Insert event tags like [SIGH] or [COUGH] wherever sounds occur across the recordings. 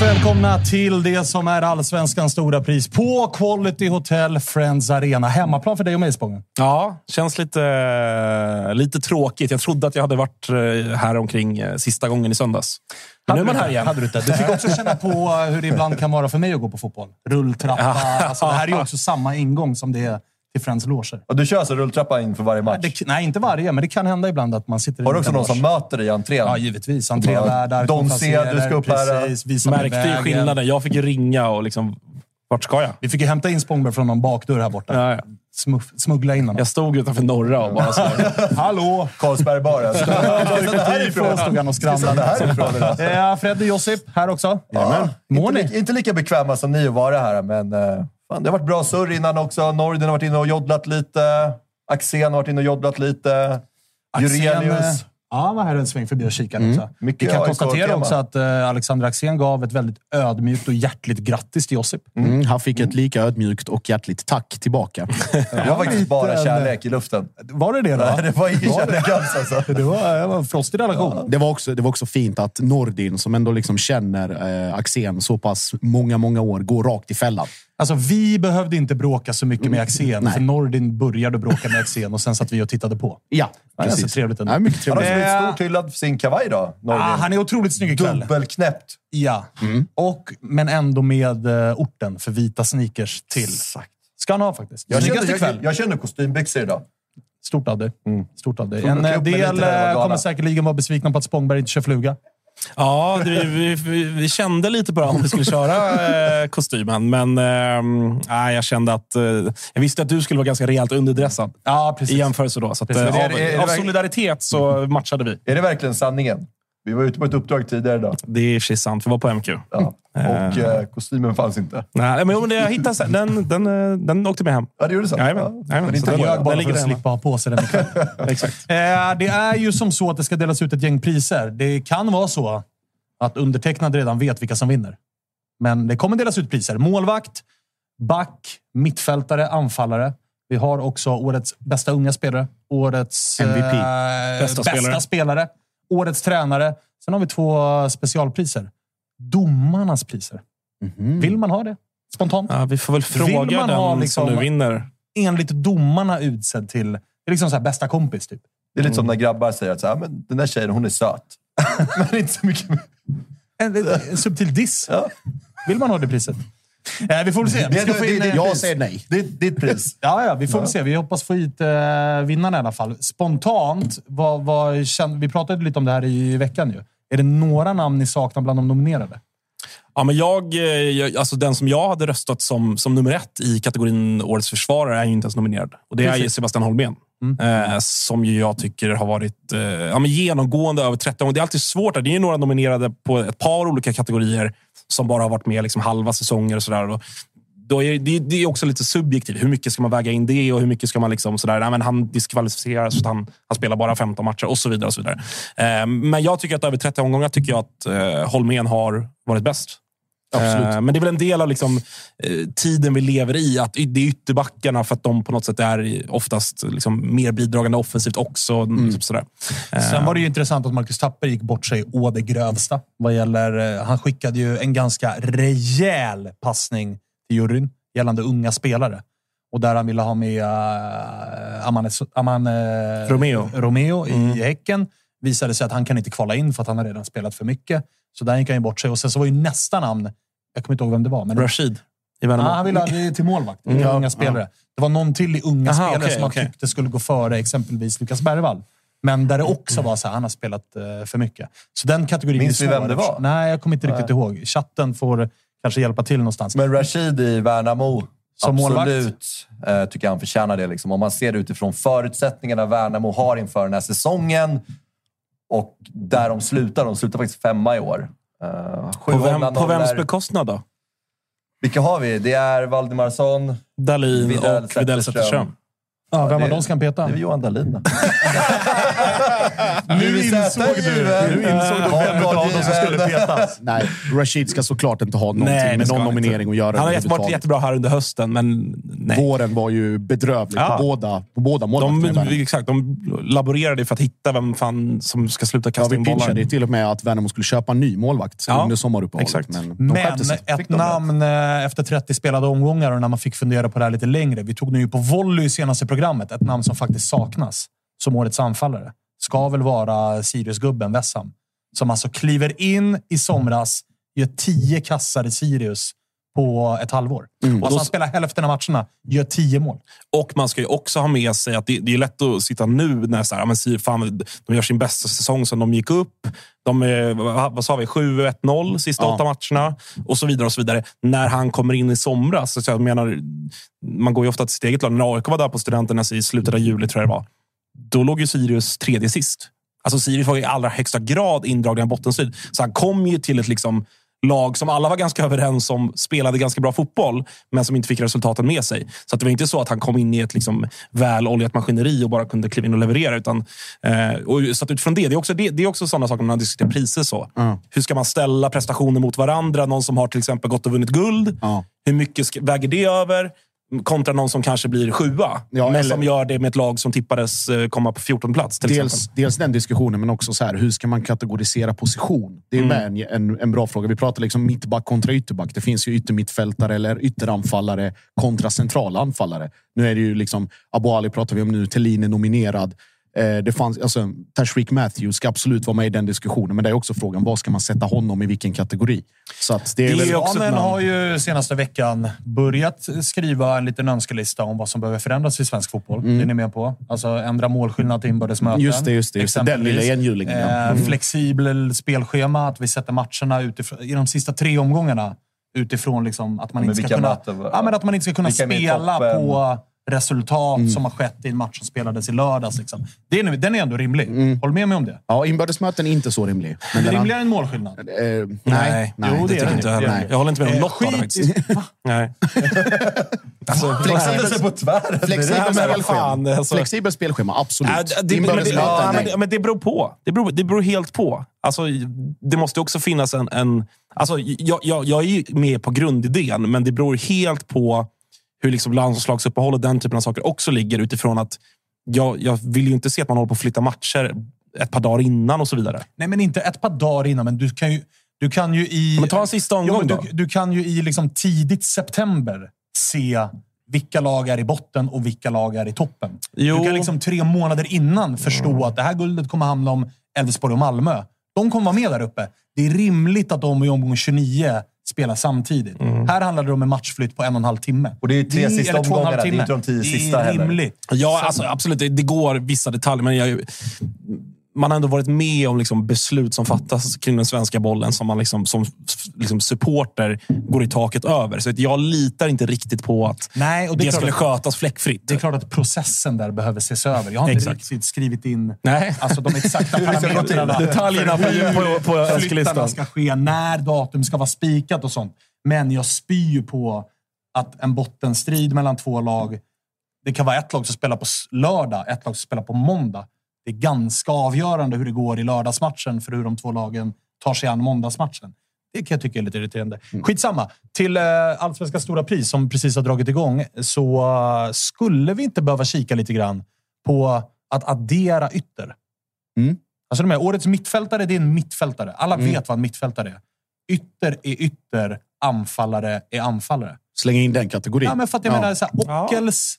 Varmt välkomna till det som är allsvenskans stora pris på Quality Hotel Friends Arena. Hemmaplan för dig och mig, Spången. Ja, känns lite, lite tråkigt. Jag trodde att jag hade varit eh, här omkring eh, sista gången i söndags. Men nu är man här igen. Hade du, inte? du fick också känna på hur det ibland kan vara för mig att gå på fotboll. Rulltrappa. [LAUGHS] Alltså, det här är ju också samma ingång som det är till Friends loger. Och du kör alltså rulltrappa inför varje match? Det, nej, inte varje, men det kan hända ibland att man sitter i Har du också någon som möter dig i entrén? Ja, givetvis. Entrévärdar, De ser att du ska upp här. Märkte ju skillnaden. Jag fick ju ringa och liksom... Vart ska jag? Vi fick ju hämta in Spångberg från någon bakdörr här borta. Ja, ja. Smuff, smuggla in honom. Jag stod utanför Norra och bara. [LAUGHS] Hallå! Carlsberg bar alltså. [LAUGHS] Det härifrån. Stod han och skramlade. Ja, Freddy Josip här också. Ja, Mår inte, ni? inte lika bekväma som ni att vara här, men eh, fan, det har varit bra surr innan också. Norden har varit inne och joddlat lite. Axén har varit inne och joddlat lite. Axén, eh, Jurelius. Ja, var här en sväng förbi och kikade också. Vi Mycket kan AIK konstatera också att uh, Alexander Axén gav ett väldigt ödmjukt och hjärtligt grattis till Josip. Mm, han fick ett lika ödmjukt och hjärtligt tack tillbaka. [LAUGHS] Det var faktiskt bara kärlek i luften. Var det det då? Nej, det var ingen kärlek alls alltså. Det var, det var en frostig relation. Det var, också, det var också fint att Nordin, som ändå liksom känner eh, Axén så pass många, många år, går rakt i fällan. Alltså, vi behövde inte bråka så mycket med Axén, Nej. för Nordin började bråka med Axén och sen satt vi och tittade på. Ja, Det är precis. trevligt ändå. Ja, mycket Han har trevligt. blivit Eh, stort hyllad för sin kavaj då. Nordin. Ah, han är otroligt snygg ikväll. Dubbelknäppt. Ja. Och, men ändå med uh, orten för vita sneakers till. Exakt. Ska han ha faktiskt. Jag Snyggaste känner, ikväll. jag, jag känner kostymbyxor idag. Stort av dig. Stort av dig. En eh, del lite eh, kommer gala. säkerligen vara besvikna på att Spångberg inte kör fluga. Ja, det, vi, vi, vi kände lite på det om vi skulle köra eh, kostymen. Men eh, jag kände att... Eh, jag visste att du skulle vara ganska rejält underdressad Ja, precis. i jämförelse då. Så att, Precis. eh, Är av, det- är det av solidaritet så matchade vi. Är det verkligen sanningen? Vi var ute på ett uppdrag tidigare idag. Det är i och för sig sant. Vi var på MQ. Ja. Och eh, kostymen fanns inte. Nej, men, jo, men det jag hittade sen. Den, den, eh, den åkte med hem. Ja, det gjorde så? Jajamän. Ja. Jajamän. Men Så inte den- jag ljög den bara för ligger att slippa ha på sig den ikväll. [LAUGHS] Exakt. Eh, det är ju som så att det ska delas ut ett gäng priser. Det kan vara så att undertecknad redan vet vilka som vinner. Men det kommer delas ut priser. Målvakt, back, mittfältare, anfallare. Vi har också årets bästa unga spelare, årets MVP. eh, Bästa bästa spelare. spelare, årets tränare. Sen har vi två specialpriser. Domarnas priser. Vill man ha det? Spontant? Ja, vi får väl Vill fråga man den ha liksom- som nu vinner. Enligt domarna utsedd till... Det är liksom så här bästa kompis, typ. Det är lite som när grabbar säger att så här, men den där tjejen, hon är söt. [LAUGHS] men inte så mycket mer. En, en subtil diss. Ja. Vill man ha det priset? Eh, vi får väl se. Vi ska Det- få det- in, det- eh, Jag säger nej. Det är ditt pris. Ja, ja, vi får väl se. Vi hoppas få hit eh, vinnaren i alla fall. Spontant, vad, vad, vi pratade lite om det här i veckan ju. Är det några namn ni saknar bland de nominerade? Ja, men jag, eh, jag, alltså den som jag hade röstat som, som nummer ett i kategorin Årets försvarare är ju inte ens nominerad. Och det är Precis. Sebastian Holmén. Mm. Eh, som ju jag tycker har varit eh, ja, men genomgående över 30 gånger. Det är alltid svårt. Där. Det är ju några nominerade på ett par olika kategorier som bara har varit med liksom halva säsonger och sådär. Och Då är det, det är också lite subjektivt. Hur mycket ska man väga in det och hur mycket ska man liksom sådär, nej, men han diskvalificeras för att han, han spelar bara 15 matcher och så vidare. Och så vidare. Eh, men jag tycker att över 30 omgångar tycker jag att eh, Holmén har varit bäst. Absolut. Eh, Men det är väl en del av liksom, eh, tiden vi lever i. Att det är ytterbackarna för att de på något sätt är oftast liksom, mer bidragande offensivt också. Typ sådär. Sen var det ju intressant att Marcus Tapper gick bort sig å det grövsta. Vad gäller, eh, han skickade ju en ganska rejäl passning till juryn gällande unga spelare. Och där han ville ha med uh, Aman, Aman eh, Romeo. Romeo i Häcken. Visade sig att han kan inte kvala in för att han har redan spelat för mycket. Så där gick han ju bort sig. Och sen så var ju nästa namn, jag kommer inte ihåg vem det var. Men Rashid i Värnamo. Ja, han ville ha det till målvakt. Mm. unga spelare. Det var någon till i unga Aha, spelare okej, som man okej. tyckte skulle gå före exempelvis Lukas Bergvall. Men där det också var så här, han har spelat eh, för mycket. Så den kategorin Minns vi vem det var? Nej, jag kommer inte riktigt ihåg. Chatten får kanske hjälpa till någonstans. Men Rashid i Värnamo, Som målvakt? absolut eh, tycker jag han förtjänar det. Liksom. Om man ser det utifrån förutsättningarna Värnamo har inför den här säsongen och där de slutar. De slutar faktiskt femma i år. Uh, på, vem, på vems bekostnad då? Vilka har vi? Det är Valdemarsson. Dahlin Widell och Widell Zetterström. Ja, vem av dem ska han peta? Det är Johan Dahlin. [LAUGHS] Nu insåg du, nu insåg du vem av dem som skulle petas. Nej, Rashid ska såklart inte ha någonting Nej, med någon han inte. nominering att göra Han har varit jättebra här under hösten, men nej. Våren var ju bedrövlig Ja. på båda, på båda målvakterna De, exakt, de laborerade för att hitta vem fan som ska sluta Ja, kasta vi in bollar. pitchade ju till och med att Värnamo skulle köpa en ny målvakt Ja, under sommaruppehållet. exakt. Men, Men ett namn eh, efter 30 spelade omgångar och när man fick fundera på det här lite längre. Vi tog nu ju på volley i senaste programmet. Ett namn som faktiskt saknas som årets anfallare. Ska väl vara Sirius-gubben Wessam. Som alltså kliver in i somras, gör tio kassar i Sirius på ett halvår. Mm. Och alltså han spelar hälften av matcherna, gör tio mål. Och man ska ju också ha med sig att det, det är lätt att sitta nu när så här, men, si- fan, de gör sin bästa säsong sen de gick upp. De är, vad vad sa vi, 7-1-0 sista Ja. åtta matcherna och så vidare. och så vidare. När han kommer in i somras. Så jag menar, man går ju ofta till sitt eget lag. När AIK var där på Studenternas i slutet av juli, tror jag det var. Då låg ju Sirius tredje sist. Alltså Sirius var i allra högsta grad indragna i bottenstrid. Så han kom ju till ett liksom lag som alla var ganska [LAUGHS] överens om spelade ganska bra fotboll, men som inte fick resultaten med sig. Så det var inte så att han kom in i ett liksom väloljat maskineri och bara kunde kliva in och leverera. Utan, eh, och så att utifrån det, det är också, det, det är också sådana saker när man diskuterar priser. så. Hur ska man ställa prestationer mot varandra? Någon som har till exempel gått och vunnit guld. Ja. Hur mycket väger det över? Kontra någon som kanske blir sjua, Ja, men eller- som gör det med ett lag som tippades eh, komma på 14 plats. Dels, exempel. dels den diskussionen, men också så här, hur ska man kategorisera position? Det är Mm. en, en, en bra fråga. Vi pratar liksom mittback kontra ytterback. Det finns ju yttermittfältare eller ytteranfallare kontra centrala anfallare. Nu är det ju liksom, Abu Ali pratar vi om nu, Thelin är nominerad. Eh, det fanns, alltså, Tashreeq Matthews ska absolut vara med i den diskussionen, men det är också frågan, vad ska man sätta honom i vilken kategori? Så att det är Svanen namn. har ju senaste veckan börjat skriva en liten önskelista om vad som behöver förändras i svensk fotboll. Det är ni med på? Alltså ändra målskillnad till inbördes möten. Just det, just det, just det. Den lilla enhjulingen, ja. Eh, Flexibel spelschema, att vi sätter matcherna utifrån, i de sista tre omgångarna utifrån liksom att man Men inte ska kunna, möten var- ja, men att man inte ska kunna spela på resultat Mm. som har skett i en match som spelades i lördags. Liksom. Det är, nu- den är ändå rimlig. Mm. Håll med mig om det. Ja, inbördesmöten är inte så rimlig. Men den Rimligare än målskillnad. eh, Nej, nej, nej. Jo, det, det är det. inte Det heller. det. Jag håller inte med om Eh, något av det faktiskt. Nej. [LAUGHS] alltså, Ställde sig på tvären. Flexibelt Nej, men vad fan, spelschema. alltså. Flexibelt spelschema, absolut. Ja, det, det, men, det, Inbördesmöten, ja, men, nej. det, men det beror på. Det beror, det beror helt på. Alltså, det måste också finnas en... en alltså, jag, jag, jag är ju med på grundidén, men det beror helt på hur liksom landslagsuppehåll och den typen av saker också ligger utifrån att jag, jag vill ju inte se att man håller på att flytta matcher ett par dagar innan och så vidare. Nej, men inte ett par dagar innan, men du kan ju, du kan ju i... Men ta en sista omgång då. du, du kan ju i liksom tidigt september se vilka lag är i botten och vilka lag är i toppen. Jo. Du kan liksom tre månader innan förstå att det här guldet kommer handla om Elfsborg och Malmö. De kommer vara med där uppe. Det är rimligt att de i omgång 29 spela samtidigt. Här handlar det om en matchflytt på en och en halv timme. Och det är ju tre sista eller två och en halv omgångarna, det är timme. inte de tio Det är sista heller. rimligt. Ja, Så- alltså, absolut. Det, det går vissa detaljer, men jag, man har ändå varit med om liksom beslut som fattas kring den svenska bollen som man liksom, som liksom supporter går i taket över. Så jag litar inte riktigt på att Nej, och det det, skulle att- skötas fläckfritt. Det är klart att processen där behöver ses över. Jag har inte Exakt. riktigt skrivit in Nej. alltså, de exakta [LAUGHS] parametrarna. Detaljerna på- hur på- på önskelistan. ska ske, när datum ska vara spikat och sånt. Men jag spyr ju på att en bottenstrid mellan två lag, det kan vara ett lag som spelar på lördag, ett lag som spelar på måndag. Det är ganska avgörande hur det går i lördagsmatchen för hur de två lagen tar sig an måndagsmatchen. Det kan jag tycka är lite irriterande. Skitsamma. Till eh, Allsvenska stora pris som precis har dragit igång så eh, skulle vi inte behöva kika lite grann på att addera ytter. Mm. Alltså de här, årets mittfältare, det är en mittfältare. Alla vet vad en mittfältare är. Ytter är ytter, anfallare är anfallare. Slänga in den kategorin. Ja, men för att jag Ja. menar, så här, Ockels,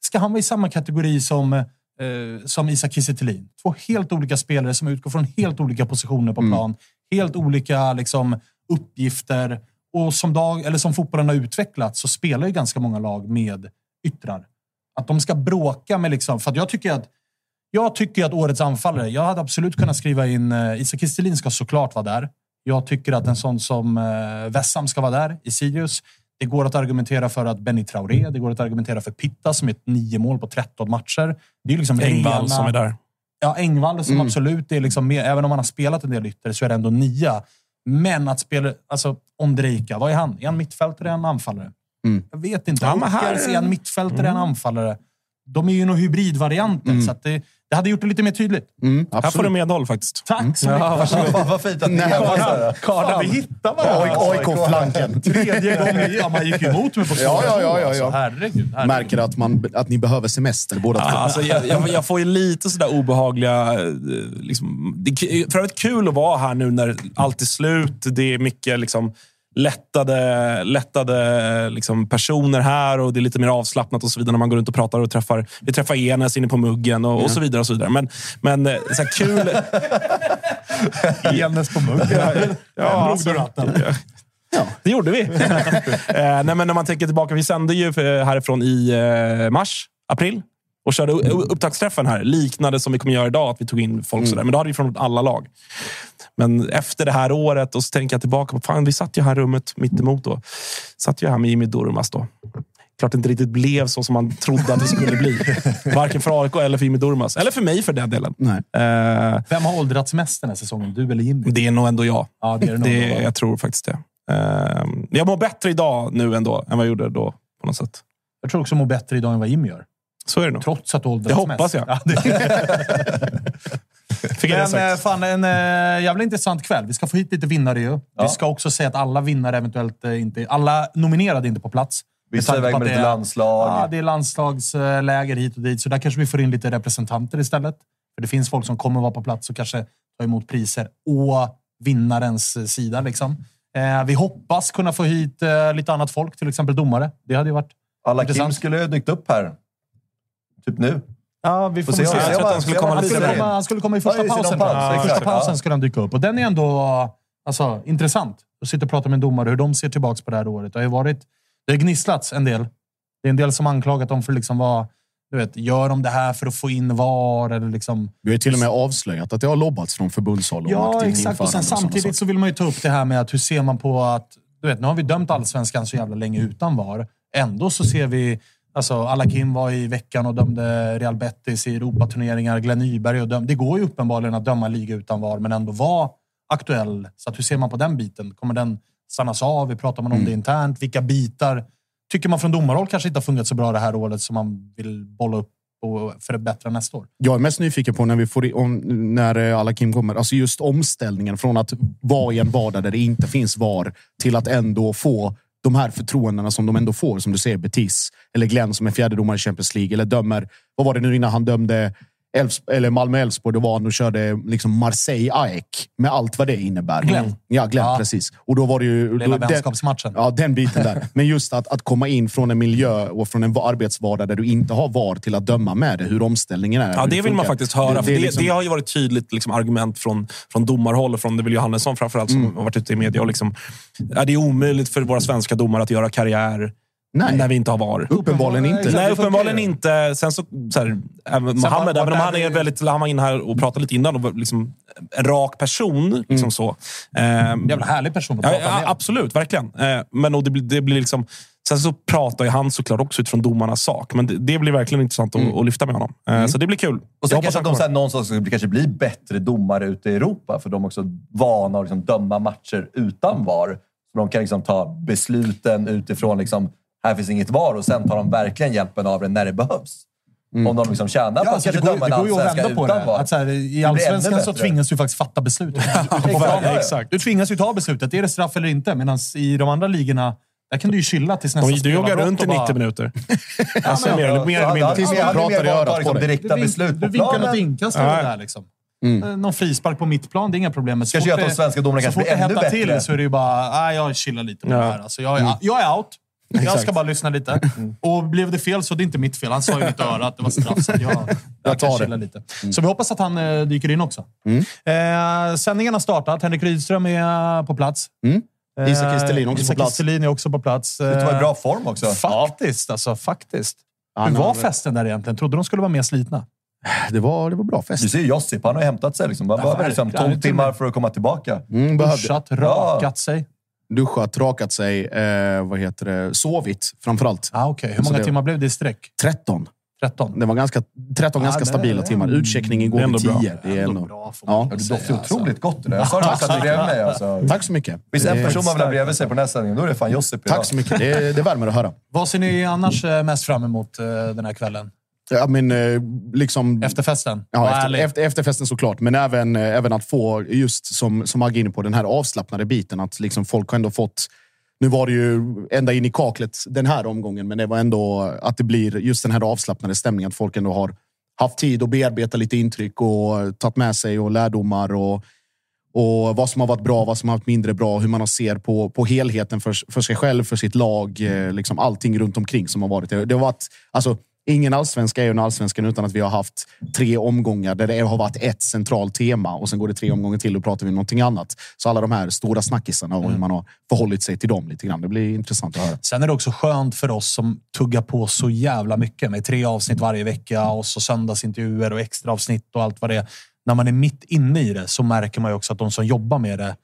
ska han vara i samma kategori som, eh, som Isak Kiese? Två helt olika spelare som utgår från helt olika positioner på plan. Helt olika liksom, uppgifter. Och som, dag, eller som fotbollen har utvecklats så spelar ju ganska många lag med yttrar. Att de ska bråka med... Liksom, för jag tycker att jag tycker att årets anfallare, jag hade absolut kunnat skriva in... Uh, Isak Kistelin ska såklart vara där. Jag tycker att en sån som uh, Vessam ska vara där i Sirius. Det går att argumentera för att Benny Traoré, det går att argumentera för Pitta som är ett nio mål på 13 matcher. Det är liksom Engvall rena- som är där. Ja, Engvall som absolut är liksom med, även om han har spelat en del ytter så är det ändå nia. Men att spela, alltså Ondrejka, vad är han? Är han mittfältare eller anfallare? Jag vet inte. Ja, här- är han mittfältare han anfallare? De är ju några hybridvarianter, så att det, det hade gjort det lite mer tydligt. Mm, Här får du medhåll faktiskt. Tack så mycket. Vad vad fint att ni är här. Fan, vi hittar varandra. AIK-flanken. Tredje gången. Ja, man gick ju emot mig på Ja, ja, ja, ja, Alltså, ja. herregud, herregud. Märker att, man, att ni behöver semester båda två. Ja, alltså, jag, jag, jag får ju lite sådär obehagliga... eh, Liksom, det är för övrigt kul att vara här nu när allt är slut. Det är mycket liksom, lättade, lättade liksom, personer här och det är lite mer avslappnat och så vidare när man går runt och pratar och träffar. Vi träffar Enes inne på muggen och, och så vidare. och så vidare. Men, men eh, så här, kul... [LAUGHS] Enes på muggen. Ja, alltså, ratten? Ja, det gjorde vi. [LAUGHS] eh, nej, men när man tänker tillbaka, vi sände ju härifrån i eh, mars, april och körde upptaktsträffen här. Liknande som vi kommer göra idag, att vi tog in folk sådär. Men då hade vi från alla lag. Men efter det här året, och så tänker jag tillbaka på, fan, vi satt ju här rummet mitt emot då. Satt ju här med Jimmy Durmaz då. Klart det inte riktigt blev så som man trodde att det skulle bli. [LAUGHS] Varken för AIK eller för Jimmy Durmaz. Eller för mig för den delen. Nej. Eh, Vem har åldrats mest den här säsongen? Du eller Jimmy? det är nog ändå jag. Ja, det är det nog det, jag tror faktiskt det. Eh, jag mår bättre idag nu ändå än vad jag gjorde då. På något sätt. Jag tror också mår bättre idag än vad Jimmy gör. Så är det nog. Trots att du åldrats Det hoppas mest. jag. Ja, det... [LAUGHS] [LAUGHS] Fick Men eh, fan, en äh, jävla intressant kväll. Vi ska få hit lite vinnare ju. Vi ska också säga att alla vinnare eventuellt eh, inte... Alla nominerade är inte på plats. Vissa är iväg med lite det är- landslag. Ja, det är landslagsläger hit och dit, så där kanske vi får in lite representanter istället. För det finns folk som kommer vara på plats och kanske ta emot priser å vinnarens eh, sida. Liksom. Eh, vi hoppas kunna få hit eh, lite annat folk, till exempel domare. Det hade ju varit Alla Kim intressant. skulle ju ha dykt upp här. Typ nu. Ja, vi får se, Jag tror att han skulle komma lite senare. han skulle komma i första Ja, pausen. paus, I första pausen skulle han dyka upp. Och den är ändå alltså, intressant. Att sitta och prata med en domare hur de ser tillbaka på det här året. Det har ju varit, det har gnisslats en del. Det är en del som anklagat dem för liksom vara, du vet, gör de det här för att få in VAR? Eller liksom, Vi har till och med avslöjat att det har lobbats från förbundshåll Ja, exakt. Och sen samtidigt så vill man ju ta upp det här med att hur ser man på att... Du vet, nu har vi dömt allsvenskan så jävla länge utan VAR. Ändå så ser vi... Alltså, Alakim var i veckan och dömde Real Betis i Europaturneringar. Glenn Nyberg och döm, Det går ju uppenbarligen att döma liga utan VAR, men ändå vara aktuell. Så hur ser man på den biten? Kommer den stannas av? Pratar man om det internt? Vilka bitar tycker man från domarhåll kanske inte har fungerat så bra det här året som man vill bolla upp och förbättra nästa år? Jag är mest nyfiken på när vi får om, när eh, alla Kim kommer. Alltså just omställningen från att vara i en vardag där det inte finns VAR till att ändå få de här förtroendena som de ändå får. Som du säger, Betis eller Glenn som är fjärde domare i Champions League eller dömer. Vad var det nu innan han dömde Elfs eller Malmö-Elfsborg, det var när de körde liksom Marseille-AEK med allt vad det innebär. Glenn. Ja, Glenn, Ja. precis. Och då var det ju... Lilla då, vänskapsmatchen. Ja, den biten där. [LAUGHS] Men just att, att komma in från en miljö och från en arbetsvardag där du inte har VAR till att döma med det, hur omställningen är. Ja, det vill man faktiskt höra. Det- det det, är liksom- det har ju varit tydligt liksom, argument från, från domarhåll och från det är väl Johannesson framförallt som Mm. har varit ute i media. Och liksom, ja, det är omöjligt för våra svenska domare att göra karriär Nej. när vi inte har VAR. Uppenbarligen inte. Nej, uppenbarligen inte. Sen så, så här, även Mohammed, var- även om han är väldigt... Han var inne här och pratade lite innan och liksom en rak person. Liksom Mm. så. Ehm, Jävla härlig person att Ja, prata ja, med. absolut, verkligen. Eh, men och det, blir- det blir liksom... Sen så pratar ju han såklart också utifrån domarnas sak, men det, det blir verkligen intressant att, att lyfta med honom. Eh, Så det blir kul. Och sen kanske att de sen någonstans ska bli, kanske bli bättre domare ute i Europa, för de är också vana att liksom döma matcher utan VAR. Så de kan liksom ta besluten utifrån liksom, här finns inget VAR och sen tar de verkligen hjälpen av det när det behövs. Om de liksom tjänar på Ja, att alltså, det, kanske döma det en att allsvenska på utan det. VAR. Att så här, I Allsvenskan så tvingas du faktiskt fatta beslut. Exakt. [LAUGHS] Ja, exakt. Du tvingas ju ta beslutet. Är det straff eller inte? Medan i de andra ligorna, där kan du ju chilla tills nästa De, du joggar runt i och bara- 90 minuter. [LAUGHS] Alltså, mer, eller- mer eller Ja, mindre. Tills är pratar i örat att på liksom dig. direkta Du, vink, beslut du på vinkar något inkast det där. Liksom. Eh, Någon frispark på mittplan, det är inga problem. Men så Kanske fort gör att de det- svenska domarna så kanske fort blir det ännu hettar bättre. till så är det ju bara, nej, jag chillar lite med Ja. det här. Alltså, jag, är, jag är out. Jag ska bara lyssna lite. Och blev det fel så det är inte mitt fel. Han sa i mitt öra att det var straff, så jag, [LAUGHS] jag, tar det. lite. Så vi hoppas att han eh, dyker in också. Eh, sändningen har startat. Henrik Rydström är på plats. Eh, Isak Kistelin också Isak på plats. Kistelin är också på plats. Du var i bra form också. Faktiskt, alltså. Faktiskt. Hur var festen där egentligen? Trodde de skulle vara mer slitna? Det var, det var bra Du fest. ser ju Josip, han har hämtat sig. Liksom. Han Ja, behöver liksom verkligen. 12 timmar för att komma tillbaka. Mm, Duschat, rakat sig. Duschat, rakat sig, eh, vad heter det, sovit framförallt. Ah, okay. Hur många det- timmar blev det i sträck? 13. 13? Det var ganska, 13 Ja, ganska det- stabila timmar. Utcheckning igår Det är ändå vid 10. bra. Det är Ändå ändå... bra, Ja. Du doftar alltså. otroligt gott. Det där. Jag sa det också att det bredvid mig. Alltså. [LAUGHS] Tack så mycket. Finns det en är- person man vill ha bredvid sig på den här sändningen, då är det fan Josip idag. Tack så mycket. Det, det värmer att höra. Vad ser ni annars eh, mest fram emot eh, den här kvällen? Ja, men, eh, liksom, Efterfesten? Ja, efter, efter, efterfesten såklart. Men även, eh, även att få, just som, som Agge inne på, den här avslappnade biten. Att liksom folk har ändå fått... Nu var det ju ända in i kaklet den här omgången, men det var ändå att det blir just den här avslappnade stämningen. Att folk ändå har haft tid att bearbeta lite intryck och tagit med sig och lärdomar. Och, och vad som har varit bra, vad som har varit mindre bra, hur man ser på, på helheten för, för sig själv, för sitt lag. eh, Liksom allting runt omkring som har varit. Det, det har varit alltså, ingen allsvenska är ju en allsvenskan utan att vi har haft tre omgångar där det har varit ett centralt tema och sen går det tre omgångar till och pratar vi om någonting annat. Så alla de här stora snackisarna och hur man har förhållit sig till dem lite grann. Det blir intressant att höra. Sen är det också skönt för oss som tuggar på så jävla mycket med tre avsnitt varje vecka och så söndagsintervjuer och extra avsnitt och allt vad det är. När man är mitt inne i det så märker man ju också att de som jobbar med det,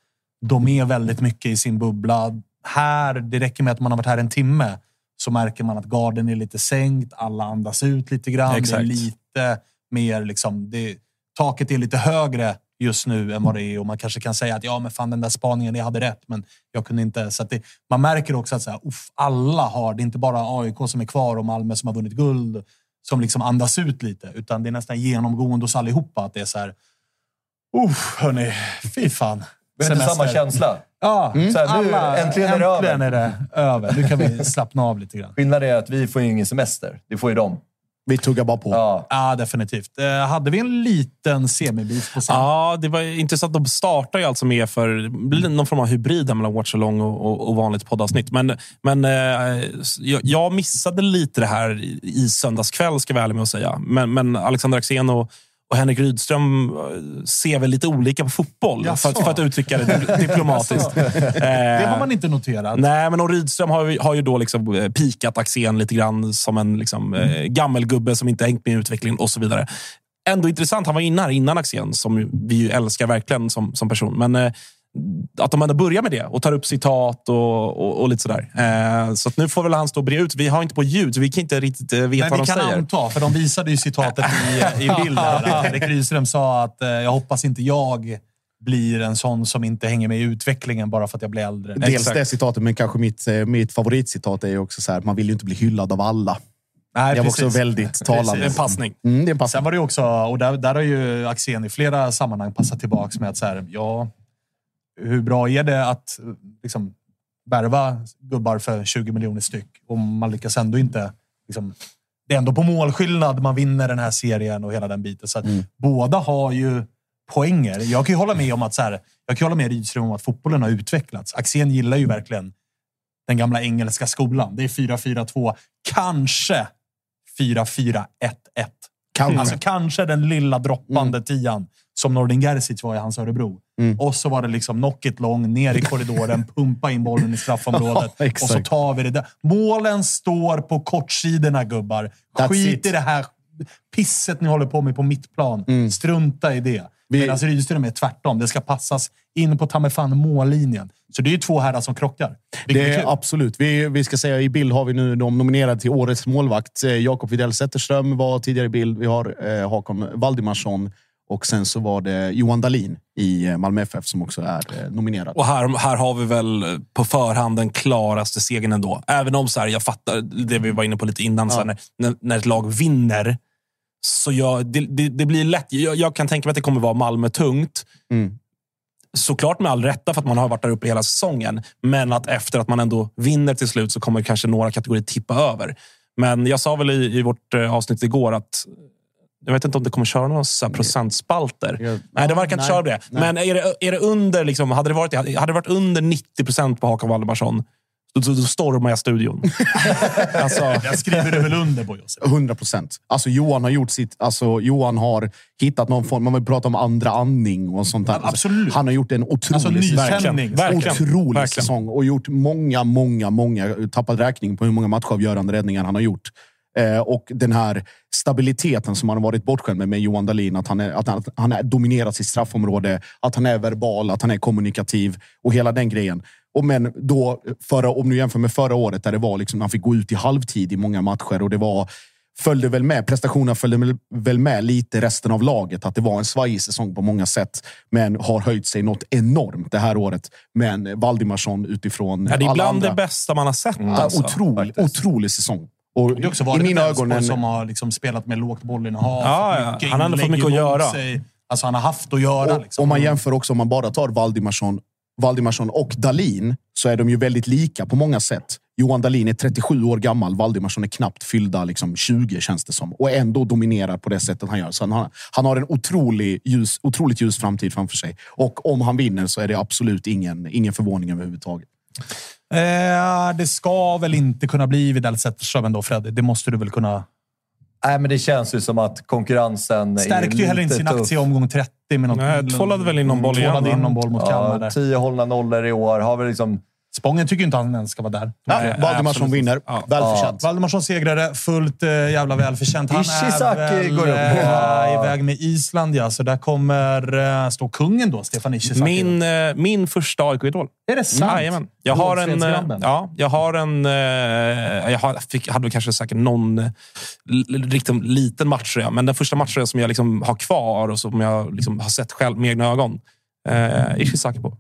de är väldigt mycket i sin bubbla. Här, det räcker med att man har varit här en timme så märker man att garden är lite sänkt. Alla andas ut lite grann. Det är Exakt. lite mer liksom, det, taket är lite högre just nu än vad det är och man kanske kan säga att ja, men fan den där spaningen, jag hade rätt, men jag kunde inte. Så det, man märker också att så här, uff, alla har, det är inte bara AIK som är kvar och Malmö som har vunnit guld som liksom andas ut lite, utan det är nästan genomgående hos allihopa att det är så här. Uff, hörni, fy fan. Det är inte samma känsla. Ja, Så här, nu, alla, äntligen är det över. äntligen är det över. Nu kan vi slappna av lite grann. Skillnaden är att vi får ju ingen semester. Det får ju de. Vi tuggar bara på. Ja. Ja, definitivt. Eh, hade vi en liten semibit på scen? Ja, det var intressant. De startar ju alltså med för någon form av hybrid mellan Watch Along och, och, och vanligt poddavsnitt. Men, men eh, jag, jag missade lite det här i, i söndags kväll, ska jag vara ärlig med att säga. Men, men Alexander Axén och, och Henrik Rydström eh, ser väl lite olika på fotboll, för, att- för att uttrycka det di- diplomatiskt. [LAUGHS] Det har Eh, man inte noterat. Nej, men och Rydström har ju, har ju då liksom eh, pikat Axén lite grann som en liksom, eh, gammelgubbe som inte hängt med i utvecklingen och så vidare. Ändå intressant. Han var inne här innan Axén, som vi ju älskar verkligen som, som person. Men eh, att de ändå börjar med det och tar upp citat och, och, och lite sådär. Eh, så att nu får väl han stå och bre ut. Vi har inte på ljud, så vi kan inte riktigt eh, veta Men vad vi de kan säger. anta, för de visade ju citatet i, i bild. Henrik [LAUGHS] Rydström sa att eh, jag hoppas inte jag blir en sån som inte hänger med i utvecklingen bara för att jag blir äldre. Dels Exakt. det citatet, men kanske mitt, eh, mitt favoritcitat är ju också så här, man vill ju inte bli hyllad av alla. Nej, Det var precis. också väldigt talande. Det är en passning. Mm, det är en passning. Sen var det ju också, och där, där har ju Axén i flera sammanhang passat tillbaka med att så här, ja, hur bra är det att liksom, värva gubbar för 20 miljoner styck och man lyckas ändå inte liksom, det är ändå på målskillnad man vinner den här serien och hela den biten. Så Mm. båda har ju poänger. Jag kan ju hålla med om att så här, jag kan hålla med Rydström om att fotbollen har utvecklats. Axén gillar ju verkligen den gamla engelska skolan. Det är 4-4-2, kanske 4-4-1-1. Kanske. Alltså kanske den lilla droppande tian som Nordin Gerzic var i hans Örebro. Mm. Och så var det liksom knock it long, ner i korridoren, [LAUGHS] pumpa in bollen i straffområdet. Ja, och så tar vi det där. Målen står på kortsidorna, gubbar. That's Skit it. i det här pisset ni håller på med på mittplan. Strunta i det. Mm. Vi- Medan Rydström är tvärtom. Det ska passas in på ta mig fan mållinjen. Så det är ju två herrar som krockar. Det är är absolut. Vi, vi ska säga i bild har vi nu de nominerade till årets målvakt. Eh, Jakob Widell Zetterström var tidigare i bild. Vi har eh, Hakon Valdimarsson och sen så var det Johan Dahlin i eh, Malmö FF som också är eh, nominerad. Och här, här har vi väl på förhand den klaraste segern ändå. Även om så här, jag fattar det vi var inne på lite innan. Så här, när, när, när ett lag vinner, så jag, det, det, det blir lätt. Jag, jag kan tänka mig att det kommer vara Malmö tungt. Mm. Såklart med all rätta för att man har varit där uppe hela säsongen. Men att efter att man ändå vinner till slut så kommer kanske några kategorier tippa över. Men jag sa väl i, i vårt eh, avsnitt igår att jag vet inte om det kommer köra några så procentspalter. Ja, nej, det verkar inte nej, köra det. nej. Men är det, är det under, liksom, hade, det varit, hade det varit under 90 procent på Hakan Valdemarsson, då, då, stormar jag studion. [LAUGHS] alltså, Jag skriver du väl under på, Josef? 100 procent. Alltså Johan har gjort sitt... Alltså Johan har hittat någon form... Man vill prata om andra andning och sånt där. Ja, absolut. Han har gjort en otrolig Alltså, nytändning. Verkligen. Otrolig Verkligen. säsong och gjort många, många, många... Tappat räkning på hur många matchavgörande räddningar han har gjort. Eh, och den här stabiliteten som han har varit bortskämd med med Johan Dahlin. Att han, är, att han, att han är dominerat sitt straffområde, att han är verbal, att han är kommunikativ och hela den grejen. Och men då, förra, om du jämför med förra året där det var liksom, han fick gå ut i halvtid i många matcher och det var följde väl med, prestationerna följde väl- med lite resten av laget. Att det var en svajig säsong på många sätt. Men har höjt sig något enormt det här året. Men Valdimarsson utifrån ja, det är alla bland andra. det bästa man har sett. Ja, Alltså. otrolig, otrolig säsong. Och Det har också i varit mina Elfsborg ögon en, som har liksom spelat med lågt bollinnehav. Ja, ja. Han har ändå fått mycket att göra. Sig. Alltså han har haft att göra. och, liksom. Om man jämför också, om man bara tar Valdimarsson, Valdimarsson och Dalin så är de ju väldigt lika på många sätt. Johan Dalin är 37 år gammal, Valdimarsson är knappt fyllda liksom 20 känns det som. Och ändå dominerar på det sättet han gör. Så han har, han har en otrolig ljus, otroligt ljus framtid framför sig. Och om han vinner så är det absolut ingen, ingen förvåning överhuvudtaget. Eh, det ska väl inte kunna bli Widell Zetterström ändå, Fredde. Det måste du väl kunna... Nej, men det känns ju som att konkurrensen Stärkte ju heller inte sin tuff. aktie i omgång 30 med något... Nej, tvålade väl in någon boll igen, in någon boll mot Kalmar Ja, där. tio hållna nollor i år. Har väl liksom... Spången tycker inte han ens ska vara där. Nej, Valdimarsson absolut. vinner. Ja. Välförtjänt. Valdemarsson segrare. Fullt äh, jävla välförtjänt. Han Ishizaki är väl går upp. eh, Ja. iväg med Island, ja. Så där kommer äh, stå kungen då, Stefan Ishizaki. Min, eh, min första AIK-idol. Är det sant? Jajamän. Jag har en... eh. Ja, jag har en... eh, Jag har, fick, hade väl kanske säkert någon eh, riktigt liten matchtröja, men den första matchtröjan som jag liksom har kvar och som jag liksom har sett själv med egna ögon. Eh, Ishizaki på.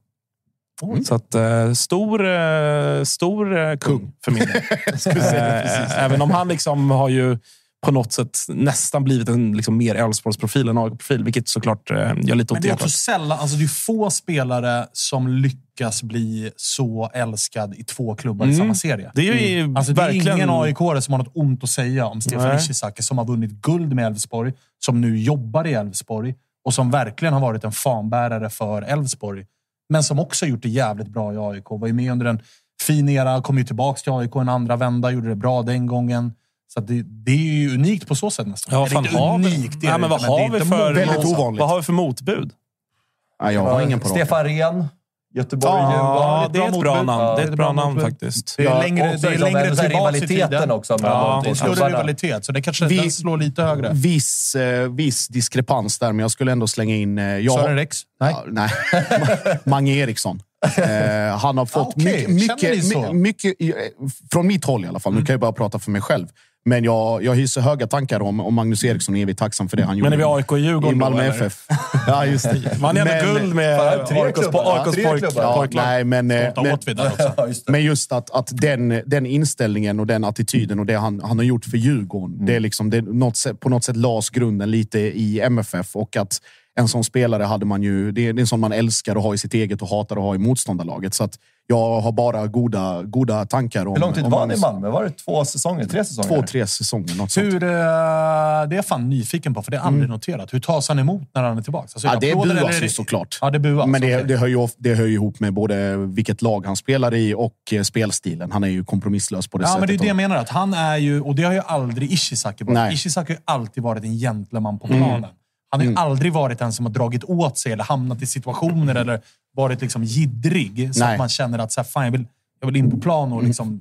Så att, eh, stor, eh, stor eh, kung för min del. [LAUGHS] eh, även om han liksom har ju på något sätt nästan blivit en liksom mer Elfsborgsprofil än AIK-profil, vilket såklart eh, gör lite Men ont det i är också sällan... Alltså det är få spelare som lyckas bli så älskad i två klubbar i Mm. samma serie. Det är ju Alltså det är verkligen... ingen aik som har något ont att säga om Stefan. Ishizaki som har vunnit guld med Elfsborg, som nu jobbar i Elfsborg och som verkligen har varit en fanbärare för Elfsborg. Men som också har gjort det jävligt bra i AIK. Var ju med under en fin era, kom ju tillbaka till AIK en andra vända, gjorde det bra den gången. Så att det, det är ju unikt på så sätt nästan. Ja, fan, vi, unikt, det är nej, det men vad har vi för, Väldigt ovanligt. vad har vi för motbud? Nej, jag har ingen på dem. Stefan Rehn, Göteborg, Ja, det är ett bra namn. Ja, Det är ett bra namn faktiskt. Det är längre, det är längre tillbaka i rivaliteten tiden. också Ja, är större rivalitet, så det kanske Vi- den slår lite högre. Viss, eh, viss diskrepans där, men jag skulle ändå slänga in... Eh, jag Sören Rex? Nej. Ja, nej. [LAUGHS] Mange Eriksson. Eh, han har fått [LAUGHS] mycket, Känner ni mycket, mycket, eh, från mitt håll i alla fall. Nu kan jag bara prata för mig själv. Men jag, jag hyser höga tankar om, om Magnus Eriksson och är evigt tacksam för det han Men är gjorde vi AIK och i Djurgården Malmö då? FF. [LAUGHS] Ja, just det. Man är ändå Men- guld med AIKs. Ja, pojklag. nej, men, eh, men. [LAUGHS] Ja, just det. men just att, att den, den inställningen och den attityden och det han, han har gjort för Djurgården. Det är liksom, det något, sätt- på något sätt las grunden lite i MFF och att en sån spelare hade man ju. Det är, det är en sån man älskar att ha i sitt eget och hatar att ha i motståndarlaget. Så att jag har bara goda, goda tankar om... Hur lång tid var han i Malmö? Var det två säsonger? Tre säsonger? Två, tre säsonger. Något sånt. Hur, eh, det är jag fan nyfiken på, för det jag aldrig noterat. Hur tas han emot när han är tillbaka? Alltså, är Ja, det eller buas är ju såklart. Ja, det buas. Men det, okej. det, hör ju, det hör ju ihop med både vilket lag han spelar i och eh, spelstilen. Han är ju kompromisslös på det Ja, sättet. men det är det jag menar. Att han är ju, och det har ju aldrig Ishizaki varit. Nej. Ishizaki har ju alltid varit en gentleman på planen. Han har ju aldrig varit den som har dragit åt sig eller hamnat i situationer eller varit liksom jiddrig. Så Nej. att man känner att så här, fan, jag, vill, jag vill in på plan och liksom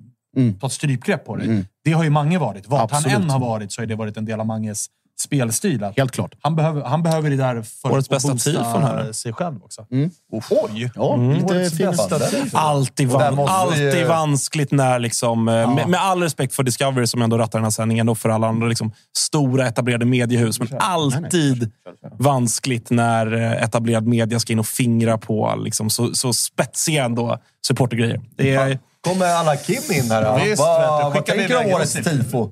ta ett strypgrepp på det. Det har ju Mange varit. Vart han än har varit så har det varit en del av Manges spelstil. Att Helt klart. Han behöver, han behöver det där för Årets att bästa boosta tifon här. sig själv också. Oj! Ja, lite Årets fin bästa stöd. tifo. Alltid, van, alltid vanskligt när, liksom, eh, med, med all respekt för Discovery som ändå rattar den här sändningen och för alla andra liksom, stora etablerade mediehus. Men alltid vanskligt när eh, etablerad media ska in och fingra på liksom, så, så spetsiga ändå supportergrejer. Det är, Kommer Anna Kim in här? då? Visst, vad vad tänker du om årets oss. tifo?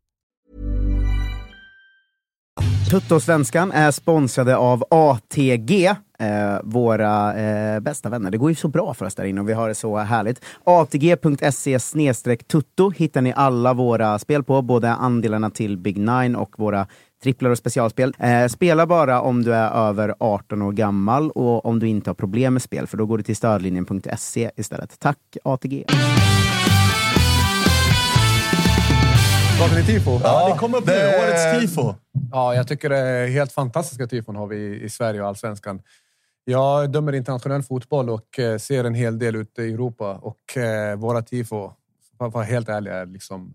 Tuttosvenskan är sponsrade av ATG, eh, våra eh, bästa vänner. Det går ju så bra för oss där inne och vi har det så härligt. ATG.se tutto hittar ni alla våra spel på, både andelarna till Big Nine och våra tripplar och specialspel. Eh, spela bara om du är över 18 år gammal och om du inte har problem med spel, för då går du till stödlinjen.se istället. Tack ATG! Pratar ni tifo? Ja, det kom upp nu. det- Årets tifo. Ja, jag tycker det är helt fantastiska tifon har vi i- Sverige och allsvenskan. Jag dömer internationell fotboll och eh, ser en hel del ute i Europa och eh, våra tifo, för att vara helt ärlig, är liksom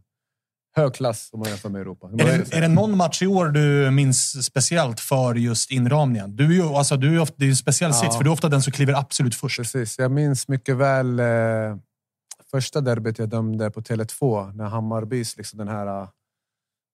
hög klass om man jämför med Europa. Är det, är det någon match i år du minns speciellt för just inramningen? Du är ju, alltså, du är ofta, det är ju en speciell Ja. sits, för du är ofta den som kliver absolut först. Precis. Jag minns mycket väl eh, första derbyt jag dömde på Tele2 när Hammarbys, liksom den här... eh,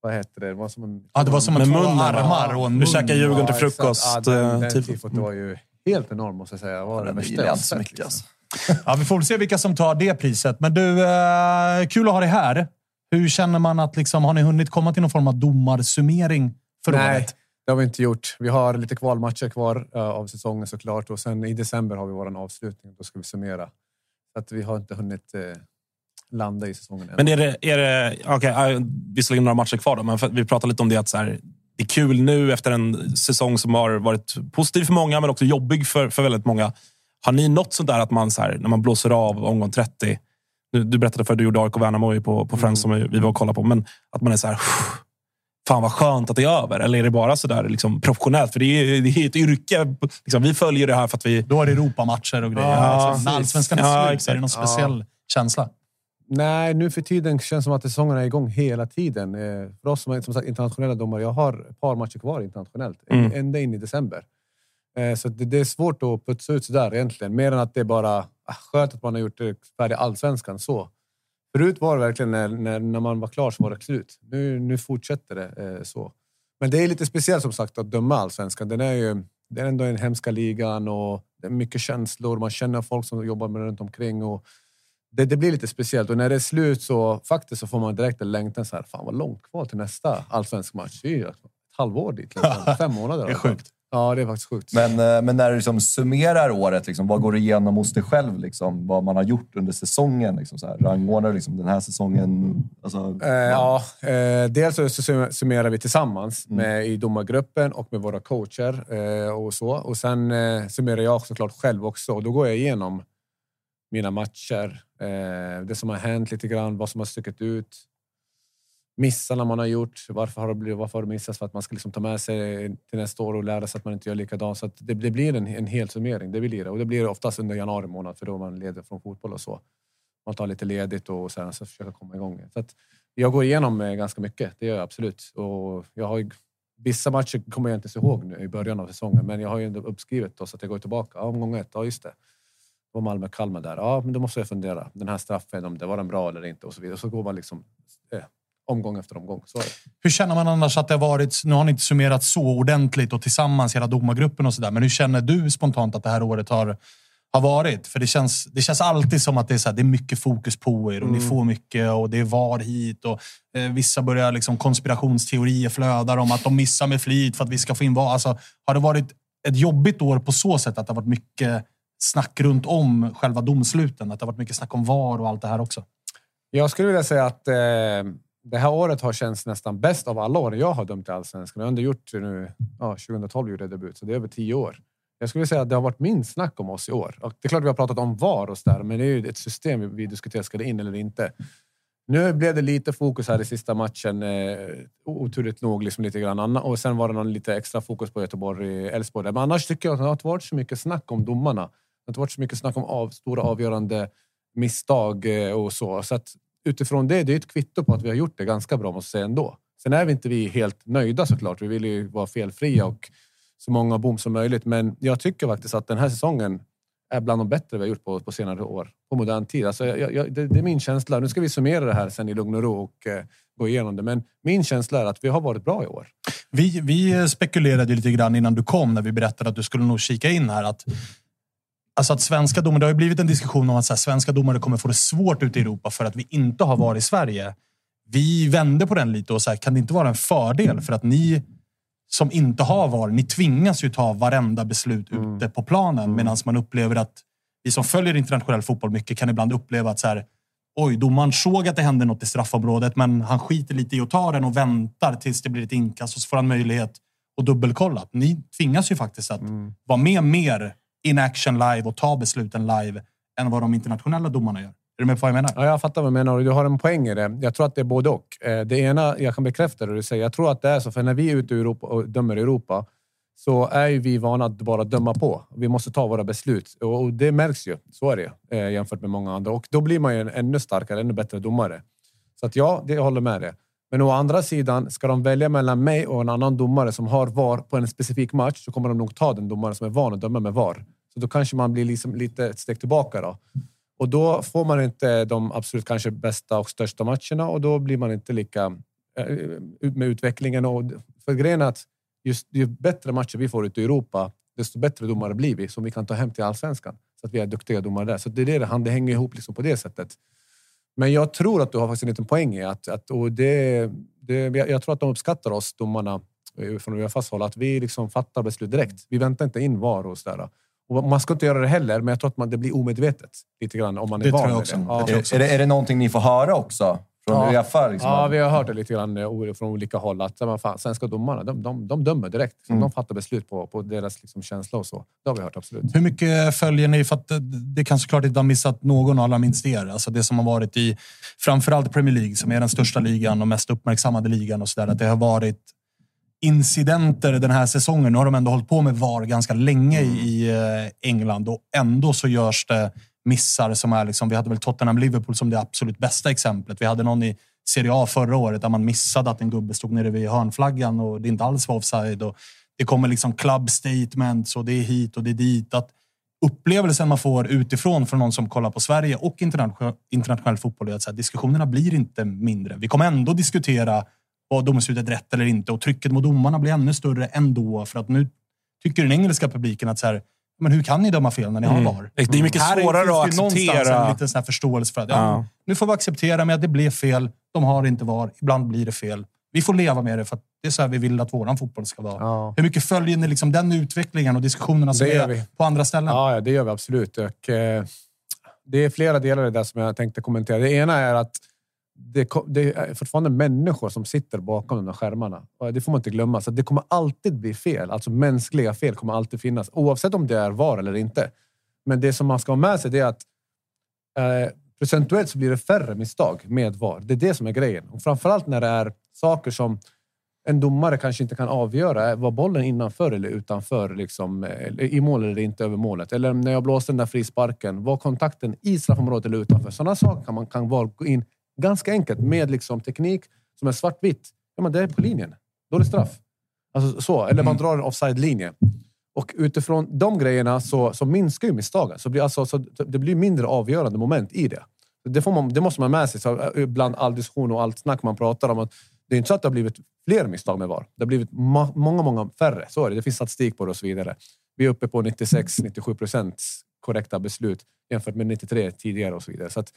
Vad heter det? Det var som en... Ja, det var som en Med två munnen, armar och en Du mun. käkar Djurgården till frukost. Ja, den, eh, den tifo. tifot var ju helt enorm måste jag säga. Det var det Den värsta jag sett, mycket. liksom. Alltså. Ja, vi får väl se vilka som tar det priset. Men du, eh, kul att ha dig här. Hur känner man att, liksom, har ni hunnit komma till någon form av domarsummering för Nej, året? det har vi inte gjort. Vi har lite kvalmatcher kvar eh, av säsongen såklart och sen i december har vi vår avslutning. Då ska vi summera. Så att vi har inte hunnit eh, landa i säsongen än. Men är det... Är det okay, visserligen några matcher kvar, då, men vi pratar lite om det att så här, det är kul nu efter en säsong som har varit positiv för många, men också jobbig för, för väldigt många. Har ni något sånt där att man, så här, när man blåser av omgång 30, du, du berättade för att du gjorde AIK Värnamo på, på Friends som vi var och kollade på, men att man är så här, fan vad skönt att det är över. Eller är det bara så där liksom, professionellt? För det är, det är ett yrke. Liksom, vi följer det här för att vi... Då är det Europamatcher och grejer. Ja, liksom, när allsvenskan är Ja, slut så är det någon exakt. speciell känsla. Nej, nu för tiden känns det som att säsongen är igång hela tiden. Eh, För oss som är som sagt, internationella domare, jag har ett par matcher kvar internationellt. Mm. Ända in i december. Eh, Så det, det är svårt att putsa ut sådär egentligen. Mer än att det är bara ah, skönt att man har gjort det färdigt allsvenskan så. Förut var det verkligen när, när, när man var klar så var det slut. Nu, nu fortsätter det eh, så. Men det är lite speciellt som sagt att döma allsvenskan. Den är ju det är ändå en hemska ligan och det är mycket känslor. Man känner folk som jobbar med runt omkring. Och det, det blir lite speciellt och när det är slut så faktiskt så får man direkt en längtan. Så här, Fan vad långt kvar till nästa allsvensk match. Det är ju ett halvår dit. Liksom. [LAUGHS] Fem månader. Det är sjukt. Ja, det är faktiskt sjukt. Men, eh, men när du liksom summerar året, liksom, vad går du igenom hos dig själv? Liksom, vad man har gjort under säsongen? Liksom, så här, rangordnar du liksom, den här säsongen? Alltså, Eh, ja, eh, dels så sum- summerar vi tillsammans med, i domargruppen och med våra coacher eh, och så. Och sen eh, summerar jag såklart själv också och då går jag igenom mina matcher, eh, det som har hänt lite grann, vad som har stuckit ut, missarna man har gjort. Varför har det, blivit, varför har det missats? För att man ska liksom ta med sig till nästa år och lära sig att man inte gör likadant. Så att det, det blir en, en hel summering. Det blir det. Och det blir oftast under januari månad för då man leder från fotboll och så. Man tar lite ledigt och sen så försöker komma igång. Så att jag går igenom eh, ganska mycket. Det gör jag absolut. Och jag har ju, vissa matcher kommer jag inte ens ihåg nu i början av säsongen, men jag har ju ändå uppskrivet då, så att jag går tillbaka. Ja, omgång ett, ja just det. Det var Malmö-Kalmar där. Ja, men då måste jag fundera. Den här straffen, om det var den bra eller inte och så vidare. Så går man liksom eh, omgång efter omgång. Så. Hur känner man annars att det har varit? Nu har ni inte summerat så ordentligt och tillsammans hela domargruppen och sådär. Men hur känner du spontant att det här året har, har varit? För det känns, det känns alltid som att det är, så här, det är mycket fokus på er och ni får mycket och det är VAR hit och eh, vissa börjar liksom konspirationsteorier flödar om att de missar med flit för att vi ska få in VAR. Alltså, har det varit ett jobbigt år på så sätt att det har varit mycket snack runt om själva domsluten? Att det har varit mycket snack om VAR och allt det här också? Jag skulle vilja säga att eh, det här året har känts nästan bäst av alla år jag har dömt i Allsvenskan. Jag har ändå gjort det nu... Ja, 2012 gjorde jag debut, så det är över tio år. Jag skulle säga att det har varit minst snack om oss i år. Och det är klart vi har pratat om VAR och sådär, men det är ju ett system vi, diskuterar. Ska det in eller inte? Nu blev det lite fokus här i sista matchen. Eh, oturligt nog liksom lite grann. Och sen var det någon lite extra fokus på Göteborg-Elfsborg. Eh, men annars tycker jag att det har inte varit så mycket snack om domarna. Det har inte varit så mycket snack om av, stora avgörande misstag eh, och så. Så att utifrån det, det är ett kvitto på att vi har gjort det ganska bra måste jag säga ändå. Sen är vi inte vi helt nöjda såklart. Vi vill ju vara felfria och så många bom som möjligt. Men jag tycker faktiskt att den här säsongen är bland de bättre vi har gjort på, på senare år. På modern tid. Alltså jag, jag, det, det är min känsla. Nu ska vi summera det här sen i lugn och ro och eh, gå igenom det. Men min känsla är att vi har varit bra i år. Vi, vi spekulerade lite grann innan du kom när vi berättade att du skulle nog kika in här. Att, alltså att svenska domare, det har ju blivit en diskussion om att så här, svenska domare kommer få det svårt ute i Europa för att vi inte har varit i Sverige. Vi vände på den lite och så här, kan det inte vara en fördel? För att ni som inte har VAR, ni tvingas ju ta varenda beslut ute på planen. Medan man upplever att vi som följer internationell fotboll mycket kan ibland uppleva att så här, oj, domaren såg att det hände något i straffområdet, men han skiter lite i att ta den och väntar tills det blir ett inkast och så får han möjlighet att dubbelkolla. Ni tvingas ju faktiskt att vara med mer in action live och ta besluten live än vad de internationella domarna gör. Är du med på vad jag menar? Ja, jag fattar vad du menar och du har en poäng i det. Jag tror att det är både och. Eh, det ena, jag kan bekräfta det du säger. Jag tror att det är så, för när vi är ute i Europa och dömer i Europa så är ju vi vana att bara döma på. Vi måste ta våra beslut och det märks ju. Så är det eh, jämfört med många andra och då blir man ju en ännu starkare, ännu bättre domare. Så att ja, det jag håller med dig. Men å andra sidan, ska de välja mellan mig och en annan domare som har VAR på en specifik match så kommer de nog ta den domare som är van att döma med VAR. Så då kanske man blir liksom lite ett steg tillbaka. Då. Och då får man inte de absolut kanske bästa och största matcherna och då blir man inte lika eh, med utvecklingen. Och, för grejen är att just, ju bättre matcher vi får ute i Europa, desto bättre domare blir vi som vi kan ta hem till allsvenskan. Så att vi är duktiga domare där. Så det, är det, det hänger ihop liksom på det sättet. Men jag tror att du har faktiskt en liten poäng i att, att och det, det, jag tror att de uppskattar oss, domarna, eh, från Uefas håll, att vi liksom fattar beslut direkt. Vi väntar inte in VAR och sådär. Och man ska inte göra det heller, men jag tror att man, det blir omedvetet lite grann om man är Det van tror jag vid också. det. Ja. Det tror jag också. är, det, är det någonting ni får höra också? Från Ja. Uefa? Liksom? Ja, vi har hört det lite grann eh, från olika håll. Att men fan, svenska domarna, de, de, de dömer direkt. Så De fattar beslut på, på deras liksom, känsla och så. Det har vi hört, absolut. Hur mycket följer ni? För att det- det kan såklart inte ha missat någon, allra minst er. Alltså det som har varit i framförallt Premier League, som är den största ligan och mest uppmärksammade ligan och så där, Att det har varit incidenter den här säsongen. Nu har de ändå hållit på med VAR ganska länge i eh, England och ändå så görs det missar som är liksom, vi hade väl Tottenham-Liverpool som det absolut bästa exemplet. Vi hade någon i Serie A förra året där man missade att en gubbe stod nere vid hörnflaggan och det inte alls var offside. Och det kommer liksom club statements och det är hit och det är dit. Att upplevelsen man får utifrån från någon som kollar på Sverige och internationell, internationell fotboll är att så här, diskussionerna blir inte mindre. Vi kommer ändå diskutera var domslutet rätt eller inte? Och trycket mot domarna blir ännu större ändå. För att nu tycker den engelska publiken att så här, men hur kan ni döma fel när ni Mm. har VAR? Det är mycket Här svårare finns att det ju någonstans acceptera. en liten sån här förståelse för att ja, nu får vi acceptera med att det blev fel. De har inte VAR. Ibland blir det fel. Vi får leva med det för att det är så här vi vill att våran fotboll ska vara. Ja. Hur mycket följer ni liksom den utvecklingen och diskussionerna som är på andra ställen? Ja, ja, det gör vi absolut. Och, eh, det är flera delar i det som jag tänkte kommentera. Det ena är att det, det är fortfarande människor som sitter bakom de där skärmarna. Det får man inte glömma. Så det kommer alltid bli fel. Alltså mänskliga fel kommer alltid finnas. Oavsett om det är VAR eller inte. Men det som man ska ha med sig det är att eh, procentuellt så blir det färre misstag med VAR. Det är det som är grejen. Och framförallt när det är saker som en domare kanske inte kan avgöra. Eh, var bollen innanför eller utanför? Liksom, eh, I mål eller inte över målet? Eller när jag blåste den där frisparken. Var kontakten i straffområdet eller utanför? Sådana saker kan man kan VAR gå in ganska enkelt med liksom teknik som är svartvitt. Ja, men det är på linjen. Då är det straff. Alltså, så. Eller man drar en offside-linje. Och utifrån de grejerna så, så minskar ju misstagen. Så blir alltså, så det blir mindre avgörande moment i det. Det, man, det måste man ha med sig. Så, eh, bland all diskussion och allt snack man pratar om. Att det är inte så att det har blivit fler misstag med VAR. Det har blivit många, många färre. Så är det. Det finns statistik på det och så vidare. Vi är uppe på 96-97 procents korrekta beslut jämfört med 93 tidigare och så vidare. Så, att,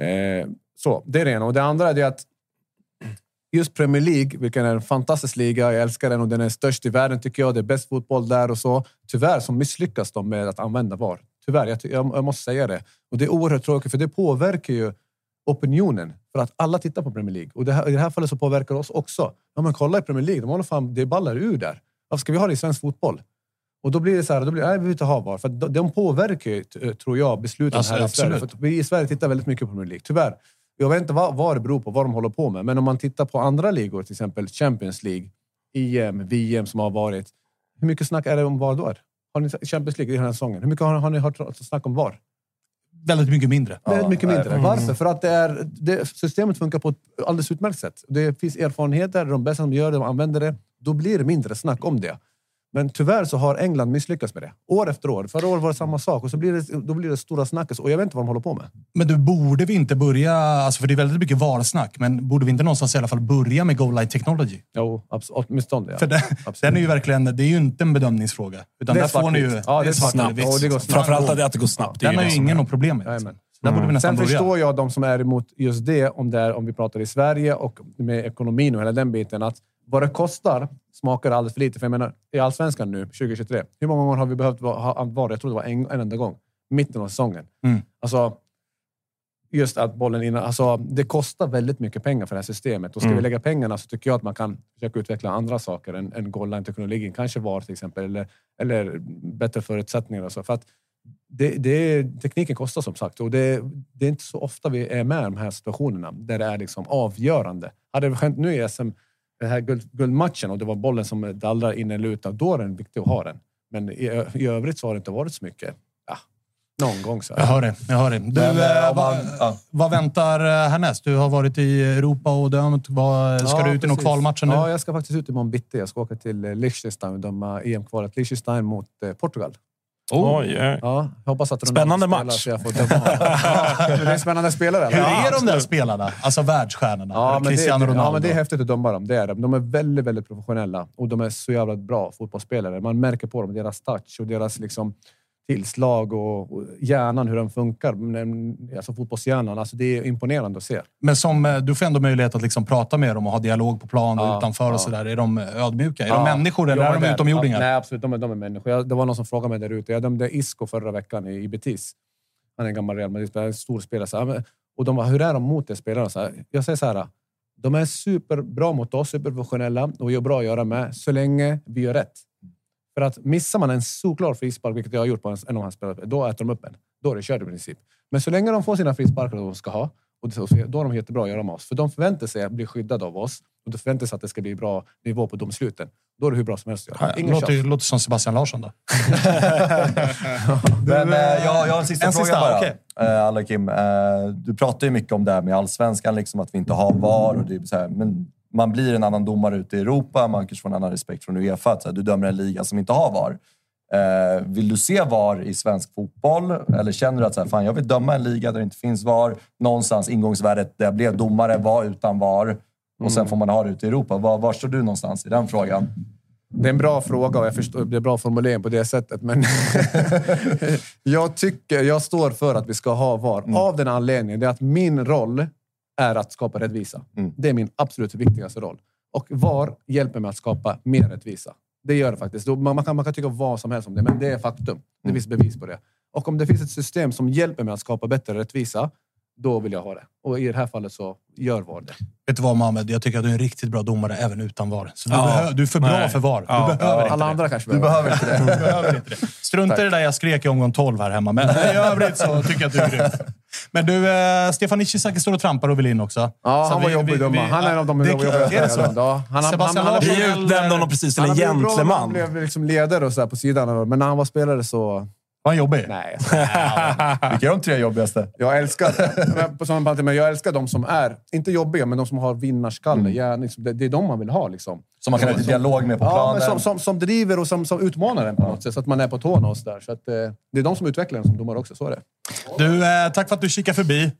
eh, så det är det ena. Och det andra är att just Premier League, vilken är en fantastisk liga. Jag älskar den och den är störst i världen tycker jag. Det är bäst fotboll där och så. Tyvärr så misslyckas de med att använda VAR. Tyvärr, jag, jag, jag måste säga det. Och det är oerhört tråkigt för det påverkar ju opinionen. För att alla tittar på Premier League. Och det här, i det här fallet så påverkar det oss också. Ja, men kolla i Premier League, de håller fan, det ballar ur där. Varför ska vi ha det i svensk fotboll? Och då blir det så här, då blir, nej, vi vill inte ha VAR. För de, påverkar ju, tror jag, besluten Alltså, här i Sverige. absolut. För vi i Sverige tittar väldigt mycket på Premier League, tyvärr. Jag vet inte vad, vad det beror på, vad de håller på med. Men om man tittar på andra ligor, till exempel Champions League, EM, VM som har varit. Hur mycket snack är det om VAR då? Har ni Champions League i den här säsongen? Hur mycket har, har ni hört snack om VAR? Väldigt mycket mindre. Väldigt mycket mindre. faktiskt. Varför? För att det är, det, systemet funkar på ett alldeles utmärkt sätt. Det finns erfarenheter, de bästa som gör det, de använder det. Då blir det mindre snack om det. Men tyvärr så har England misslyckats med det. År efter år. Förra året var det samma sak och så blir det, då blir det stora snacket. Och jag vet inte vad de håller på med. Men du, borde vi inte börja, alltså för det är väldigt mycket VAR-snack, men borde vi inte någonstans i alla fall börja med goal line technology? Jo, åtminstone ja. För den, den är ju verkligen, det är ju inte en bedömningsfråga. Utan Det är där får ni ju... Ja, det är svart snabbt. Ja, det går snabbt. Framförallt att det- går snabbt. Det är Den har ju ingen något problem med. Vi nästan Sen börja. förstår jag de som är emot just det, om, det är, om vi pratar i Sverige och med ekonomin och hela den biten. Att vad det kostar smakar alldeles för lite. För jag menar, i Allsvenskan nu, 2023, hur många gånger har vi behövt va- ha VAR? Jag tror det var en, en enda gång. Mitten av säsongen. Mm. Alltså, just att bollen innan... Alltså, det kostar väldigt mycket pengar för det här systemet. Och ska Mm. vi lägga pengarna så tycker jag att man kan försöka utveckla andra saker än, än goal line-teknologin. Kanske VAR till exempel, eller, eller bättre förutsättningar. Och så. För att det, det, tekniken kostar som sagt och det, det är inte så ofta vi är med i de här situationerna där det är liksom avgörande. Hade det hänt nu i SM, den här guld, guldmatchen och det var bollen som dallrar in eller ut, då är det viktigt att ha den. Men i, i övrigt så har det inte varit så mycket. Ja, någon gång så. Jag hör det. Jag hör det. Du, Men, eh, eh, man- vad, ja. vad väntar eh, härnäst? Du har varit i Europa och dömt. Vad, ska Ja, du ut i någon precis. kvalmatcher nu? Ja, jag ska faktiskt ut imorgon bitti. Jag ska åka till eh, Liechtenstein och döma EM-kvalet. Liechtenstein mot Portugal. Oh. Oj, oj. Ja, hoppas att Spännande spelar match. Så jag får ja, [LAUGHS] det är spännande spelare. Hur är de där spelarna? Alltså världsstjärnorna? Ja men, det, Cristiano Ronaldo. ja, men det är häftigt att döma dem. Det är de. De är väldigt, väldigt professionella och de är så jävla bra fotbollsspelare. Man märker på dem deras touch och deras liksom, tillslag och, och hjärnan, hur den funkar. Alltså fotbollshjärnan. Alltså, det är imponerande att se. Men som, eh, du får ändå möjlighet att liksom prata med dem och ha dialog på plan och Ja, utanför ja. och sådär. Är de ödmjuka? Är Ja, de människor eller är de där. utomjordingar? Nej, absolut. De är, de är människor. Jag, det var någon som frågade mig där ute. Jag dömde Isco förra veckan i, i Betis. Han är en gammal Real Madrid-spelare, en stor spelare. Så, här, och de bara, hur är de mot det spelarna? Så här, jag säger så här. De är superbra mot oss, superprofessionella och gör bra att göra med, så länge vi gör rätt. För att missar man en solklar frispark, vilket jag har gjort på en, en av hans spelare, då äter de upp en. Då är det kört i princip. Men så länge de får sina frisparkar de ska ha, och det- och så- då är de jättebra att göra med oss. För de förväntar sig att bli skyddade av oss och de förväntar sig att det ska bli bra nivå på domsluten. Då är det hur bra som helst att göra. Ja, Ingen låter, låter som Sebastian Larsson då. [LAUGHS] Men eh, jag, jag har en sista En fråga sista, bara. okej. Eh, Alla Kim, eh, du pratar ju mycket om det här med allsvenskan, liksom att vi inte har VAR. Och det så här, men man blir en annan domare ute i Europa, man kanske får en annan respekt från Uefa. Att, så här, du dömer en liga som inte har VAR. Eh, vill du se VAR i svensk fotboll? Eller känner du att så här, fan, jag vill döma en liga där det inte finns VAR? Någonstans ingångsvärdet där jag blev domare var utan VAR. och sen får man ha det ute i Europa. Var, var står du någonstans i den frågan? Det är en bra fråga och jag förstår, det är bra formulering på det sättet. Men [LAUGHS] [LAUGHS] jag tycker, jag står för att vi ska ha VAR. Mm. Av den anledningen, det är att min roll är att skapa rättvisa. Mm. Det är min absolut viktigaste roll. Och VAR hjälper mig att skapa mer rättvisa. Det gör det faktiskt. Man kan, man kan tycka vad som helst om det, men det är faktum. Det Mm. finns bevis på det. Och om det finns ett system som hjälper mig att skapa bättre rättvisa, då vill jag ha det. Och i det här fallet så gör VAR det. Vet du vad Mohamed? Jag tycker att du är en riktigt bra domare även utan VAR. Så du, Ja. du är för bra Nej. för VAR. Du Ja. behöver inte Alla det. andra kanske Du behöver inte det. Du behöver inte det. [LAUGHS] Strunta i det där jag skrek i omgång 12 här hemma. Men i övrigt så tycker jag att du är grym. Men du, eh, Stefan Ishizaki står och trampar och vill in också. Ja, Så han var vi- jobbig vi- döma. vi- Han är en av de det- jobbigaste Är det så? Ja, han, Sebastian han, han, Larsson Vi utnämnde honom precis till han en blev bra när gentleman. Han blev liksom ledare och så här på sidan. Men när han var spelare så... Var han jobbig? Nej. [LAUGHS] Vilka är de tre jobbigaste? Jag älskar, på sådana men jag älskar de som är, inte jobbiga, men de som har vinnarskalle. Mm. Ja, liksom, det, det är de man vill ha. Liksom. Som man kan ha lite dialog med på Ja, planen. men som, som, som driver och som, som utmanar en på något sätt. Så att man är på tårna och så där. Så att, eh, det är de som utvecklar en som domare också. Så är det. Du, eh, tack för att du kikade förbi.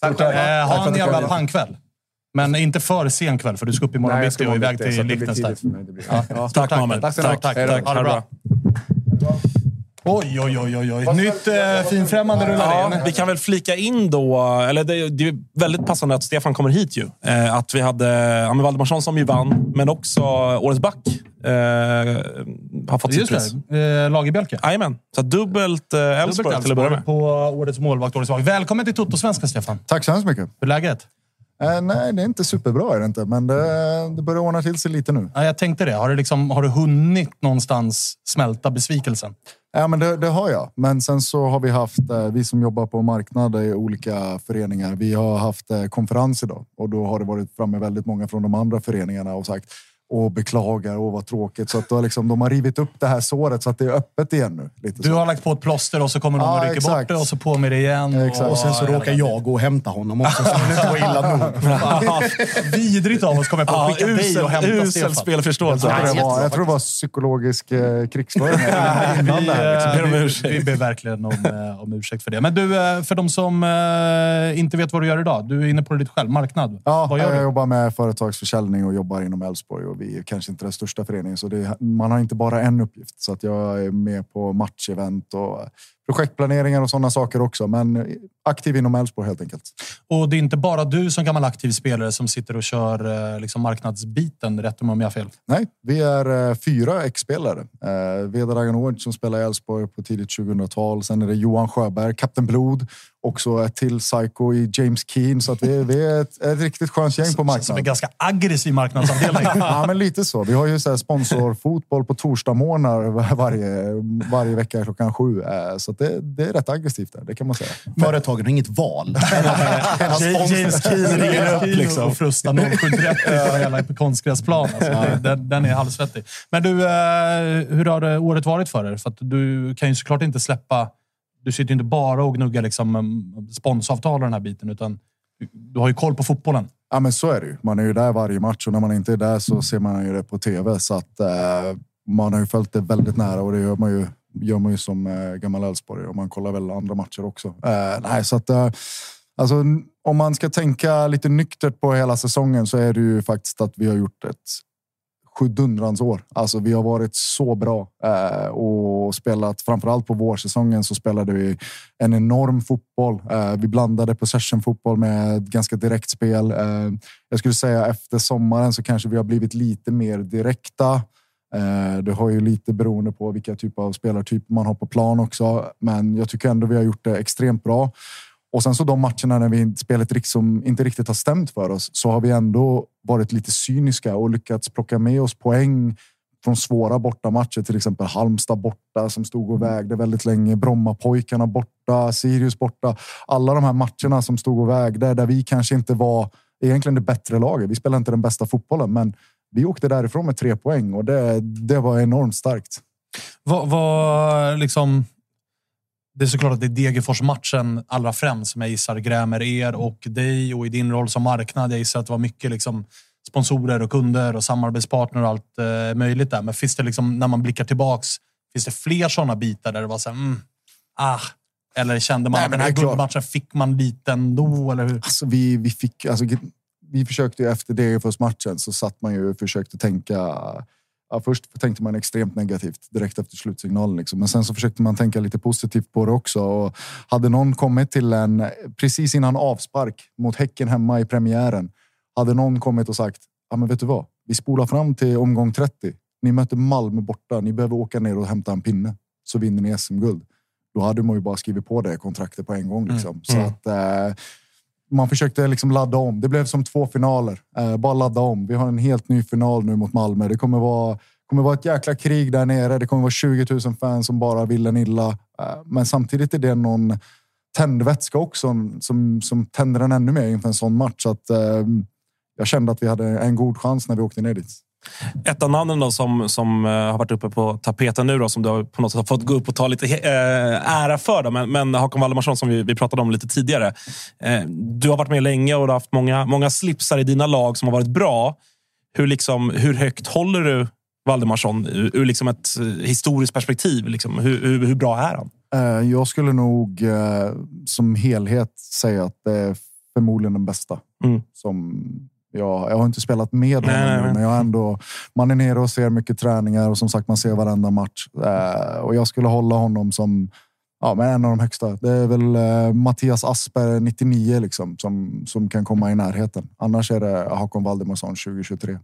Tack. Eh, Tack ha för en jävla pangkväll. Men inte för sen kväll, för du ska upp imorgon Nej, jag bitti och iväg till Liechtenstein. Ja. Ja. Tack Mohamed. Tack mycket. Tack, då. tack. Ha det bra. Oj, oj, oj, oj, oj. Nytt eh, finfrämmande rullar Ja, in. vi kan väl flika in då, eller det, det är väldigt passande att Stefan kommer hit ju. Eh, att vi hade ja, Valdemarsson som ju vann, men också Årets back eh, har fått sitt Just pris. det. Eh, Lagerbjälke. Jajamän. Så dubbelt eh, Elfsborg till att börja med. på årets målvakt, årets lag. Välkommen till Toto-svenska, Stefan. Tack så hemskt mycket. Hur är läget? Eh, nej, det är inte superbra är det inte, men det, det börjar ordna till sig lite nu. Ja, jag tänkte det. Har du, liksom, har du hunnit någonstans smälta besvikelsen? Ja, men det, det har jag. Men sen så har vi haft, eh, vi som jobbar på marknad i olika föreningar, vi har haft eh, konferens idag och då har det varit framme väldigt många från de andra föreningarna och sagt och beklagar och vad tråkigt. Så att då har liksom, de har rivit upp det här såret så att det är öppet igen nu. Lite Du så. har lagt på ett plåster och så kommer någon Ja, och rycker exakt. bort det och så på med det igen. Exakt. Och sen så råkar jag gå och hämta honom också, så [LAUGHS] det inte var illa nog. [LAUGHS] Vidrigt av oss kommer på att skicka dig och hämta usel Stefan. spelförståelse. Jag tror, det var, jag tror det var psykologisk eh, inblandad [LAUGHS] här, liksom. Vi, eh, vi, vi ber verkligen om, eh, om ursäkt för det. Men du, eh, för de som eh, inte vet vad du gör idag. Du är inne på det lite själv. Marknad. Ja, vad gör jag du? jobbar med företagsförsäljning och jobbar inom Elfsborg vi är kanske inte den största föreningen så det man har inte bara en uppgift. Så att jag är med på matchevent och projektplaneringar och sådana saker också. Men aktiv inom Elfsborg helt enkelt. Och det är inte bara du som gammal aktiv spelare som sitter och kör eh, liksom marknadsbiten. Rätt om jag har fel. Nej, vi är eh, fyra ex-spelare. Eh, Veda Raganovic som spelar i Elfsborg på tidigt 2000-tal. Sen är det Johan Sjöberg, Kapten Blod. Också ett till psycho i James Keen. Så att vi, vi är ett, ett riktigt skönt gäng på Som en marknaden. ganska aggressiv marknadsavdelning. [LAUGHS] Ja, men lite så. Vi har ju så här sponsorfotboll på torsdagsmorgnar varje, varje vecka klockan sju. Eh, Så att det, det är rätt aggressivt där, det kan man säga. Företagen har inget val. [LAUGHS] James Keen ringer upp liksom. och frustar 07.30 på en jävla konstgräsplan. Alltså, den, den är halvsvettig. Men du, eh, hur har året varit för er? För att du kan ju såklart inte släppa... Du sitter ju inte bara och gnuggar liksom, um, sponsavtal och den här biten, utan du, du har ju koll på fotbollen. Ja, men så är det ju. Man är ju där varje match och när man inte är där så ser man ju det på tv. Så att eh, man har ju följt det väldigt nära och det gör man ju, gör man ju som eh, gammal Elfsborg och man kollar väl andra matcher också. Eh, nej, så att eh, alltså, om man ska tänka lite nyktert på hela säsongen så är det ju faktiskt att vi har gjort ett sjudundrans år. Alltså vi har varit så bra eh, och spelat framförallt på vårsäsongen så spelade vi en enorm fotboll. Eh, vi blandade possession fotboll med ganska direkt spel. Eh, jag skulle säga efter sommaren så kanske vi har blivit lite mer direkta. Eh, det har ju lite beroende på vilka typer av spelartyper man har på plan också, men jag tycker ändå vi har gjort det extremt bra. Och sen så de matcherna när vi spelet liksom inte riktigt har stämt för oss så har vi ändå varit lite cyniska och lyckats plocka med oss poäng från svåra bortamatcher, till exempel Halmstad borta som stod och vägde väldigt länge, Brommapojkarna borta, Sirius borta. Alla de här matcherna som stod och vägde där vi kanske inte var egentligen det bättre laget. Vi spelade inte den bästa fotbollen, men vi åkte därifrån med tre poäng och det, det var enormt starkt. Vad, vad liksom... Det är såklart att det är Degerfors-matchen allra främst som jag gissar grämer er och dig och i din roll som marknad. Jag gissar att det var mycket liksom sponsorer och kunder och samarbetspartner och allt eh, möjligt där. Men finns det liksom, när man blickar tillbaks, finns det fler sådana bitar där det var så här, mm, ah, eller kände man Nej, att den här guldmatchen fick man lite ändå, eller hur? Alltså, vi, vi fick, alltså, vi försökte ju efter Degerfors-matchen så satt man ju och försökte tänka Ja, först tänkte man extremt negativt direkt efter slutsignalen. Liksom. Men sen så försökte man tänka lite positivt på det också. Och hade någon kommit till en, precis innan avspark mot Häcken hemma i premiären. Hade någon kommit och sagt, ja men vet du vad? Vi spolar fram till omgång 30. Ni möter Malmö borta. Ni behöver åka ner och hämta en pinne. Så vinner ni SM-guld. Då hade man ju bara skrivit på det kontraktet på en gång. Liksom. Mm. Så Mm. att, eh, man försökte liksom ladda om. Det blev som två finaler. Eh, bara ladda om. Vi har en helt ny final nu mot Malmö. Det kommer vara, kommer vara ett jäkla krig där nere. Det kommer vara 20 000 fans som bara vill en illa. Eh, men samtidigt är det någon tändvätska också som, som tänder en ännu mer inför en sån match. Så att, eh, jag kände att vi hade en god chans när vi åkte ner dit. Ett av namnen då som, som eh, har varit uppe på tapeten nu, då, som du har på något sätt har fått gå upp och ta lite eh, ära för. Då, men, men Håkan Valdemarsson, som vi, vi pratade om lite tidigare. Eh, du har varit med länge och du har haft många, många slipsar i dina lag som har varit bra. Hur, liksom, hur högt håller du Valdemarsson ur, ur liksom ett historiskt perspektiv? Liksom? Hur, hur, hur bra är han? Jag skulle nog som helhet säga att det är förmodligen den bästa. Mm. Som jag, jag har inte spelat med honom nej, nu, nej. men jag ändå, man är nere och ser mycket träningar och som sagt man ser varenda match. Eh, Och jag skulle hålla honom som ja, men en av de högsta. Det är väl eh, Mattias Asper, 99, liksom, som, som kan komma i närheten. Annars är det Hakon Valdemarsson 2023.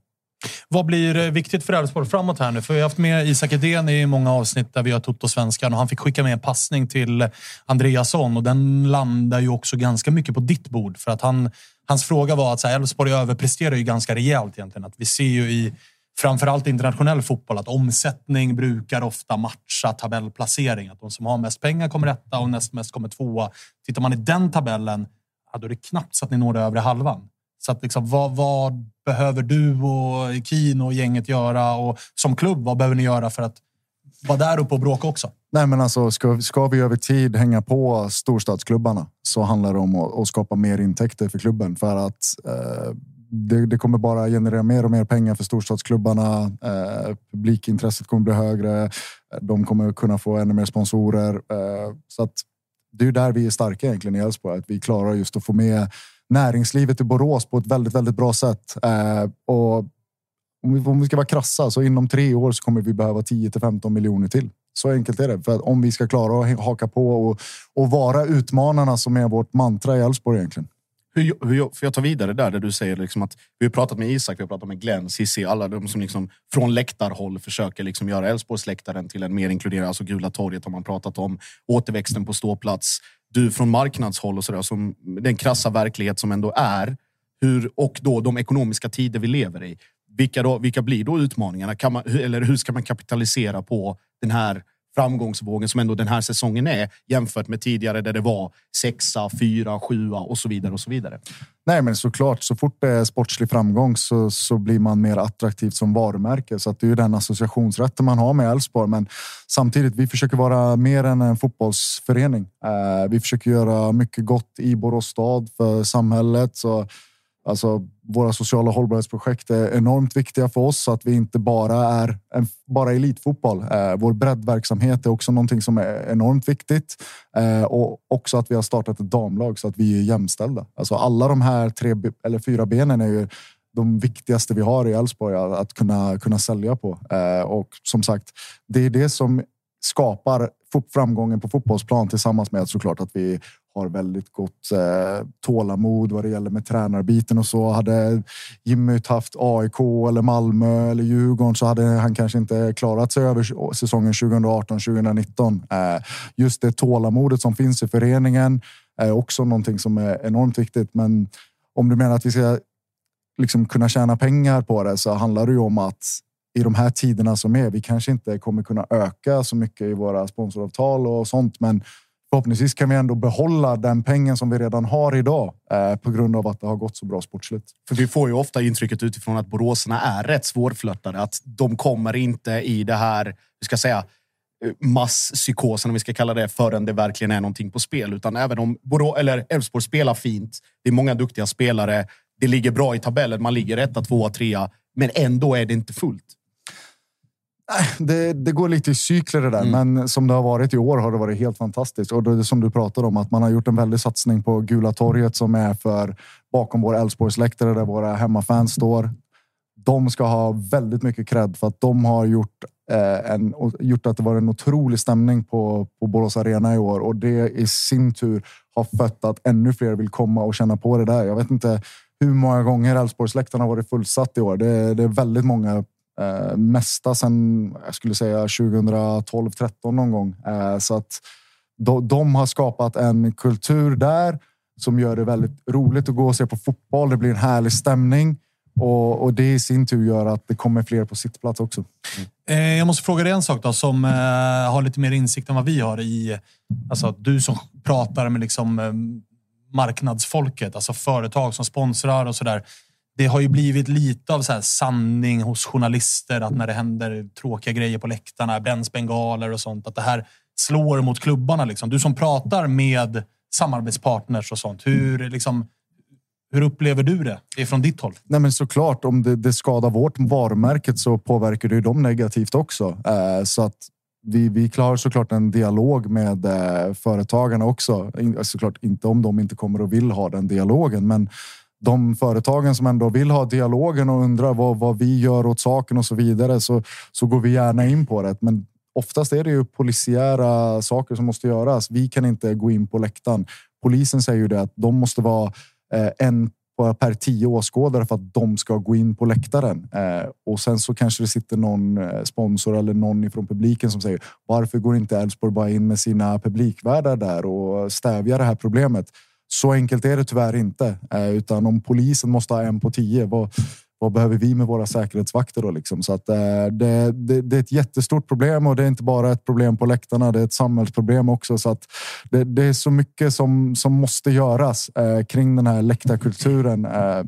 Vad blir eh, viktigt för Elfsborg framåt här nu? För vi har haft med Isak Edén i många avsnitt där vi har Toto-svenskan och han fick skicka med en passning till Andreasson och den landar ju också ganska mycket på ditt bord. För att han, hans fråga var att Elfsborg överpresterar ju ganska rejält egentligen. Att vi ser ju i framförallt internationell fotboll att omsättning brukar ofta matcha tabellplacering. Att de som har mest pengar kommer etta och näst mest kommer tvåa. Tittar man i den tabellen, ja, då är det knappt så att ni når det övre halvan. Så att liksom, vad, vad behöver du och Kino och gänget göra? Och som klubb, vad behöver ni göra för att vara där uppe och bråka också? Nej, men alltså, ska, ska vi över tid hänga på storstadsklubbarna så handlar det om att, att skapa mer intäkter för klubben. För att eh, det, det kommer bara generera mer och mer pengar för storstadsklubbarna. Eh, publikintresset kommer bli högre. Eh, de kommer kunna få ännu mer sponsorer. Eh, så att det är där vi är starka egentligen i Elfsborg. Att vi klarar just att få med näringslivet i Borås på ett väldigt, väldigt bra sätt. Eh, och om vi, om vi ska vara krassa så inom tre år så kommer vi behöva 10 till 15 miljoner till. Så enkelt är det. För att om vi ska klara att haka på och, och vara utmanarna som är vårt mantra i Elfsborg egentligen. Hur, hur, för jag tar vidare där, där du säger liksom att vi har pratat med Isak, vi har pratat med Glenn, Cissi, alla de som liksom från läktarhåll försöker liksom göra Elfsborgsläktaren till en mer inkluderad, alltså Gula torget har man pratat om, återväxten på ståplats. Du från marknadshåll och sådär, som den krassa verklighet som ändå är, hur, och då de ekonomiska tider vi lever i. Vilka, då, vilka blir då utmaningarna? Kan man, eller hur ska man kapitalisera på den här framgångsvågen som ändå den här säsongen är jämfört med tidigare där det var sexa, fyra, sjua och så vidare och så vidare. Nej, men såklart, så fort det är sportslig framgång så, så blir man mer attraktiv som varumärke. Så att det är ju den associationsrätten man har med Elfsborg. Men samtidigt, vi försöker vara mer än en fotbollsförening. Eh, vi försöker göra mycket gott i Borås stad för samhället. Så, alltså, våra sociala hållbarhetsprojekt är enormt viktiga för oss så att vi inte bara är en, bara elitfotboll. Eh, vår breddverksamhet är också någonting som är enormt viktigt eh, och också att vi har startat ett damlag så att vi är jämställda. Alltså alla de här tre eller fyra benen är ju de viktigaste vi har i Elfsborg att, kunna, kunna sälja på. Eh, och som sagt, det är det som skapar framgången på fotbollsplan tillsammans med såklart att vi har väldigt gott eh, tålamod vad det gäller med tränarbiten och så. Hade Jimmy haft AIK eller Malmö eller Djurgården så hade han kanske inte klarat sig över säsongen 2018-2019. Eh, just det tålamodet som finns i föreningen är också någonting som är enormt viktigt. Men om du menar att vi ska liksom kunna tjäna pengar på det så handlar det ju om att i de här tiderna som är, vi kanske inte kommer kunna öka så mycket i våra sponsoravtal och sånt, men förhoppningsvis kan vi ändå behålla den pengen som vi redan har idag eh, på grund av att det har gått så bra sportsligt. För vi får ju ofta intrycket utifrån att boråsarna är rätt svårflörtade. Att de kommer inte i det här, vi ska säga, eh, masspsykosen, om vi ska kalla det, förrän det verkligen är någonting på spel. Utan även om Borå, eller Elfsborg spelar fint, det är många duktiga spelare, det ligger bra i tabellen, man ligger etta, tvåa, trea, men ändå är det inte fullt det, det går lite i cykler det där, men som det har varit i år har det varit helt fantastiskt. Och det som du pratade om, att man har gjort en väldig satsning på Gula torget som är för bakom vår Älvsborgsläktare där våra hemmafans står. De ska ha väldigt mycket cred för att de har gjort, eh, en, gjort att det var en otrolig stämning på, på Borås Arena i år och det i sin tur har fött att ännu fler vill komma och känna på det där. Jag vet inte hur många gånger Älvsborgsläktaren har varit fullsatt i år. Det, det är väldigt många Eh, mesta sen, jag skulle säga 2012-13 någon gång. Eh, så att de, de har skapat en kultur där som gör det väldigt roligt att gå och se på fotboll. Det blir en härlig stämning och, och det i sin tur gör att det kommer fler på sittplats också. Eh, Jag måste fråga dig en sak då, som eh, har lite mer insikt än vad vi har i... Alltså, du som pratar med liksom, eh, marknadsfolket, alltså företag som sponsrar och sådär. Det har ju blivit lite av så sanning hos journalister att när det händer tråkiga grejer på läktarna, bränns bengaler och sånt, att det här slår mot klubbarna. Liksom. Du som pratar med samarbetspartners och sånt, hur, liksom, hur upplever du det ifrån ditt håll? Nej, men såklart, om det, det skadar vårt varumärke så påverkar det ju dem negativt också. Eh, så att vi, vi klarar såklart en dialog med eh, företagarna också. In, såklart inte om de inte kommer och vill ha den dialogen, men de företagen som ändå vill ha dialogen och undrar vad, vad vi gör åt saken och så vidare så, så går vi gärna in på det. Men oftast är det ju polisiära saker som måste göras. Vi kan inte gå in på läktaren. Polisen säger ju det att de måste vara eh, en per tio åskådare för att de ska gå in på läktaren. Eh, och sen så kanske det sitter någon eh, sponsor eller någon ifrån publiken som säger varför går inte Elfsborg bara in med sina publikvärdar där och stävjar det här problemet? Så enkelt är det tyvärr inte, eh, utan om polisen måste ha en på tio, vad, vad behöver vi med våra säkerhetsvakter då? Liksom? Så att, eh, det, det, det är ett jättestort problem och det är inte bara ett problem på läktarna, det är ett samhällsproblem också. Så att det, det är så mycket som, som måste göras eh, kring den här läktarkulturen. Eh,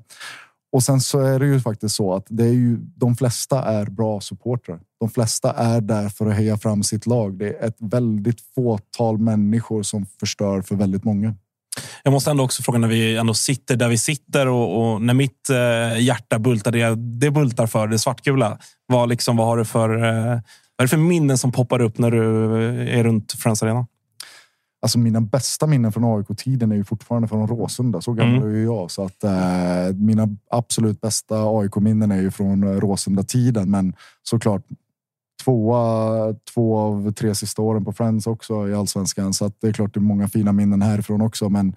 och sen så är det ju faktiskt så att det är ju, de flesta är bra supportrar. De flesta är där för att heja fram sitt lag. Det är ett väldigt fåtal människor som förstör för väldigt många. Jag måste ändå också fråga när vi ändå sitter där vi sitter och, och när mitt eh, hjärta bultar det, det bultar för det svartgula. Vad, liksom, vad har du för, eh, vad är det för minnen som poppar upp när du är runt Friends Arena? Alltså mina bästa minnen från AIK-tiden är ju fortfarande från Råsunda. Så gammal Mm. är ju jag. Så att, eh, mina absolut bästa AIK-minnen är ju från eh, Råsunda-tiden. Men såklart tvåa, två av tre sista åren på Friends också i allsvenskan. Så att det är klart det är många fina minnen härifrån också. Men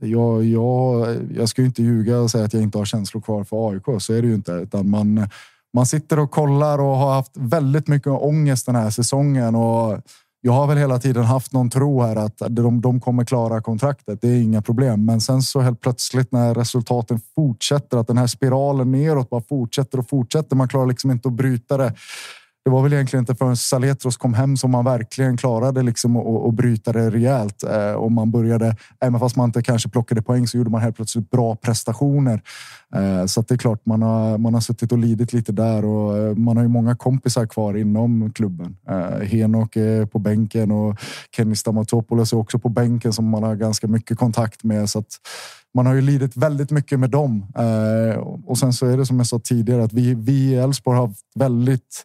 jag, jag, jag ska ju inte ljuga och säga att jag inte har känslor kvar för AIK. Så är det ju inte. Utan man, man sitter och kollar och har haft väldigt mycket ångest den här säsongen. Och jag har väl hela tiden haft någon tro här att de, de kommer klara kontraktet. Det är inga problem. Men sen så helt plötsligt när resultaten fortsätter, att den här spiralen neråt bara fortsätter och fortsätter. Man klarar liksom inte att bryta det. Det var väl egentligen inte förrän Saletros kom hem som man verkligen klarade liksom att, att bryta det rejält. Eh, och man började, även fast man inte kanske plockade poäng, så gjorde man helt plötsligt bra prestationer. Eh, så att det är klart, man har, man har suttit och lidit lite där och eh, man har ju många kompisar kvar inom klubben. Eh, Henok är på bänken och Kenny Stamatopoulos är också på bänken som man har ganska mycket kontakt med. Så att man har ju lidit väldigt mycket med dem. Eh, och sen så är det som jag sa tidigare att vi, vi i Elfsborg har haft väldigt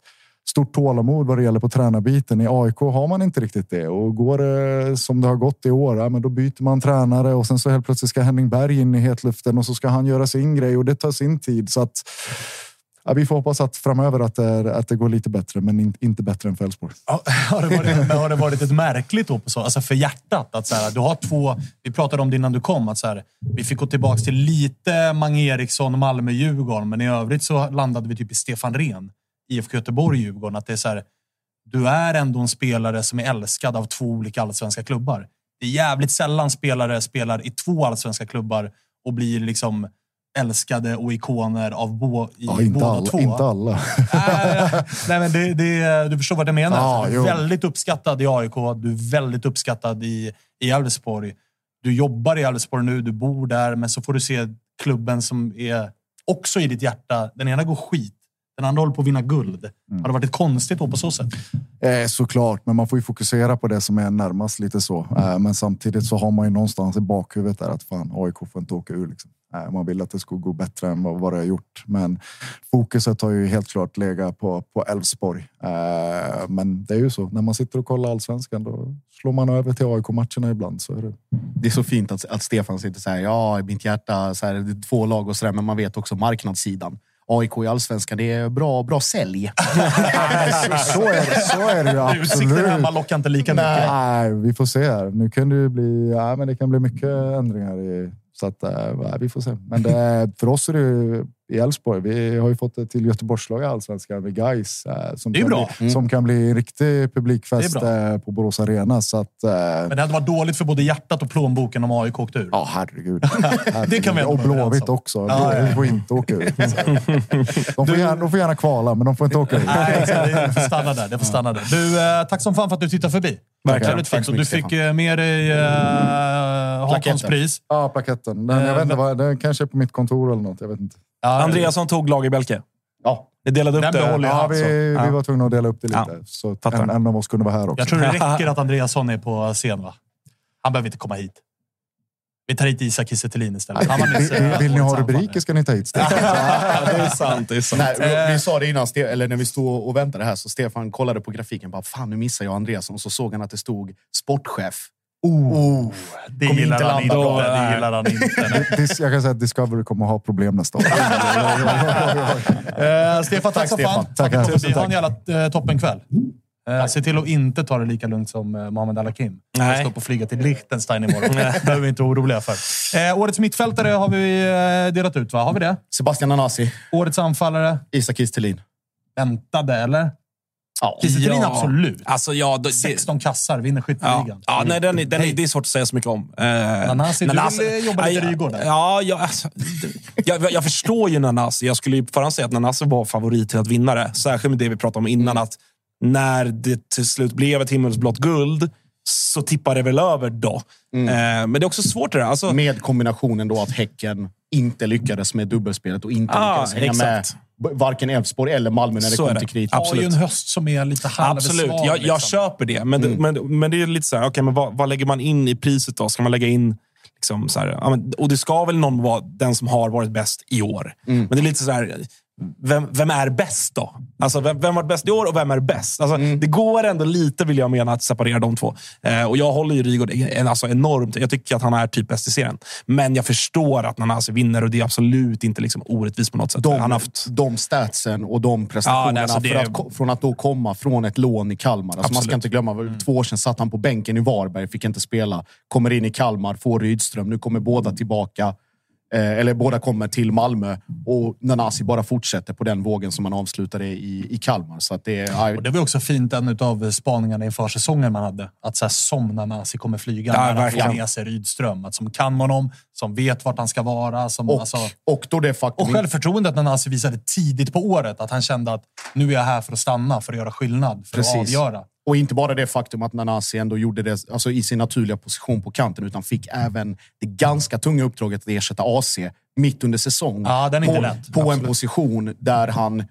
stort tålamod vad det gäller på tränarbiten. I AIK har man inte riktigt det och går det som det har gått i år, ja, men då byter man tränare och sen så helt plötsligt ska Henning Berg in i hetluften och så ska han göra sin grej och det tar sin tid. Så att ja, vi får hoppas att framöver att det, att det går lite bättre, men in, inte bättre än för Elfsborg. Ja, [LAUGHS] Har det, varit, har det varit ett märkligt då på så, alltså för hjärtat? Att så här, du har två, vi pratade om det innan du kom, att så här, vi fick gå tillbaka till lite Mange Eriksson, Malmö, Djurgården, men i övrigt så landade vi typ i Stefan Rehn, IFK Göteborg, Djurgården. Att det är så här, du är ändå en spelare som är älskad av två olika allsvenska klubbar. Det är jävligt sällan spelare spelar i två allsvenska klubbar och blir liksom älskade och ikoner av bo, i Ja, båda alla, två. inte alla. [LAUGHS] Nej, nej, men det, det, du förstår vad jag menar. Ja, du är jo. väldigt uppskattad i AIK, du är väldigt uppskattad i, i Elfsborg. Du jobbar i Elfsborg nu, du bor där, men så får du se klubben som är också i ditt hjärta. Den ena går skit, den andra håller på att vinna guld. Mm. Har det varit ett konstigt då på så sätt? Eh, såklart, men man får ju fokusera på det som är närmast lite så. Eh, men samtidigt så har man ju någonstans i bakhuvudet där att fan, AIK får inte åka ur. Liksom. Eh, Man vill att det ska gå bättre än vad vad det har gjort. Men fokuset har ju helt klart legat på på Elfsborg. Eh, Men det är ju så. När man sitter och kollar allsvenskan då slår man över till AIK-matcherna ibland. Så är det. Det är så fint att, att Stefan sitter så här, ja, i mitt hjärta, så här, det är två lag och så där, men man vet också marknadssidan. AIK i allsvenskan, det är bra, bra sälj. [LAUGHS] [LAUGHS] så, är det, så är det ju Utsikten hemma absolut. lockar inte lika mycket. Nej, vi får se här. Nu kan det bli, ja, men det kan bli mycket ändringar. I, så att, äh, ja, vi får se. Men det, för oss är det ju i Elfsborg. Vi har ju fått ett till Göteborgslag i allsvenskan med Gais äh, som, Det är kan bra. bli, som kan bli en riktig publikfest äh, på Borås Arena. Så att, äh, Men det hade varit dåligt för både hjärtat och plånboken om AIK åkte ur. Ja, herregud. [LAUGHS] Det kan vi Och Blåvitt också. Ja, Blåvitt ja. får inte åka ut. [LAUGHS] De får, gärna, de får gärna kvala, men de får inte åka ut. Nej, det får stanna där. Det får stanna där. Du, eh, tack som fan för att du tittade förbi. Verkligen. Fint. så Och du fick eh, med dig uh, Hakons pris. Ja, plaketten. Den, jag vet inte, den kanske är på mitt kontor eller något. Jag vet inte. Ja, Andreasson tog lagerbälke. Ja. Ni delade upp Den det. jag. Ja, alltså. vi, Ja. vi var tvungna att dela upp det lite. Ja, Så att en, en av oss kunde vara här också. Jag tror det [LAUGHS] räcker att Andreasson är på scen, va? Han behöver inte komma hit. Vi tar hit Isak Kiese istället. Han vill, eh, vill ni ha rubriker ska ni ta hit Stefan. [LAUGHS] Ja, det är sant. Det är sant. Nej, vi, vi sa det innan, eller när vi stod och väntade här, så Stefan kollade på grafiken. Bara, Fan, nu missar jag Andreasson. Så såg han att det stod sportchef. Oh, det Kommer gillar inte han landa inte. bra. Det gillar han inte. [LAUGHS] Jag kan säga att Discovery kommer att ha problem nästa år. [LAUGHS] Eh, Stefan, tack som fan. Tack, Tack, tack. Vi har en jävla eh, toppenkväll. Eh, se till att inte ta det lika lugnt som eh, Mohamed Al-Hakim. Nej. Jag ska upp och flyga till Liechtenstein imorgon. [LAUGHS] Det behöver vi inte vara oroliga för. Eh, årets mittfältare har vi eh, delat ut, va? Har vi det? Sebastian Anasi, Årets anfallare? Isak Kistelin. Väntade, eller? Ja. Kiese Ja. absolut. Alltså, ja, det, det, 16 kassar, vinner ja, skytteligan. ja, nej, den, är- den, är- det är svårt att säga så mycket om. Eh, Nanasi, du Nanasi- vill, eh, jobba lite Ja, Rygaard där. Ja, ja, alltså, det- jag, jag förstår ju Nanasi. Jag skulle ju förhand säga att Nanasi var favorit till att vinna det. Särskilt med det vi pratade om innan. Att när det till slut blev ett himmelsblått guld så tippar det väl över då. Eh, men det är också svårt det där. Alltså, Med kombinationen då att Häcken inte lyckades med dubbelspelet och inte Ah, lyckades hänga exakt. med varken Elfsborg eller Malmö när det Så är kom det. till kritan. Har ju en höst som är lite halvsvag. Absolut, jag, jag liksom. köper det. Men, det, men, men det är lite så här, okay, men vad, vad lägger man in i priset då? Ska man lägga in... Liksom så här, och det ska väl någon vara den som har varit bäst i år. Men det är lite så här, vem, vem är bäst då? Alltså, vem, vem varit bäst i år och vem är bäst? Alltså, Det går ändå lite, vill jag mena, att separera de två. Eh, och jag håller ju Rygaard en- alltså, enormt. Jag tycker att han är typ bäst i serien. Men jag förstår att Nanasi vinner och det är absolut inte liksom orättvist på något sätt. de, han haft... de statsen och de prestationerna Ja, nej, alltså det- för att, från att då komma från ett lån i Kalmar. Alltså man ska inte glömma, för två år sedan satt han på bänken i Varberg, fick inte spela. Kommer in i Kalmar, får Rydström. Nu kommer båda tillbaka. Eh, eller båda kommer till Malmö och Nanasi bara fortsätter på den vågen som man avslutade i, i Kalmar. Så att det är... Och det var också fint, en av spaningarna inför säsongen man hade. Att så här, som Nanasi kommer flyga Ja, när han får med sig Rydström. Att som kan honom, som vet vart han ska vara. Som, Och, alltså, och då det faktum... och självförtroendet när Nanasi visade tidigt på året. Att han kände att nu är jag här för att stanna, för att göra skillnad, för Precis. att avgöra. Och inte bara det faktum att Nanasi ändå gjorde det alltså i sin naturliga position på kanten, utan fick även det ganska tunga uppdraget att ersätta AC mitt under säsong. Ja, på. På en position där han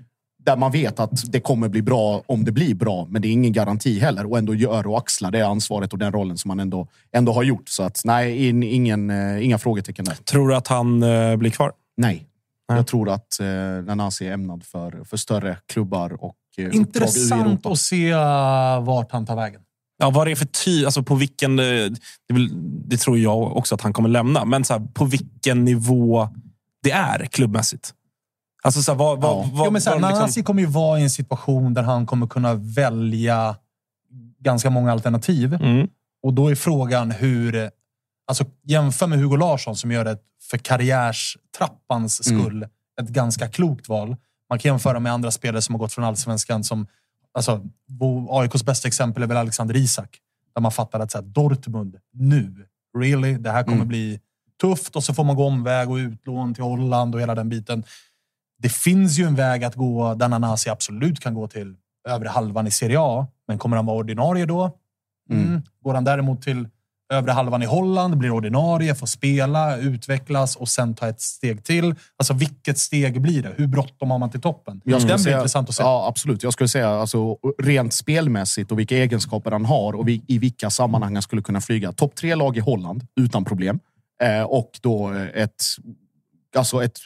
där man vet att det kommer bli bra om det blir bra, men det är ingen garanti heller. Och ändå gör och axlar det ansvaret och den rollen som man ändå, ändå har gjort. Så att nej, in, ingen, eh, inga frågetecken där. Tror du att han eh, blir kvar? Nej. Jag tror att eh, Nanasi är ämnad för, för större klubbar och eh, Intressant att se uh, vart han tar vägen. Ja, vad det är för ty, alltså på vilken... eh, Det, det tror jag också att han kommer lämna, men så här, på vilken nivå det är klubbmässigt. Alltså så här, vad, vad, vad, jo, men så här, liksom- Nanasi kommer ju vara i en situation där han kommer kunna välja ganska många alternativ. Mm. Och då är frågan hur... Alltså jämför med Hugo Larsson som gör ett för karriärstrappans skull ett ganska klokt val. Man kan jämföra med andra spelare som har gått från allsvenskan som... Alltså, AIKs bästa exempel är väl Alexander Isak. Där man fattar att så här, Dortmund, nu, really? Det här kommer Mm. bli tufft och så får man gå omväg och utlån till Holland och hela den biten. Det finns ju en väg att gå där Nanasi absolut kan gå till övre halvan i Serie A. Men kommer han vara ordinarie då? Mm. Går han däremot till övre halvan i Holland, blir ordinarie, får spela, utvecklas och sen ta ett steg till. Alltså vilket steg blir det? Hur bråttom har man till toppen? Skulle Den blir säga- intressant att se. Ja, absolut. Jag skulle säga alltså, rent spelmässigt och vilka egenskaper han har och i vilka sammanhang han skulle kunna flyga. Topp tre lag i Holland utan problem. Eh, och då ett alltså ett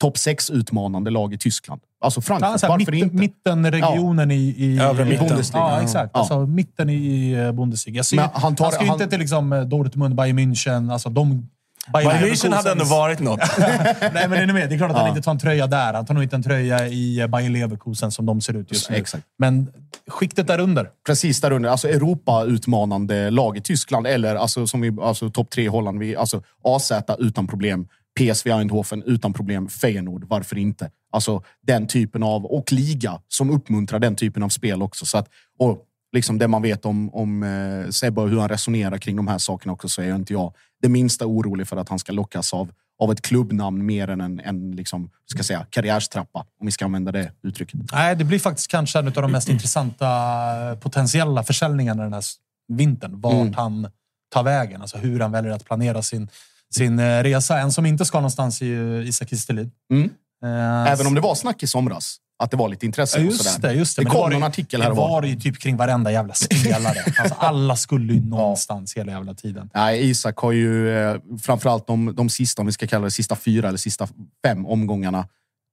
topp 6-utmanande lag i Tyskland. Alltså Frankfurt, Ja, så här, varför mitten, inte? mittenregionen i, i, Övre i mitten. Bundesliga. Ja, Ja. exakt. Ja. Alltså, mitten i eh, Bundesliga. Jag ser, Men han, han tar- ska ju han- inte till liksom eh, Dortmund, Bayern München. Alltså, de, Bayern München hade ändå varit något. [LAUGHS] Nej, men är ni med? Det är klart att han Ja. inte tar en tröja där. Han tar nog inte en tröja i eh, Bayer Leverkusen som de ser ut just nu. Exakt. Men skiktet där under. Precis där under. Alltså Europa-utmanande lag i Tyskland. Eller alltså, som vi, alltså, topp tre i Holland. Vi, alltså, AZ utan problem. PSV Eindhoven utan problem. Feyenoord, varför inte? Alltså den typen av... Och liga som uppmuntrar den typen av spel också. Så att, och liksom det man vet om, om eh, Sebbe och hur han resonerar kring de här sakerna också så är jag inte jag det minsta orolig för att han ska lockas av, av ett klubbnamn mer än en, en liksom, ska säga, karriärstrappa. Om vi ska använda det uttrycket. Nej, det blir faktiskt kanske en av de mest intressanta potentiella försäljningarna den här vintern. Vart Mm. han tar vägen. Alltså hur han väljer att planera sin, sin eh, resa. En som inte ska någonstans är ju Isak Kistelin. Mm. Eh, Även om det var snack i somras. Att det var lite intresse. Ja, just det. Just det. det kom var någon ju- artikel här Det var. var det ju typ kring varenda jävla spelare. [LAUGHS] alltså, alla skulle ju någonstans hela jävla tiden. Nej, Isak har ju eh, framförallt de, de sista, om vi ska kalla det sista fyra eller sista fem omgångarna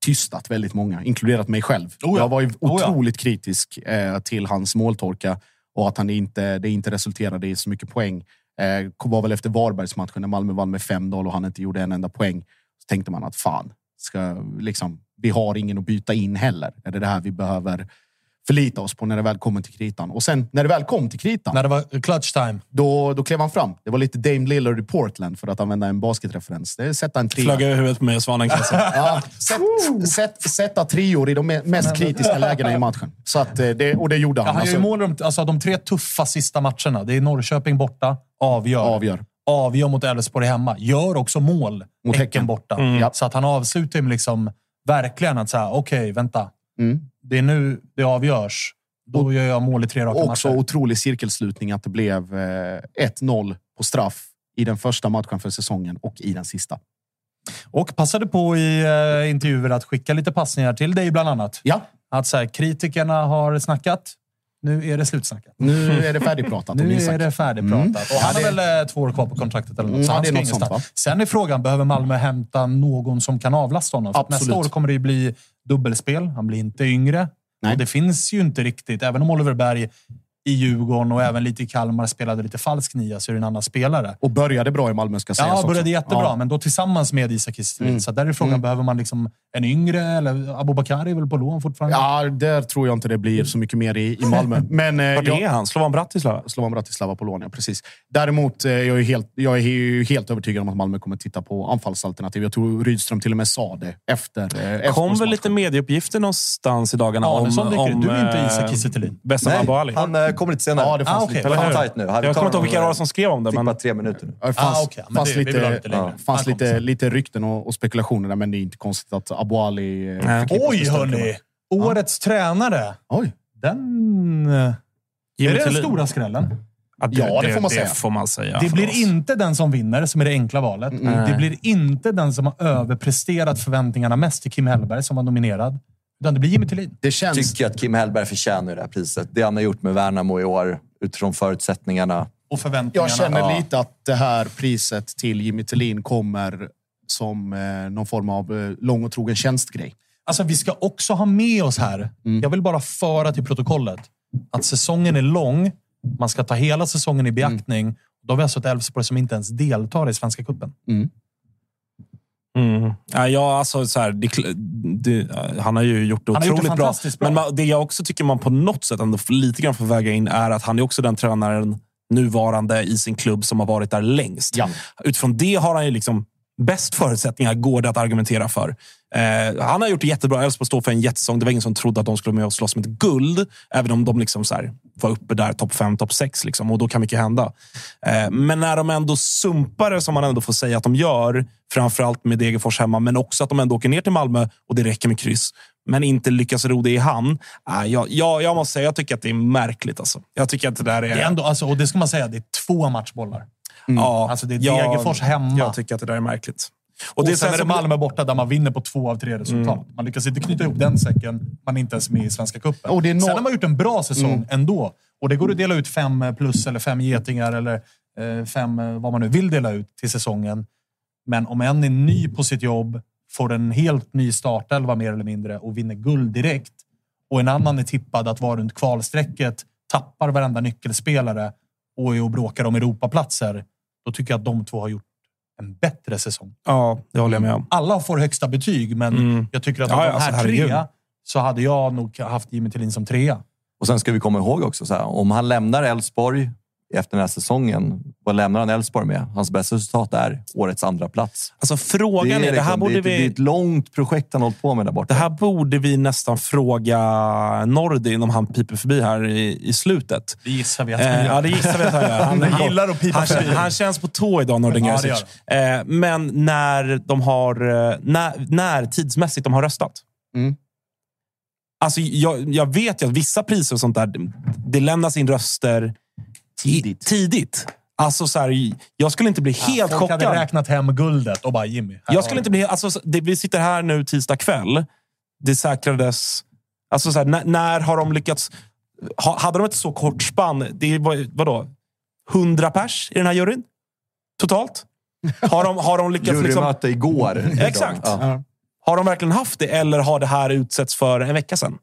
tystat väldigt många, inkluderat mig själv. Oh ja. Jag var ju Oh ja. otroligt kritisk eh, till hans måltorka och att han inte, det inte resulterade i så mycket poäng. Eh, var väl efter Varbergsmatchen när Malmö vann med 5-0 och han inte gjorde en enda poäng. Så tänkte man att fan, ska, liksom, vi har ingen att byta in heller. Är det det här vi behöver förlita oss på när det väl kommer till kritan? Och sen när det väl kom till kritan, När det var clutch time. då, då klev han fram. Det var lite Dame Lillard i Portland för att använda en basketreferens. Det är sätta en trea. Flög över huvudet på mig och Svanen. [LAUGHS] Ja, sätt, sätt, sätta treor i de me- mest kritiska lägena i matchen. Så att, eh, det, och det gjorde Ja, han. han gör Alltså, mål de, alltså, de tre tuffa sista matcherna. Det är Norrköping borta, avgör. avgör. Avgör mot Elfsborg hemma. Gör också mål Mot Häcken borta. Mm. Så att han avslutar med liksom verkligen att säga, okej, vänta. Mm. Det är nu det avgörs. Då gör jag mål i tre raka Och också matcher. otrolig cirkelslutning att det blev eh, 1-0 på straff i den första matchen för säsongen och i den sista. Och passade på i eh, intervjuer att skicka lite passningar till dig bland annat. Ja, Att så här, kritikerna har snackat. Nu är det slutsnackat. nu är det färdigpratat [LAUGHS] Nu är det färdigpratat. Mm. Och han Ja, har det- väl eh, två år kvar på kontraktet eller något. Mm, så han ska sånt, ingenstans. va? Sen är frågan, behöver Malmö hämta någon som kan avlasta honom? För nästa år kommer det ju bli dubbelspel. Han blir inte yngre. Nej. Och det finns ju inte riktigt, även om Oliver Berg i Djurgården och även lite i Kalmar spelade lite falsk nia så är det en annan spelare. Och började bra i Malmö ska sägas Ja, också. började jättebra, Ja. men då tillsammans med Isak Kistelin. Mm. Så där är frågan, Mm. behöver man liksom en yngre? Eller Abubakar är väl på lån fortfarande? Ja, där tror jag inte det blir så mycket mer i, i Malmö. Men, eh, Vart jag- är han? Slovan Bratislava? Slovan Bratislava på lån, ja. Precis. Däremot, eh, jag är, helt, jag är ju helt övertygad om att Malmö kommer titta på anfallsalternativ. Jag tror Rydström till och med sa det efter eh, kom Elfsborgs väl lite medieuppgifter någonstans i dagarna Ja, om... om Du är inte eh, Isak Kiese. Bästa Ali. han eh, kommer lite senare. Ja, det fanns Ah, okej. lite. Hur? tajt nu. Jag kommer inte ihåg vilka det var som skrev om det, Fick men bara tre minuter nu. Det fanns, Ah. Men fanns, det- lite, lite fanns lite, lite rykten och, och spekulationer där, men det är inte konstigt att Abu Ali... eh, Oj, hörni! Årets tränare. Oj! Den... Är Jimmy det den stora skrällen? Ja, Ja, det får man det säga. får man säga. det blir oss. inte den som vinner, som är det enkla valet. Mm. Det blir inte den som har överpresterat förväntningarna mest till Kim Hellberg, som var nominerad. Utan det blir Jimmy Thelin. Det känns... Tycker att Kim Hellberg förtjänar det här priset. Det han har gjort med Värnamo i år, utifrån förutsättningarna. Och förväntningarna. Jag känner Ja. lite att det här priset till Jimmy Thelin kommer som eh, någon form av eh, lång och trogen tjänstgrej. Alltså, vi ska också ha med oss här, Mm. jag vill bara föra till protokollet, att säsongen är lång. Man ska ta hela säsongen i beaktning. Då har vi alltså ett Elfsborg som inte ens deltar i Svenska cupen. Mm. Ja, ja, alltså, så här, det, det, han har ju gjort det Han har gjort det otroligt bra. bra. Men det jag också tycker man på något sätt ändå lite grann får väga in är att han är också den tränaren nuvarande i sin klubb som har varit där längst. Ja. Utifrån det har han ju liksom bäst förutsättningar, går det att argumentera för. Eh, han har gjort det jättebra. Elfsborg står för en jättesäsong. Det var ingen som trodde att de skulle vara med och slåss med ett guld. Även om de liksom så här, var uppe där, topp 5, topp 6. Liksom, och då kan mycket hända. Eh, men när de ändå sumpar det, som man ändå får säga att de gör, framförallt med Degerfors hemma, men också att de ändå åker ner till Malmö och det räcker med kryss, men inte lyckas ro det i hamn. Eh, jag, jag, jag måste säga, jag tycker att det är märkligt. Alltså. Jag tycker att det där är... Det är ändå, alltså, och det ska man säga, det är två matchbollar ja, Alltså, det är jag- Degerfors hemma. Jag tycker att det där är märkligt. Och, Och det sen är det Malmö borta där man vinner på två av tre resultat. Mm. Man lyckas inte knyta ihop den säcken. Man är inte ens med i Svenska cupen. Och det är no- Sen har man gjort en bra säsong Mm. ändå. Och det går att dela ut fem plus eller fem getingar eller eh, fem, eh, vad man nu vill dela ut till säsongen. Men om en är ny på sitt jobb, får en helt ny startelva mer eller mindre och vinner guld direkt och en annan är tippad att vara runt kvalstrecket, tappar varenda nyckelspelare och är och bråkar om Europaplatser, då tycker jag att de två har gjort en bättre säsong. Ja, det håller jag med om. Alla får högsta betyg, men Mm. jag tycker att av ja, de här alltså, herregud. tre så hade jag nog haft Jimmy Tillin som trea. Och sen ska vi komma ihåg också, så här, om han lämnar Elfsborg efter den här säsongen, vad lämnar han Elfsborg med? Hans bästa resultat är årets andra plats. Alltså frågan är, det, här liksom- borde det, är ett- vi... det är ett långt projekt han hållit på med där borta. Det här borde vi nästan fråga Nordin om han piper förbi här i, i slutet. Det gissar vi att han Eh, gör. ja, det gissar vi att han gör. Han, Han gillar att pipa han, förbi. han känns på tå idag, Nordin Ja, det Gerzic. eh, Men när de har... eh, När, när tidsmässigt de har röstat. Mm. Alltså, jag, jag vet ju att vissa priser och sånt där, det lämnas in röster tidigt. tidigt. Alltså, så här, jag skulle inte bli helt Folk chockad. hade räknat hem guldet och bara Jimmy. Jag skulle inte bli... Alltså, det, vi sitter här nu tisdag kväll. Det säkrades... Alltså, så här, när, när har de lyckats... Ha, hade de ett så kort spann? Det var, vadå? 100 pers i den här juryn? Totalt? Har de, har de lyckats... [LAUGHS] Liksom, Jurymöte igår. exakt. Ja. Har de verkligen haft det eller har det här utsetts för en vecka sedan?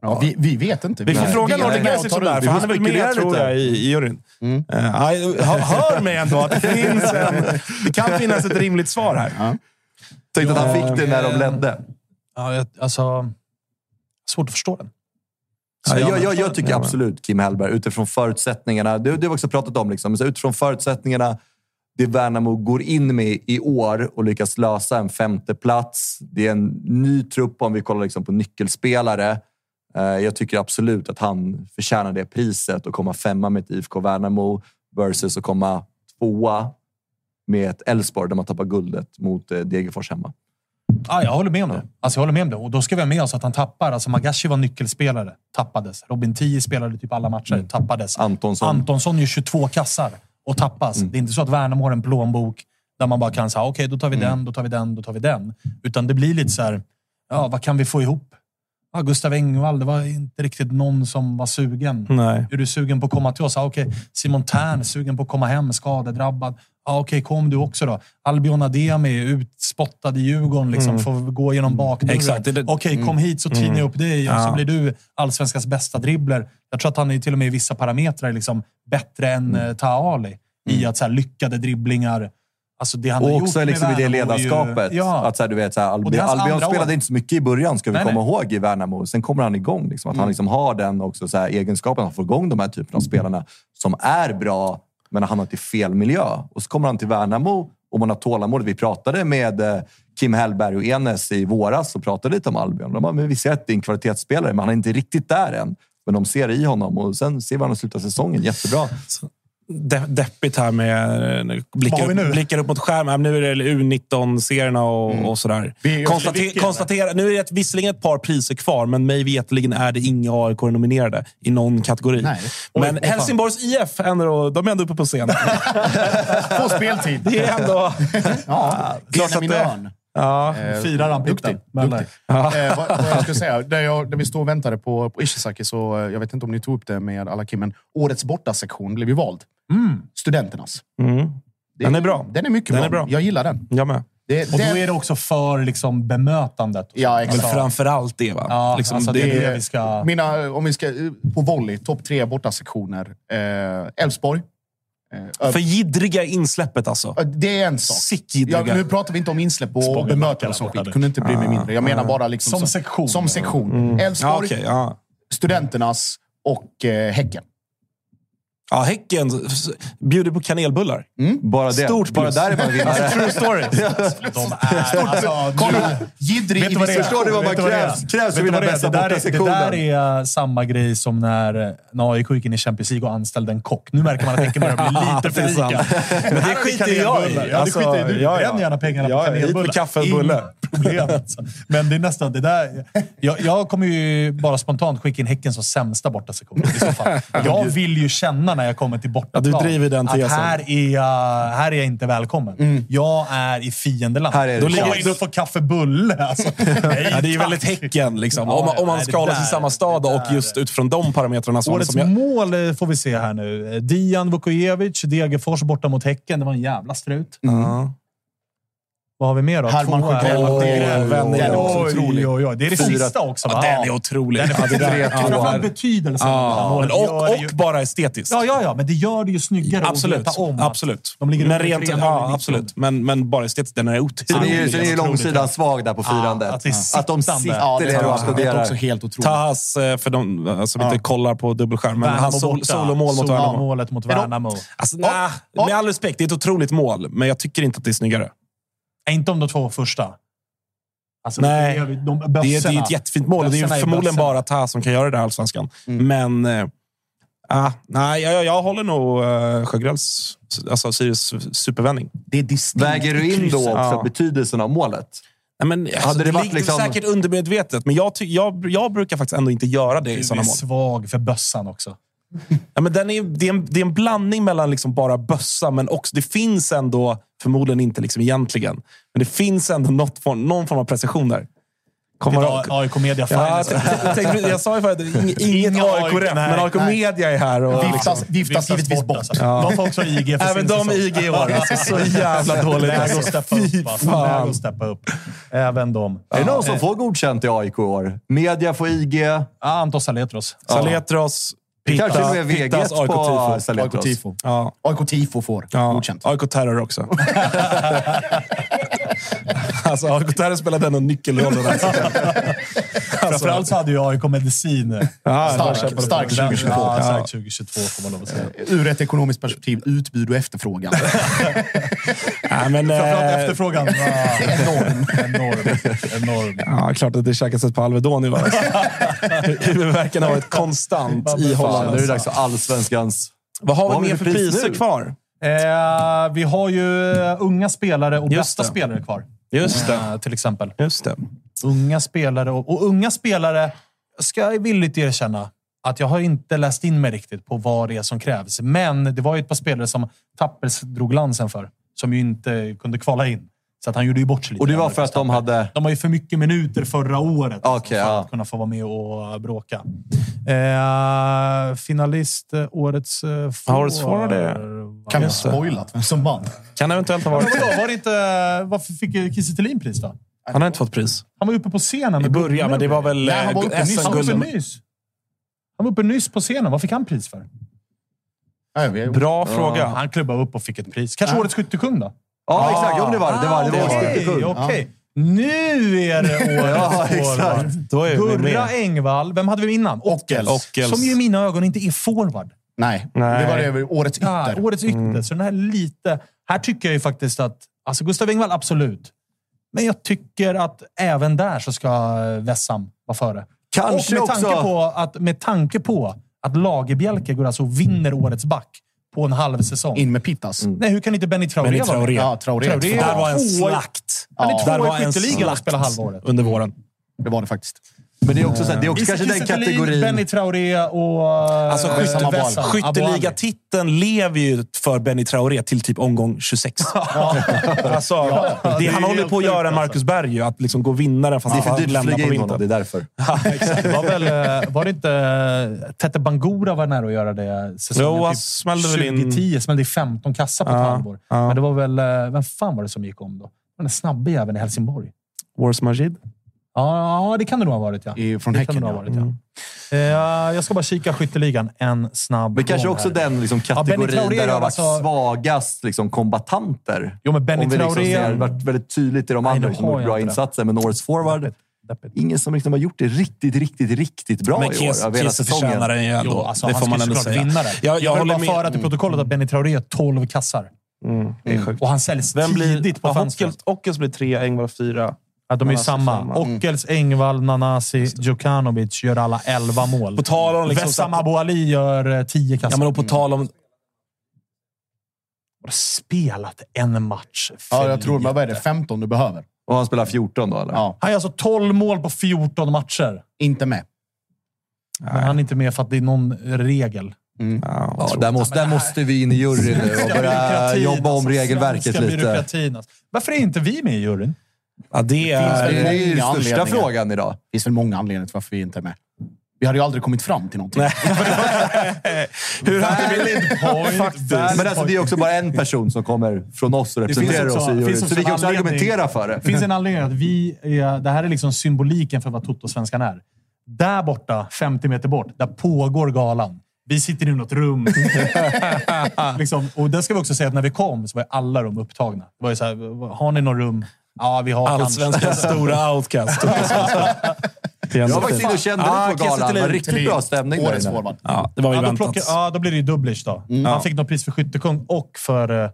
Ja, vi, vi vet inte. Vi får fråga det här, ut. för Vi han är väl med tror jag, i, i juryn. Mm. Ja, hör, mig ändå att det [LAUGHS] finns en... Det kan finnas ett rimligt svar här. Tänkte att han fick det när de ledde. Ja, jag, alltså... Svårt att förstå den. Ja, jag jag, jag, tycker absolut Kim Hellberg, utifrån förutsättningarna. Det, det har också pratat om. Liksom, så utifrån förutsättningarna, det Värnamo går in med i år och lyckas lösa en femte plats. Det är en ny trupp om vi kollar liksom på nyckelspelare. Eh, Jag tycker absolut att han förtjänar det priset och komma femma med ett IFK Värnamo versus att komma tvåa med ett Elfsborg där man tappar guldet mot eh, Degerfors hemma. Ja, jag håller med om det. Alltså, jag håller med om det. Och då ska vi ha med oss att han tappar. Alltså, Magashi var nyckelspelare. Tappades. Robin Tii spelade typ alla matcher. Tappades. Antonsson. Antonsson gör 22 kassar och tappas. Det är inte så att Värnamo har en plånbok där man bara kan säga okej, då tar vi den, då tar vi den, då tar vi den. Utan det blir lite så här, ja, vad kan vi få ihop? Ja, Gustav Engvall, det var inte riktigt någon som var sugen. Nej. Är du sugen på att komma till oss? Ja, okej. Simon Tern, sugen på att komma hem, skadedrabbad. Ja, okej, kom du också då. Albion Ademi, utspottad i Djurgården, liksom, får gå genom bakdörren. Det- det- Okej, kom hit så tinar jag upp dig och Ja. så blir du allsvenskans bästa dribbler. Jag tror att han är till och med i vissa parametrar liksom bättre än mm. Taali i att så här, lyckade dribblingar. Alltså det han har Och gjort också med liksom i det är ju- ledarskapet. Ja. Att så här, du vet, så här, Albion, Albion spelade år. inte så mycket i början, ska vi Nej, komma nej. ihåg, i Värnamo. Sen kommer han igång. Liksom, att Mm. han liksom har den också, så här, egenskapen att få igång de här typen av spelarna som är bra, men har hamnat i fel miljö. Och så kommer han till Värnamo och man har tålamod. Vi pratade med eh, Kim Hellberg och Enes i våras och pratade lite om Albion. De bara, men vi ser att det är en kvalitetsspelare, men han är inte riktigt där än. Men de ser i honom och sen ser vi honom sluta säsongen jättebra. De, deppigt här med eh, blickar, blickar upp mot skärmen. Nu är det U19-serierna och, och sådär. Vi- Konstate, vilken? konstatera, nu är det ett, visserligen ett par priser kvar, men mig vetligen är det inga AIK nominerade i någon kategori. Nej. Men Oj. Helsingborgs IF, ändå, de är ändå uppe på scen. På [LAUGHS] speltid. Det är ändå... Ja, Benjamin att det-. Ja. Eh, Firar han Duktig. Men, duktig. Eh, vad, vad jag skulle säga, där, jag, där vi stod och väntade på, på Ishizaki, så eh, jag vet inte om ni tog upp det med alla Kim, men årets bortasektion blev ju vald. Mm. Studenternas. Mm. Den är bra. Den är mycket Den bra. är bra. Jag gillar den. Jag med. Det, Och då är det också för liksom, bemötandet. Ja, Men exakt. framför allt det, va? Ja, liksom, alltså, det, det det vi ska... Mina, om vi ska, på volley, topp tre bortasektioner. Eh, Elfsborg. Eh, för jiddriga insläppet alltså. Ja, Det är en sak. Sick Ja, nu pratar vi inte om insläpp och bemötande och sånt skit. Kunde inte bry mig Ah, mindre. Jag menar bara liksom Som sektion. Som sektion. Ja, Elfsborg, okej, ja. Studenternas och eh, Häcken. Ja, Häcken bjuder på kanelbullar. Bara det. Stort Bara plus. där är man vinnare. True story. [LAUGHS] De är... Alltså, Kolla! Jiddrig Vet du vad det är? Förstår du vad man krävs- krävs för att vinna bästa är, det bortasektionen? där är samma grej som när, när AIK gick in i Champions League och anställde en kock. Nu märker man att Häcken börjar bli [LAUGHS] lite för Det är sant. lika. Men det skiter jag i. Ja, det Alltså, skiter du ja, ja. Gärna pengarna på ja, hit med kanelbullar. kaffe och bulle. Inga problem. Alltså. Men det är nästan det där. Jag, jag kommer ju bara spontant skicka in Häcken som sämsta bortasektion i så fall. [LAUGHS] Jag vill ju känna när jag kommer till bortaplan Ja, du driver den att tesen. här är, jag, här är jag inte välkommen. Jag är i fiendeland. Här är det Då ligger jag in och får kaffe-bulle. Alltså. Nej, [LAUGHS] Ja, det är väldigt Häcken, liksom. Ja, om, om man sig i samma stad och just utifrån de parametrarna. Som, Årets som jag, mål eh, får vi se här nu. Eh, Dijan Vukojevic, Degerfors borta mot Häcken. Det var en jävla strut. ja. Vad har vi mer då? Herman Tvåa. Sjögren, Åh, Sjögren. den är också otrolig. Oj, oj, Det är det Fyra- sista också, va? Ja, den är otrolig. Den är Ja, det Framförallt betydelsen. Ja, målet och, det ju- och bara estetiskt. Ja, ja, ja, men det gör det ju snyggare Absolut. att veta om absolut. de ligger men rent, 3-0 i ja, 19. absolut. Men, men bara estetiskt, den är Sen otrolig. är ju sen är ju långsidan svag där på firandet. att det är att de sitter Ja, det och är också, det är applåderar. också helt otroligt. Tahas, eh, för de som inte kollar på dubbelskärm, men Värnamo hans sol, borta. solomål mot Värnamo. Solomålet mot Är Värnamo. Alltså, med all respekt, det är ett otroligt mål, men jag tycker inte att det är snyggare. Är inte om de två första. Alltså, Nej. det är- de, Det är, det är ett jättefint mål det är är förmodligen bössorna. bara Taha som kan göra det i Allsvenskan. Men... Eh, ah, nej, jag, jag håller nog uh, Sjögrens, alltså Sirius supervändning. Det är distinkt Väger du in då också Ja. betydelsen av målet? Nej, men, alltså, Hade det det varit ligger liksom- säkert undermedvetet, men jag, jag, jag brukar faktiskt ändå inte göra det i Du sådana är mål. svag för bössan också. [LAUGHS] Ja, men den är, det, är en, det är en blandning mellan liksom bara bössa, men också, det finns ändå, förmodligen inte liksom egentligen, men det finns ändå något form, någon form av precision där. Kommer AIK Media Ja, jag, tänkte- jag, sa ju förut, ing- [LAUGHS] ingen Inga AIK rätt, men AIK. Media är här. Och, Viftas, viftas givetvis bort. Alltså. De får också IG för [LAUGHS] Även de. IG i år. [LAUGHS] Alltså, så jävla dåligt. Läge Alltså. att steppa upp. Alltså. fan. Läge att steppa upp. Även de. Är det någon som får godkänt i AIK i år? Media får IG. Ja, Anton Saletros. Saletros, Pita, kanske är VG Pittas, AIK på. AIK Saletros. Tifo. Ja. AIK Tifo får Ja, godkänt. AIK Terror också. [LAUGHS] alltså, AIK Terror spelade ändå nyckelroll där. [LAUGHS] Alltså, Framförallt så hade ju AIK medicin. ja, Stark, stark 2022. Ja, stark 2022 får man lov att säga. Ur ett ekonomiskt perspektiv, utbud och efterfrågan. [LAUGHS] ja, men, Framförallt eh, efterfrågan var [LAUGHS] enorm. Enorm. enorm. Ja, klart att det käkas ett på Alvedon i lördags. [LAUGHS] Huvudvärken har varit konstant i Holland. nu är det dags för allsvenskans... Vad har vi mer för för pris priser nu? kvar? Eh, vi har ju eh, unga spelare och Just bästa det. spelare kvar. Just det. Eh, till exempel. Just det. Unga spelare. Och, och unga spelare, ska jag villigt erkänna, att jag har inte läst in mig riktigt på vad det är som krävs. Men det var ju ett par spelare som Tappers drog lansen för, som ju inte kunde kvala in. Så att han gjorde ju bort sig lite. Och det var för att de hade... De har ju för mycket minuter förra året Okej, för ja. att kunna få vara med och bråka. Eh, finalist, eh, årets eh, Ja, årets forward är- Kan det. spoilat vem som vann? Kan eventuellt ha Men varit vadå, var det inte, varför fick Kiese Thelin pris då? Han har inte fått pris. Han var uppe på scenen. I med början, men det var väl Nej, han var eh, uppe nyss. Han var uppe nyss. Han var uppe nyss på scenen. Vad fick han pris för? Nej, vi- Bra fråga. Han klubbade upp och fick ett pris. Kanske årets skyttekung då? Ja, exakt. Jo, men det var det. Det var, det var Okej, årets okej. Nu är det [LAUGHS] Ja, årets forward. Gurra. Engvall. Vem hade vi innan? Ockels. Ockels. Som ju i mina ögon inte är forward. Nej, Nej. det var det, årets Ja, ytter. årets ytter. Så den här lite... Här tycker jag ju faktiskt att... Alltså Gustav Engvall, absolut. Men jag tycker att även där så ska Vessam vara före. Kanske och med tanke, också- på att, med tanke på att Lagerbjälke går alltså och vinner årets back på en halv säsong. In med Pittas. Nej, hur kan inte Benny Traoré Benny vara med? Traoré. Ja, Traoré. Traoré. Där var en slakt. Han är Ja, Där i skytteligan och spelar halva året. under våren. Det var det faktiskt. Men det är också, så här, det är också Isak kanske den kategorin... Benny Traoré och Alltså, eh, skytte, Vessam, Aboali. skytteligatiteln lever ju för Benny Traoré till typ omgång 26. [LAUGHS] alltså, det, han håller på att göra en Marcus Berg ju, att liksom gå vinnare fast Det är för han lämnar på in honom, det vintern. är därför. [LAUGHS] [LAUGHS] Det var, väl, eh, var det inte eh, Tete Bangura var nära att göra det säsongen? Jo, han typ smällde väl in- 2010 smällde i 15 kassa på ett Ja, halvår. ja. Men det var väl... eh, Vem fan var det som gick om då? Den snabbe jäveln i Helsingborg. Wars Majid. Ja, ja, det kan det nog ha varit. Ja. I- från det Häcken, kan det ha ja. varit, ja. Eh, Jag ska bara kika skytteligan en snabb Men kanske också här. den liksom, Ja, kategorin Traoré där det har varit alltså- svagast liksom, kombatanter. Jo, men Benny Om vi liksom Traoré... har varit väldigt tydligt i de andra nu som har gjort bra insatser, men årets forward, deppigt. ingen som liksom har gjort det riktigt, riktigt, riktigt bra Men i år. Hela Kiese förtjänar den ju ändå. Jo, alltså, det får man ändå säga. vinna det. Jag, Jag jag vill håller bara med. föra till protokollet att Benny Traoré har 12 kassar. Mm, sjukt. Och han säljs Vem blir... tidigt på ja, fönstret. Ockels blir tre, Engvall fyra. Ja, de är ju Nanasi samma. femma. Ockels, Engvall, Nanasi, Djukanovic gör alla 11 mål. På tal om... Liksom, Vessam Abouali gör 10 kassar. ja, men på tal om... Har spelat en match för Ja, jag tror, lite. vad är det? 15 du behöver? Och han spelar 14 då, eller? Ja, Han gör alltså 12 mål på 14 matcher. inte med. Men han är inte med för att det är någon regel. Ja, Ja, där, måste, där måste vi in i juryn nu och börja Byråkratin, jobba om alltså, regelverket svenska lite. byråkratin, alltså. Varför är inte vi med i juryn? Ja, det Det är... är ju största frågan idag. Det finns väl många anledningar till varför vi inte är med. Vi hade ju aldrig kommit fram till någonting. [LAUGHS] Hur hade vi... Valid point. Faktiskt. valid Men alltså, det är också bara en person som kommer från oss och representerar också- oss i Så vi kan också argumentera för det. Det finns en anledning att vi är, det här är liksom symboliken för vad Toto-svenskan är. Där borta, 50 meter bort, där pågår galan. Vi sitter i något rum. [LAUGHS] liksom, och där ska vi också säga att när vi kom så var alla rum upptagna. Det var ju så här, har ni något rum? Ja, vi har Allsvenskans stora outcast. [LAUGHS] Jag var faktiskt inne och kände Ah, lite på galan. Det var riktigt bra stämning där Årets inne. forward. Ja, det var ju Ja då, väntat. plockar, ja, då blir det ju dubblish då. Han fick något pris för skyttekung och för eh,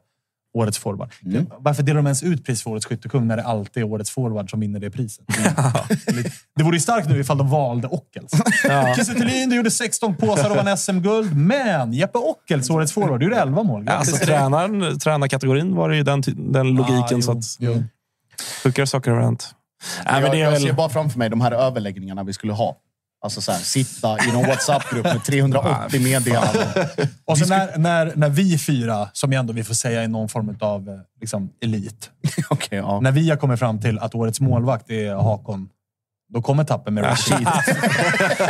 årets forward. Varför delar de ens ut pris för årets skyttekung när det alltid är årets forward som vinner det priset? [LAUGHS] det vore ju starkt nu ifall de valde Ockels. [LAUGHS] Kiese Thelin, du gjorde 16 påsar och vann SM-guld. Men Jeppe Ockels, årets forward, du gjorde 11 mål. Alltså, det. tränaren, tränarkategorin var det ju den, den logiken. Ah, så jo, att, jo. Sjukare saker har hänt. Men jag, det är jag väl... ser bara framför mig de här överläggningarna vi skulle ha. Alltså så här, sitta i någon WhatsApp-grupp med 380 meddelanden. Och så när, när, när vi fyra, som ändå vi får säga är någon form av eh, liksom, elit. [LAUGHS] Okej, ja. När vi har kommit fram till att årets målvakt är Hakon, då kommer tappen med Rashid.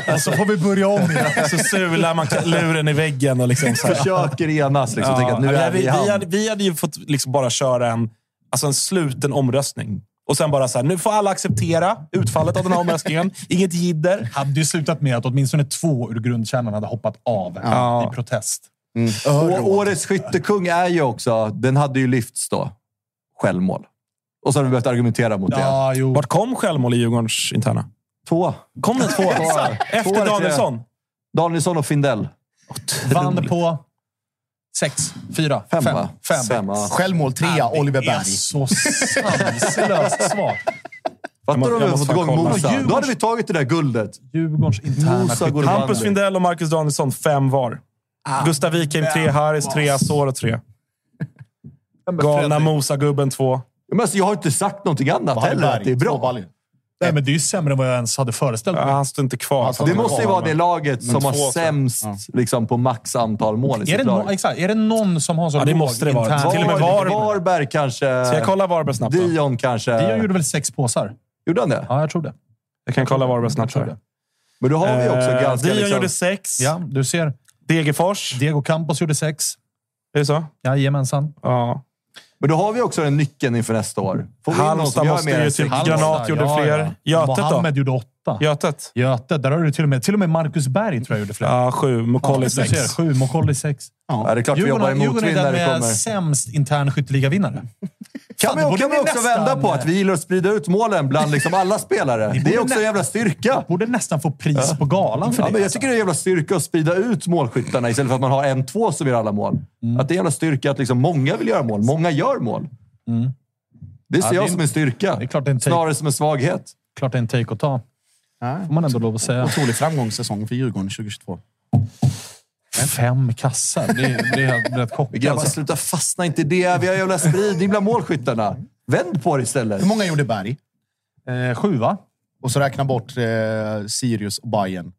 [LAUGHS] och så får vi börja om igen. [LAUGHS] Så sular man luren i väggen och liksom så här. Försöker enas liksom. Tänker att nu Ja, är vi vi, hade, vi hade ju fått liksom bara köra en, alltså en sluten omröstning. Och sen bara så här, nu får alla acceptera utfallet av den här omröstningen. [LAUGHS] Inget jidder. hade ju slutat med att åtminstone två ur grundkärnan hade hoppat av Ja. i protest. Och årets skyttekung är ju också... Den hade ju lyfts då. Självmål. Och så har vi behövt argumentera mot det. Ja, jo. Vart kom självmål i Djurgårdens interna? Två. Kom den två? [LAUGHS] Efter. Danielsson? Danielsson och Findell. Vann på sex, fyra, Fem, fem. fem. Fem, ja. Självmål trea, Oliver Det är Berg. så [LAUGHS] sanslöst svagt. Fattar du om jag vi måste fått igång. Mosa? Då hade vi tagit det där guldet. Djurgårdens interna skytte. Hampus. Findell och Marcus Danielsson, fem var. Gustav Wikheim tre, Haris tre, Asoro tre. [LAUGHS] Galna Mosa-gubben två. Men alltså, jag har inte sagt någonting annat heller. Berg, Att det är två bra. Nej, men det är ju sämre än vad jag ens hade föreställt Ja, mig. han står inte kvar. Alltså, Det måste ju vara det laget som har sämst liksom, på max antal mål i Är sitt det, lag. no, exakt, är det någon som har så Ja, det måste det vara. Till och med Var- Varberg. Varberg kanske. Ska jag kolla Varberg snabbt då? Dion kanske. Dion gjorde väl sex påsar? Gjorde han det? Ja, jag tror det. Jag kan kolla Varberg snabbt. Jag tror här. det. Men då har vi också Eh, ganska... Dion liksom, gjorde sex. Ja, du ser. Degerfors. Diego Campos gjorde sex. Är det så? Jajamensan. Ja. Men då har vi också den nyckeln inför nästa år. Halmstad måste ju typ... Granat gjorde ja, fler. ja. Götet då? Mohammed gjorde åtta. Götet? Götet, där har du till och med... Till och med Marcus Berg tror jag gjorde fler. Ja, sju. Mokolli du sex. ser, Sju, Mokolli sex. Ja, det är klart vi jobbar i Djurgården är motvind när det kommer. sämst intern skytteligavinnare. Kan vi, borde kan vi vi också nästan- vända på att vi gillar att sprida ut målen bland liksom alla spelare. Det är också en jävla styrka. Borde nästan få pris på galan för Ja, det. men jag alltså. tycker det är en jävla styrka att sprida ut målskyttarna istället för att man har en, två som gör alla mål. Mm. Att det är en jävla styrka att liksom många vill göra mål. Många gör mål. Det ser Mm. Ja, det jag är- som en styrka. det är är en take. Snarare som en svaghet. Klart det är en take att ta. Får man ändå lov att säga. Otrolig framgångssäsong för Djurgården 2022. Fem kassar. Det är, det är rätt. Grabbar, Alltså. sluta fastna inte i det. Vi har jävla spridning bland målskyttarna. Vänd på det istället. Hur många gjorde Berg? Eh, sju, va? Och så räkna bort eh, Sirius och Bayern.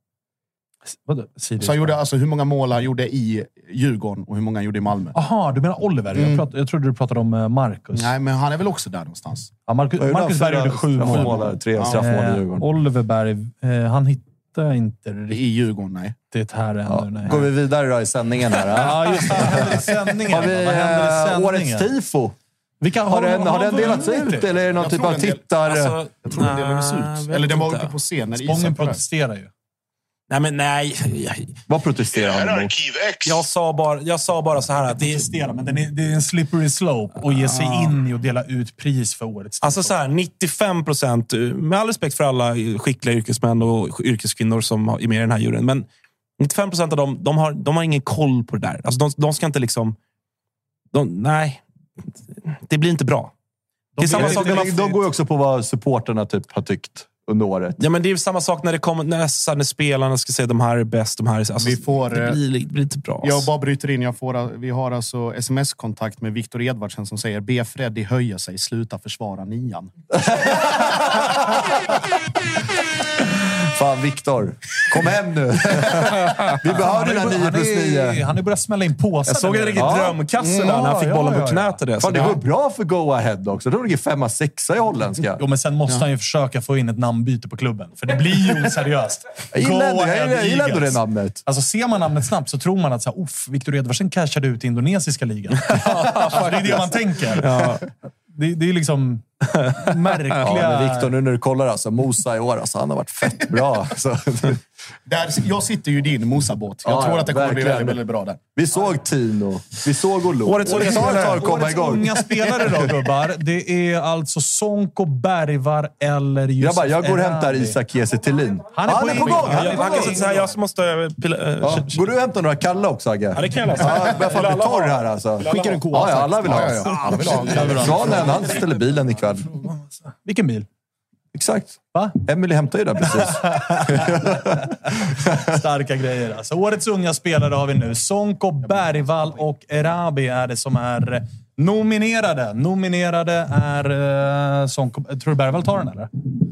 Vadå? Sirius? Så han gjorde alltså hur många mål han gjorde i Djurgården och hur många han gjorde i Malmö. Aha, du menar Oliver? Mm. Jag, prat, jag trodde du pratade om eh, Marcus. Nej, men han är väl också där någonstans. Ja, Marcus, Marcus? Berg gjorde sju mål. där, Tre straffmål i Eh, Djurgården. Oliver Berg, eh, han hittade inte I Djurgården, nej. riktigt här ännu. Ja. nej. Går vi vidare då i sändningen här? [LAUGHS] ja? Just det. Vad händer i sändningen? Har vi Vad händer i eh, årets tifo? Vilka, Har den, har den de delats ut det? eller är det någon Jag typ av tittar... Alltså, Jag tror det delades ut. Eller den var uppe på scen Spången protesterar ju. Nej, men nej. Vad protesterar han? Arkiv X. Jag sa bara, jag sa bara så här att det är... Men den är, det är en slippery slope att ge sig in i och dela ut pris för årets Alltså så här, 95 procent, med all respekt för alla skickliga yrkesmän och yrkeskvinnor som är med i den här juryn, men 95 procent av dem de har, de har ingen koll på det där. Alltså de, de ska inte liksom... De, nej, det blir inte bra. Det är samma sak. De, de går ju också på vad supporterna typ har tyckt under året. Ja, men det är samma sak när det kommer när, så här, när spelarna ska säga de här är bäst, de här är... Alltså, Vi får, det, blir, det blir inte bra. Jag bara bryter in. Jag får, vi har alltså sms-kontakt med Viktor Edvardsen som säger be Freddy höja sig, sluta försvara nian. [LAUGHS] Fan, Viktor. Kom hem nu. [LAUGHS] Vi behöver dina 9 plus 9. Han har börjat smälla in påsar. Jag såg en riktig Ja. drömkasse där när han fick Ja, bollen ja, på knät. Och det. Fan, går bra för Go Ahead också. De ligger femma, sexa i holländska. Jo, men sen måste han ju försöka få in ett namnbyte på klubben. För det blir ju [LAUGHS] oseriöst. Jag gillar ändå- jag Go gillar- Ahead jag gillar ändå det namnet. Alltså, ser man namnet snabbt så tror man att så här, Victor Edvardsen cashade ut i indonesiska ligan. [LAUGHS] alltså, det är det man tänker. Det, det är liksom [LAUGHS] märkliga... Ja, men Viktor, nu när du kollar alltså. Mosa i år, alltså, han har varit fett bra. Alltså, [LAUGHS] Där, jag sitter ju i din Mosabåt. Jag Ja, tror att det kommer bli verkligen. väldigt, väldigt bra där. vi såg Tino. Vi såg Olo. Årets Årets igång. unga spelare då, gubbar. Det är alltså Sonko, Bergvar eller Yusuf Grabbar, jag går och hämtar. Isak Kiese Thelin. Han är på gång! Han är Han på kan säga här, jag måste... eh, Pilla, eh, Ja. sh- Går du och hämtar några kalla också, Agge? Ja, det kan jag lösa. Ja, jag börjar fan Vill bli alla torr ha? här alltså. Skickar en koa. Ja. Alla vill ha. Svanen, han ställer bilen ikväll. Vilken bil? Exakt. Va? Emily hämtar ju där precis. [LAUGHS] Starka grejer. Alltså, årets unga spelare har vi nu. Sonko, Bergvall och Erabi är det som är nominerade. Nominerade är uh, Sonko. Tror du Bergvall tar den eller?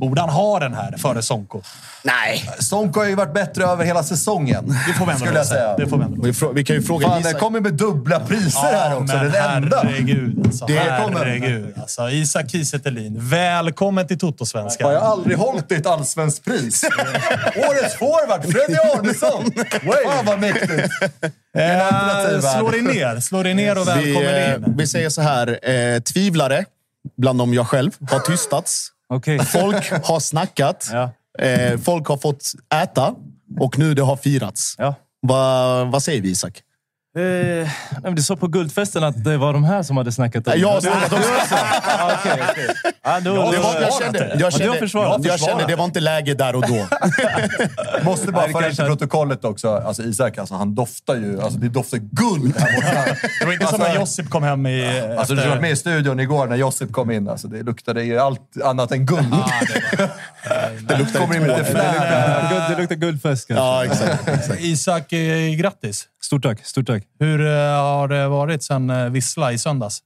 Borde han ha den här före Sonko? Nej. Sonko har ju varit bättre över hela säsongen. Det får vi ändå jag säga. säga. Det får vi ändå Vi, vi kan ju fråga Fan, Isak. kommer med dubbla priser här också. men Den enda. herregud. Alltså, Det herregud. Alltså, Isak Kiese välkommen till Toto-svenskan. Har jag aldrig hållit ett allsvenskt pris? [LAUGHS] Årets forward, Freddy Arnesson! Fan vad mäktigt! Eh, slå dig ner. Slå dig ner och Vi, välkommen eh, in. vi säger så här. Eh, tvivlare, bland dem jag själv, har tystats. Okej. Folk har snackat. Ja. Eh, folk har fått äta. Och nu det har firats. Ja. Va, vad säger vi Isak? Eh, nej, du sa på Guldfesten att det var de här som hade snackat om Jag har det. snackat. Ah. Ah, då, Det var, jag försvarat kände, det. jag Ja, du kände, jag det. kände det var inte läge där och då. [LAUGHS] Måste bara det föra in till protokollet också. Alltså Isak, alltså, han doftar ju... Alltså, det doftar guld här borta. [LAUGHS] Det var inte som när Josip kom hem i... Alltså, du efter- var med i studion igår när Josip kom in. Alltså, det luktade ju allt annat än guld. [LAUGHS] Det luktar kommer in med lite flärd. Guld- det luktar guldfest kanske. Ja, exakt. exakt. Isak, eh, grattis. Stort tack. Stort tack. Hur eh, har det varit sen eh, Vissla i söndags?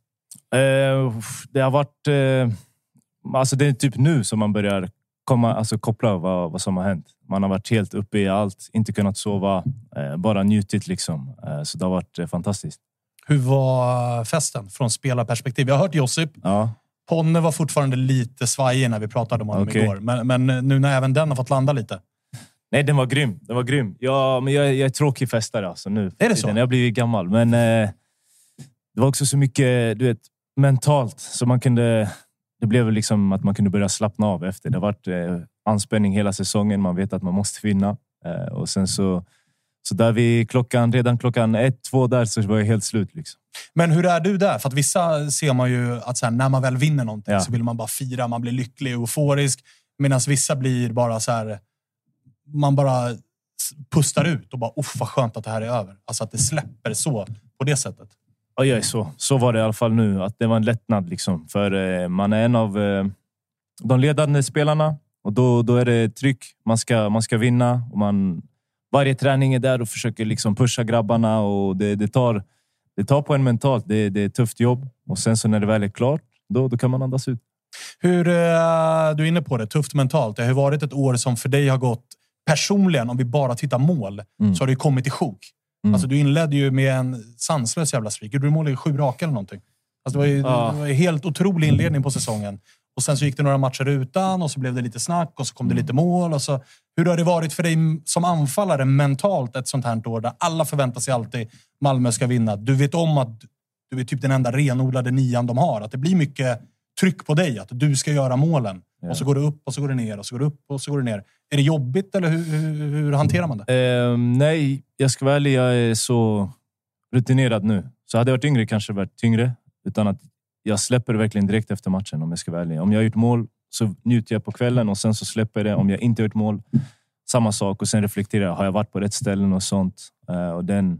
Eh, det har varit... Eh, alltså det är typ nu som man börjar komma, alltså koppla vad, vad som har hänt. Man har varit helt uppe i allt, inte kunnat sova, eh, bara njutit liksom. Eh, så det har varit fantastiskt. Hur var festen från spelarperspektiv? Jag har hört Josip. Ja. Ponne var fortfarande lite svajig när vi pratade om honom Okej. igår. Men, men nu när även den har fått landa lite. Nej, den var grym. Den var grym. Ja, men jag, jag är tråkig festare alltså nu. Är det så? Jag har blivit gammal, men eh, det var också så mycket, du vet, mentalt. Så man kunde... Det blev liksom att man kunde börja slappna av efter. Det har varit eh, anspänning hela säsongen. Man vet att man måste vinna. Eh, och sen så... Så där vi klockan, redan klockan ett, två där så var jag helt slut. Liksom. Men hur är du där? För att vissa ser man ju att så här, när man väl vinner någonting Ja. så vill man bara fira, man blir lycklig, euforisk. Medan vissa blir bara så här... Man bara pustar ut och bara uff vad skönt att det här är över. Alltså att det släpper så på det sättet. Ja, jag är så. Så var det i alla fall nu. Att det var en lättnad. Liksom. För eh, man är en av eh, de ledande spelarna. Och då, då är det tryck. Man ska, man ska vinna. Och man, varje träning är där och försöker liksom pusha grabbarna. Och det, det, tar, det tar på en mentalt. Det, det är ett tufft jobb. Och sen så när det väl är klart, då, då kan man andas ut. Hur, eh, du är inne på det, tufft mentalt. Det har varit ett år som för dig har gått personligen, om vi bara tittar mål, Mm. så har det ju kommit i sjok. Mm. Alltså, du inledde ju med en sanslös jävla streak. Du mål i sju raka eller någonting? Alltså, det, var ju, det var ju helt otrolig inledning på säsongen. Och Sen så gick det några matcher utan och så blev det lite snack och så kom det Mm. lite mål. Och så, hur har det varit för dig som anfallare mentalt ett sånt här år där alla förväntar sig alltid Malmö ska vinna? Du vet om att du är typ den enda renodlade nian de har. Att det blir mycket tryck på dig, att du ska göra målen. Ja. Och så går det upp och så går det ner och så går det upp och så går det ner. Är det jobbigt eller hur, hur, hur hanterar man det? Ehm, nej, jag ska vara ärlig. Jag är så rutinerad nu. Så hade jag varit yngre kanske det varit tyngre. Utan att jag släpper verkligen direkt efter matchen om jag ska vara ärlig. Om jag har gjort mål så njuter jag på kvällen och sen så släpper jag det. Om jag inte har gjort mål, samma sak. Och sen reflekterar jag. Har jag varit på rätt ställen och sånt? Eh, och den,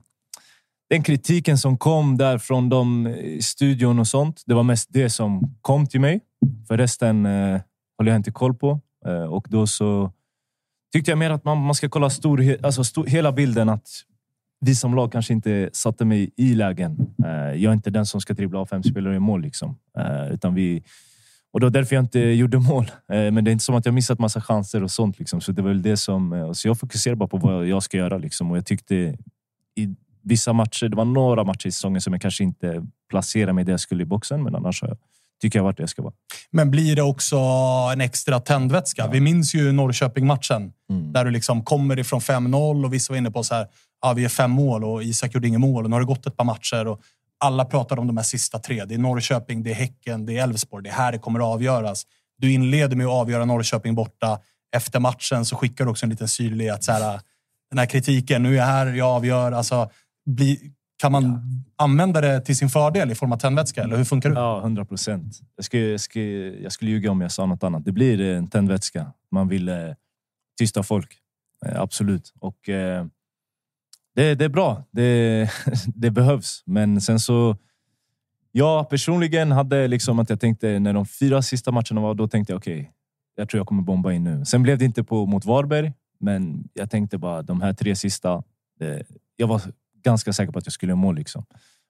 den kritiken som kom där från de i studion och sånt. Det var mest det som kom till mig. För resten eh, håller jag inte koll på. Eh, och då så tyckte jag mer att man, man ska kolla stor, alltså stor, hela bilden. Att vi som lag kanske inte satte mig i lägen. Eh, jag är inte den som ska dribbla av fem spelare i mål. Liksom. Eh, utan vi, Och det var därför jag inte gjorde mål. Men det är inte som att jag missat massa chanser och sånt. Liksom. Så det var väl det som... Så jag fokuserar bara på vad jag ska göra. Liksom. Och jag tyckte i vissa matcher, det var några matcher i säsongen som jag kanske inte placerade mig där jag skulle i boxen. Men annars har jag, tycker jag där jag ska vara. Men blir det också en extra tändvätska? Vi minns ju Norrköping-matchen där du liksom kommer ifrån 5-0 och vissa var inne på så här, ja, vi är fem mål och Isak gjorde inget mål och nu har det gått ett par matcher och alla pratar om de här sista tre. Det är Norrköping, det är Häcken, det är Elfsborg. Det är här det kommer att avgöras. Du inleder med att avgöra Norrköping borta. Efter matchen så skickar du också en liten syrlig att så här, den här kritiken, nu är jag här, jag avgör. Alltså, bli, kan man använda det till sin fördel i form av tändvätska? Eller hur funkar det? Ja, hundra procent. Jag skulle, jag, skulle, jag skulle ljuga om jag sa något annat. Det blir en tändvätska. Man vill eh, tysta folk. Eh, absolut. Och eh, det, det är bra. Det, [LAUGHS] det behövs. Men sen så... Jag personligen hade liksom att jag tänkte när de fyra sista matcherna var, då tänkte jag okej, jag tror jag kommer bomba in nu. Sen blev det inte på mot Varberg, men jag tänkte bara de här tre sista. Det, jag var ganska säker på att jag skulle göra mål. Liksom.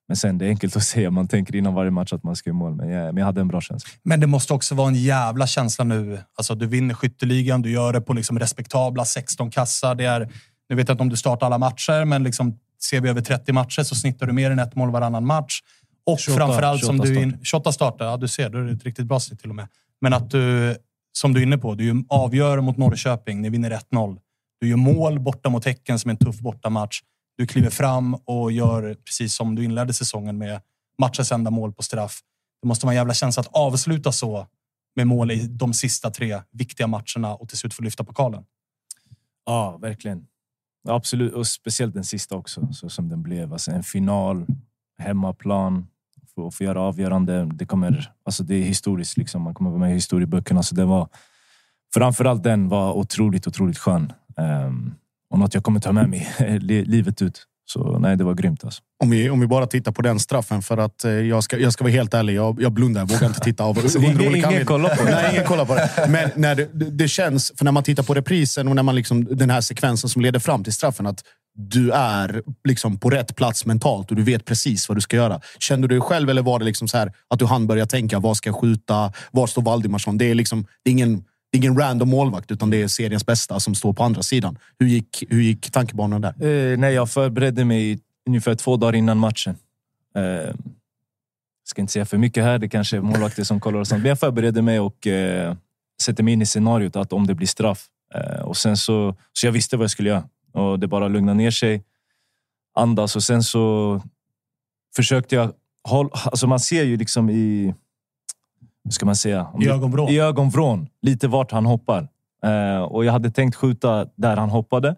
Men sen det är enkelt att [LAUGHS] säga. Man tänker innan varje match att man ska göra mål. Men jag, men jag hade en bra känsla. Men det måste också vara en jävla känsla nu. Alltså, du vinner skytteligan, du gör det på liksom respektabla 16 kassar. Det är, nu vet jag inte om du startar alla matcher, men liksom, ser vi över 30 matcher så snittar du mer än ett mål varannan match. Och 28 framförallt som 28 du... In, 28 starter, ja du ser, då är det ett riktigt bra snitt till och med. Men att du, som du är inne på, du avgör mot Norrköping, ni vinner 1-0. Du gör mål borta mot Häcken som är en tuff bortamatch. Du kliver fram och gör precis som du inledde säsongen med matchens enda mål på straff. Det måste vara en jävla känsla att avsluta så med mål i de sista tre viktiga matcherna och till slut få lyfta pokalen. Ja, verkligen. Absolut, och speciellt den sista också, så som den blev. Alltså en final, hemmaplan, få, få göra avgörande. Det, kommer, alltså det är historiskt, liksom. man kommer vara med i historieböckerna. Så det var, framförallt den var otroligt, otroligt skön. Um, och något jag kommer ta med mig [LAUGHS] li- livet ut. Så nej, det var grymt. Alltså. Om vi, om vi bara tittar på den straffen, för att eh, jag ska, jag ska vara helt ärlig, jag, jag blundar, jag vågar inte titta av [LAUGHS] ingen- olika ingen kollar på det? Nej, ingen kollar på det. Men när det, det, det känns, för när man tittar på reprisen och när man liksom, den här sekvensen som leder fram till straffen, att du är liksom på rätt plats mentalt och du vet precis vad du ska göra. Kände du dig själv eller var det liksom så här att du hann börja tänka, vad ska jag skjuta? Var står Valdimarsson? Det är, liksom, det är ingen det är ingen random målvakt, utan det är seriens bästa som står på andra sidan. Hur gick, hur gick tankebanan där? Eh, nej, jag förberedde mig ungefär två dagar innan matchen. Eh, ska inte säga för mycket här, det kanske är målvakter som kollar och sånt. Men jag förberedde mig och eh, sätter mig in i scenariot att om det blir straff. Eh, och sen så, så jag visste vad jag skulle göra. Och det bara lugna ner sig, andas och sen så försökte jag Håll, Alltså man ser ju liksom i... Ska man säga? Om I ögonvrån. I ögonvrån. Lite vart han hoppar. Eh, och jag hade tänkt skjuta där han hoppade.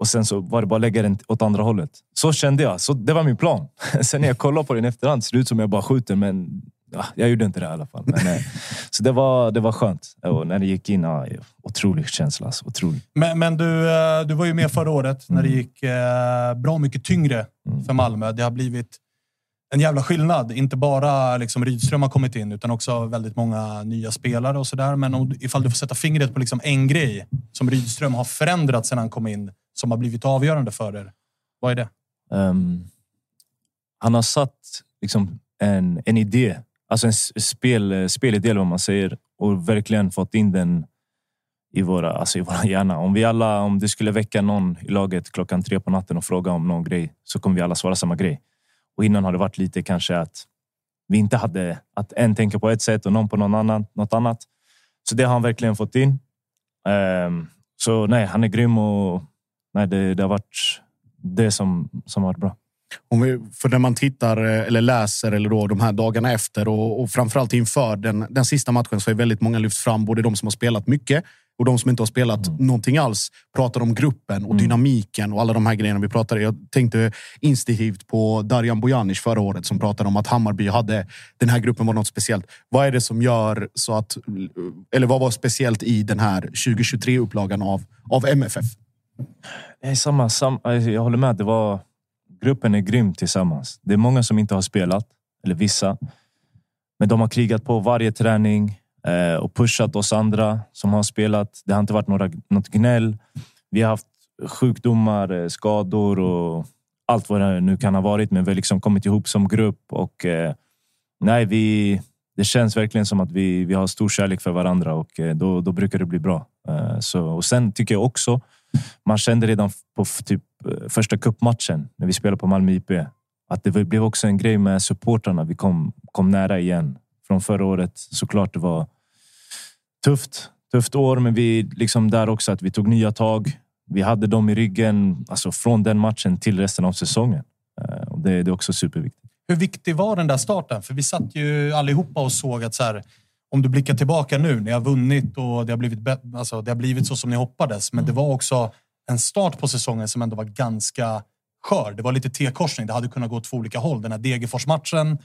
Och sen så var det bara att lägga den åt andra hållet. Så kände jag. Så det var min plan. [LAUGHS] Sen när jag kollar på den i efterhand ser det ut som jag bara skjuter, men ja, jag gjorde inte det i alla fall. Men, eh, [LAUGHS] så det var, det var skönt. Och när det gick in, ja, otrolig känsla. Alltså, otrolig. Men, men du, eh, du var ju med förra året när det Mm. gick eh, bra mycket tyngre för Malmö. Det har blivit en jävla skillnad. Inte bara liksom Rydström har kommit in, utan också väldigt många nya spelare och sådär. Men om, ifall du får sätta fingret på liksom en grej som Rydström har förändrat sedan han kom in, som har blivit avgörande för er. Vad är det? Um, han har satt liksom en, en idé, alltså en spel, eh, spelidé eller vad man säger och verkligen fått in den i våra, alltså i våra [LAUGHS] hjärna. Om vi alla, om det skulle väcka någon i laget klockan tre på natten och fråga om någon grej så kommer vi alla svara samma grej. Och innan har det varit lite kanske att vi inte hade att en tänker på ett sätt och någon på någon annan, något annat. Så det har han verkligen fått in. Um, så nej, han är grym och nej, det, det har varit det som, som har varit bra. Om vi, för när man tittar eh, eller läser eller då de här dagarna efter och, och framförallt inför den, den sista matchen så är väldigt många lyft fram, både de som har spelat mycket och de som inte har spelat Mm. någonting alls. Pratar om gruppen och dynamiken och alla de här grejerna vi pratade. Jag tänkte instinktivt på Darjan Bojanic förra året som pratade om att Hammarby hade den här gruppen var något speciellt. Vad är det som gör så att, eller vad var speciellt i den här 2023-upplagan av, av MFF? Det är samma, sam, alltså, jag håller med. Det var, gruppen är grym tillsammans. Det är många som inte har spelat, eller vissa. Men de har krigat på varje träning eh, och pushat oss andra som har spelat. Det har inte varit några, något gnäll. Vi har haft sjukdomar, eh, skador och allt vad det nu kan ha varit. Men vi har liksom kommit ihop som grupp och eh, nej, vi, det känns verkligen som att vi, vi har stor kärlek för varandra och eh, då, då brukar det bli bra. Eh, Så, och sen tycker jag också, man kände redan på typ eh, första cupmatchen när vi spelade på Malmö IP, att det blev också en grej med supportrarna. Vi kom, kom nära igen. Från förra året såklart det var tufft. Tufft år, men vi liksom där också att vi tog nya tag. Vi hade dem i ryggen alltså från den matchen till resten av säsongen. Eh, och det, det är också superviktigt. Hur viktig var den där starten? För vi satt ju allihopa och såg att så här, om du blickar tillbaka nu, ni har vunnit och det har blivit, alltså, det har blivit så som ni hoppades. Men det var också en start på säsongen som ändå var ganska skör. Det var lite T-korsning. Det hade kunnat gå två olika håll. Den här Degerfors-matchen,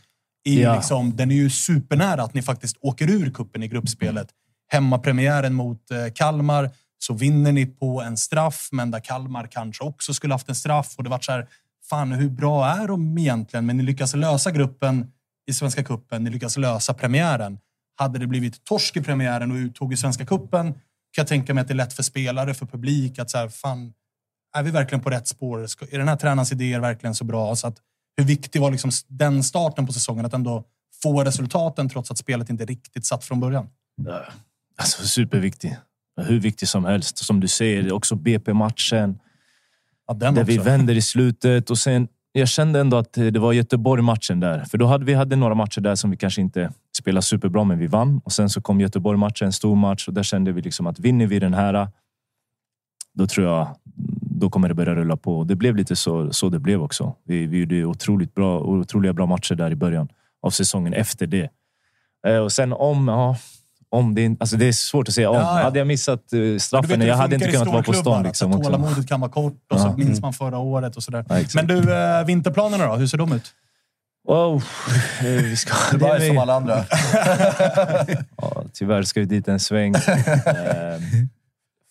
Ja. liksom, den är ju supernära att ni faktiskt åker ur kuppen i gruppspelet. Hemmapremiären mot eh, Kalmar så vinner ni på en straff, men där Kalmar kanske också skulle haft en straff. Och det var så här, fan hur bra är de egentligen? Men ni lyckas lösa gruppen i Svenska Cupen. Ni lyckas lösa premiären. Hade det blivit torsk i premiären och uttåg i Svenska Cupen kan jag tänka mig att det är lätt för spelare, för publik att så här, fan, är vi verkligen på rätt spår? Är den här tränarens idéer verkligen så bra? Så att, hur viktig var liksom den starten på säsongen? Att ändå få resultaten trots att spelet inte riktigt satt från början. Alltså superviktig. Hur viktig som helst. Som du säger, också BP-matchen. Ja, där vi också. vänder i slutet. Och sen, jag kände ändå att det var Göteborg-matchen där. För då hade vi hade några matcher där som vi kanske inte spelade superbra, men vi vann. Och sen så kom Göteborg-matchen, en stor match. Och där kände vi liksom att vinner vi den här, då tror jag då kommer det börja rulla på. Och det blev lite så, så det blev också. Vi, vi gjorde otroligt bra, otroliga bra matcher där i början av säsongen efter det. Eh, och sen om, ja, om det, alltså det är svårt att säga om. Ja, ja. Hade jag missat eh, vet straffen, det jag hade inte kunnat vara på stan. att Liksom, också. Tålamodet kan vara kort och så Ja. minns man förra året och sådär. Men du, eh, vinterplanerna då? Hur ser de ut? Wow. [LAUGHS] Eh, Vi ska, Det är som alla andra. [LAUGHS] Ja, tyvärr ska vi dit en sväng. Eh,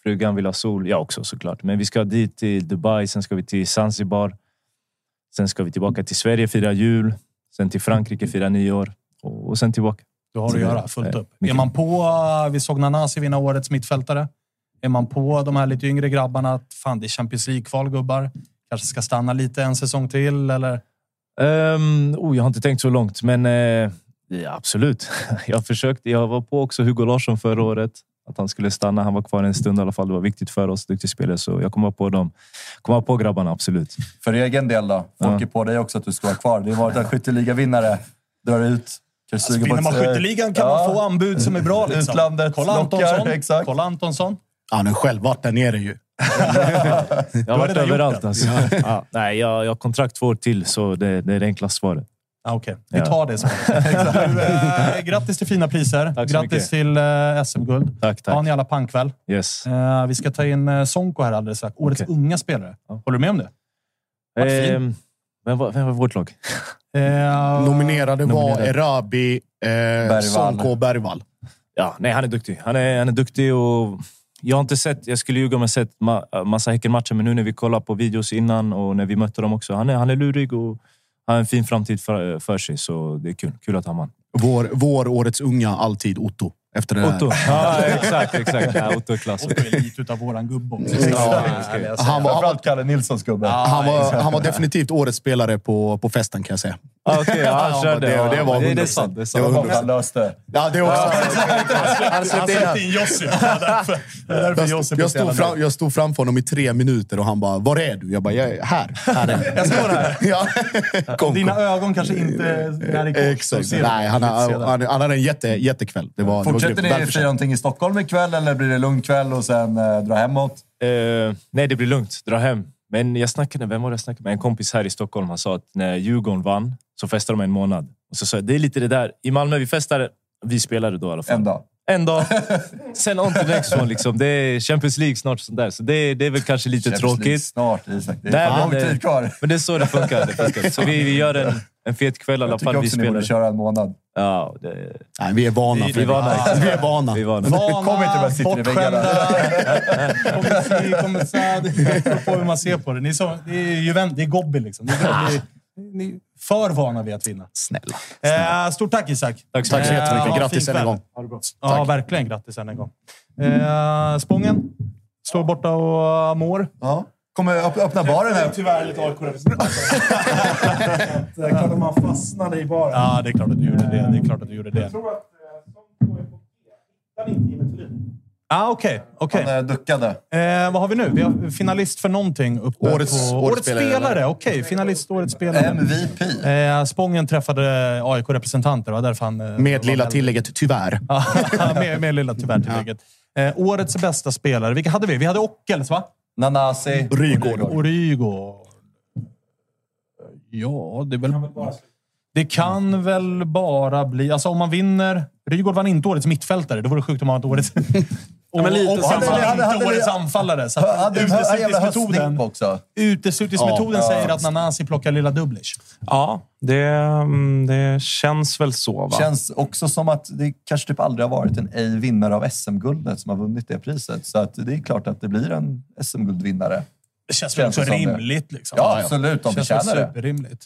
Frugan vill ha sol. Jag också såklart. Men vi ska dit till Dubai, sen ska vi till Zanzibar. Sen ska vi tillbaka till Sverige, fira jul. Sen till Frankrike, fira nyår. Och sen tillbaka. Du har att Så göra fullt upp. Är man på, eh, vi såg Nanasi vinna årets mittfältare. Är man på de här lite yngre grabbarna att fan, det är Champions League-kval gubbar. Kanske ska stanna lite en säsong till eller? Um, oh, jag har inte tänkt så långt, men eh, ja, absolut. [LAUGHS] Jag har försökt. Jag var på också Hugo Larsson förra året. Att han skulle stanna. Han var kvar en stund i alla fall. Det var viktigt för oss, duktig spelare. Så jag kommer på dem. Kommer på grabbarna, absolut. För egen del då? Folk Ja. är på dig också att du ska vara kvar. Det har varit en skytteligavinnare. Drar ut. På Vinner man skytteligan kan Ja. man få anbud som är bra. Liksom. Utlandet Kolla lockar, Antonsson. exakt. Kolla Antonsson. Han har själv varit där nere ju. [LAUGHS] Jag har varit överallt. Alltså. Ja. Nej, jag, jag har kontrakt två år till, så det, det är det enkla svaret. Ah, Okej, vi Ja. tar det svaret. [LAUGHS] Du, eh, grattis till fina priser. Tack så grattis mycket. till eh, SM-guld. Tack, Ha en tack. jävla pangkväll. Yes. Eh, vi ska ta in eh, Sonko här alldeles strax. Årets Okej. unga spelare. Ja. Håller du med om det? Fin. Ehm, vem, var, vem var vårt lag? [LAUGHS] Eh, Nominerade var Nominerade. Erabi, eh, Sonko och Bergvall. Ja, nej, han är duktig. Han är, han är duktig och jag har inte sett, jag skulle ljuga om jag sett ma massa Häckenmatcher, men nu när vi kollar på videos innan och när vi mötte dem också. Han är, han är lurig och har en fin framtid för, för sig, så det är kul. Kul att ha man. Vår, vår årets unga, alltid Otto. Efter det Otto. [LAUGHS] Ja, exakt, exakt. Ja, Otto är klass. Otto är lite utav våran gubbe också. Ja, han, var, han, Framförallt Kalle Nilssons gubbe. han, var, han var definitivt årets spelare på, på festen kan jag säga. Ah, Okej, ja, han Ja, körde. det- Ja, det var det, det är 100%. sant. Det är Det var Vad han löste. Ja, det också. Han Han släppte in Jossi. Jag, stod fram, jag stod framför honom i tre minuter och han bara, var är du? Jag bara, jag är här. här är jag. Står här. [LAUGHS] ja. kom, Dina kom. ögon kanske inte. Exakt. Nej, han, han, han hade en jätte, jättekväll. Det var, det var Fortsätter ni fira någonting i Stockholm ikväll eller blir det lugn kväll och sen eh, dra hemåt? Eh, nej, det blir lugnt. Dra hem. Men jag snackade, vem var det jag snackade med? En kompis här i Stockholm. Han sa att när Djurgården vann så festade de en månad. Och så sa jag, det är lite det där. I Malmö, vi festade. Vi spelade då i alla fall. En dag. En dag. [LAUGHS] Sen on to next one. Liksom. Det är Champions League snart. Sånt där. Så det, det är väl kanske lite Champions League tråkigt. Snart Isak. Det är Nej, lång tid kvar. Men det är så det funkar. Det funkar. Så vi, vi gör en, en fet kväll i alla Jag tycker fall. Vi också ni borde spelar. köra en månad. Ja, det, Nej, vi är vana. Vi- vi [LAUGHS] är vana. Vi är vana. vi var Vana, Kom inte bara sitter i väggarna. bortskämda. Så. På hur man ser på det. Ni är, så, det är Juventus, det är Gobbi liksom. Det är, är, ni är för vana vid att vinna. Snälla. Eh, stort tack Isak. Tack så Tack så Eh, jättemycket. ha en Grattis än en gång. Ha det bra. Ja, verkligen grattis än en gång. Eh, Spången står borta och mår. Ja. Kommer öpp- öppna baren här. Tyvärr lite AIK-representant. [LAUGHS] Det är klart att man fastnade i baren. Ja, det är klart att du gjorde det. Det är klart att du gjorde det. Jag tror att eh, som är på G. Hittar inte Jimmy Thulin. Ah, Okej, okej. Han eh, duckade. Eh, vad har vi nu? Vi har finalist för någonting. Uppe Årets- på, årets årets spelare, spelare. Okej, finalist årets spelare. MVP. Eh, Spången träffade AIK-representanter. Var därför han... eh, Med lilla tillägget tyvärr. [LAUGHS] Med, med lilla tyvärr tillägget. Eh, årets bästa spelare. Vilka hade vi? Vi hade Ockels, va? Nanasi. Rygaard. Rygaard. Ja, det är väl... Det kan väl bara bli... Alltså om man vinner... Rygaard vann inte årets mittfältare. Det vore sjukt om han vann årets... Och, men lite och samma. Hade- hade- inte årets anfallare. Så Hade uteslutningsmetoden, också. uteslutningsmetoden Ja. säger att Nanasi plockar lilla Dublish. Ja, det, mm, det känns väl så. Va? Känns också som att det kanske typ aldrig har varit en ej vinnare av SM-guldet som har vunnit det priset. Så att det är klart att det blir en SM-guldvinnare. Det känns väl Känns också det det. rimligt. Liksom. Ja, absolut. De Det känns förtjänar det. superrimligt.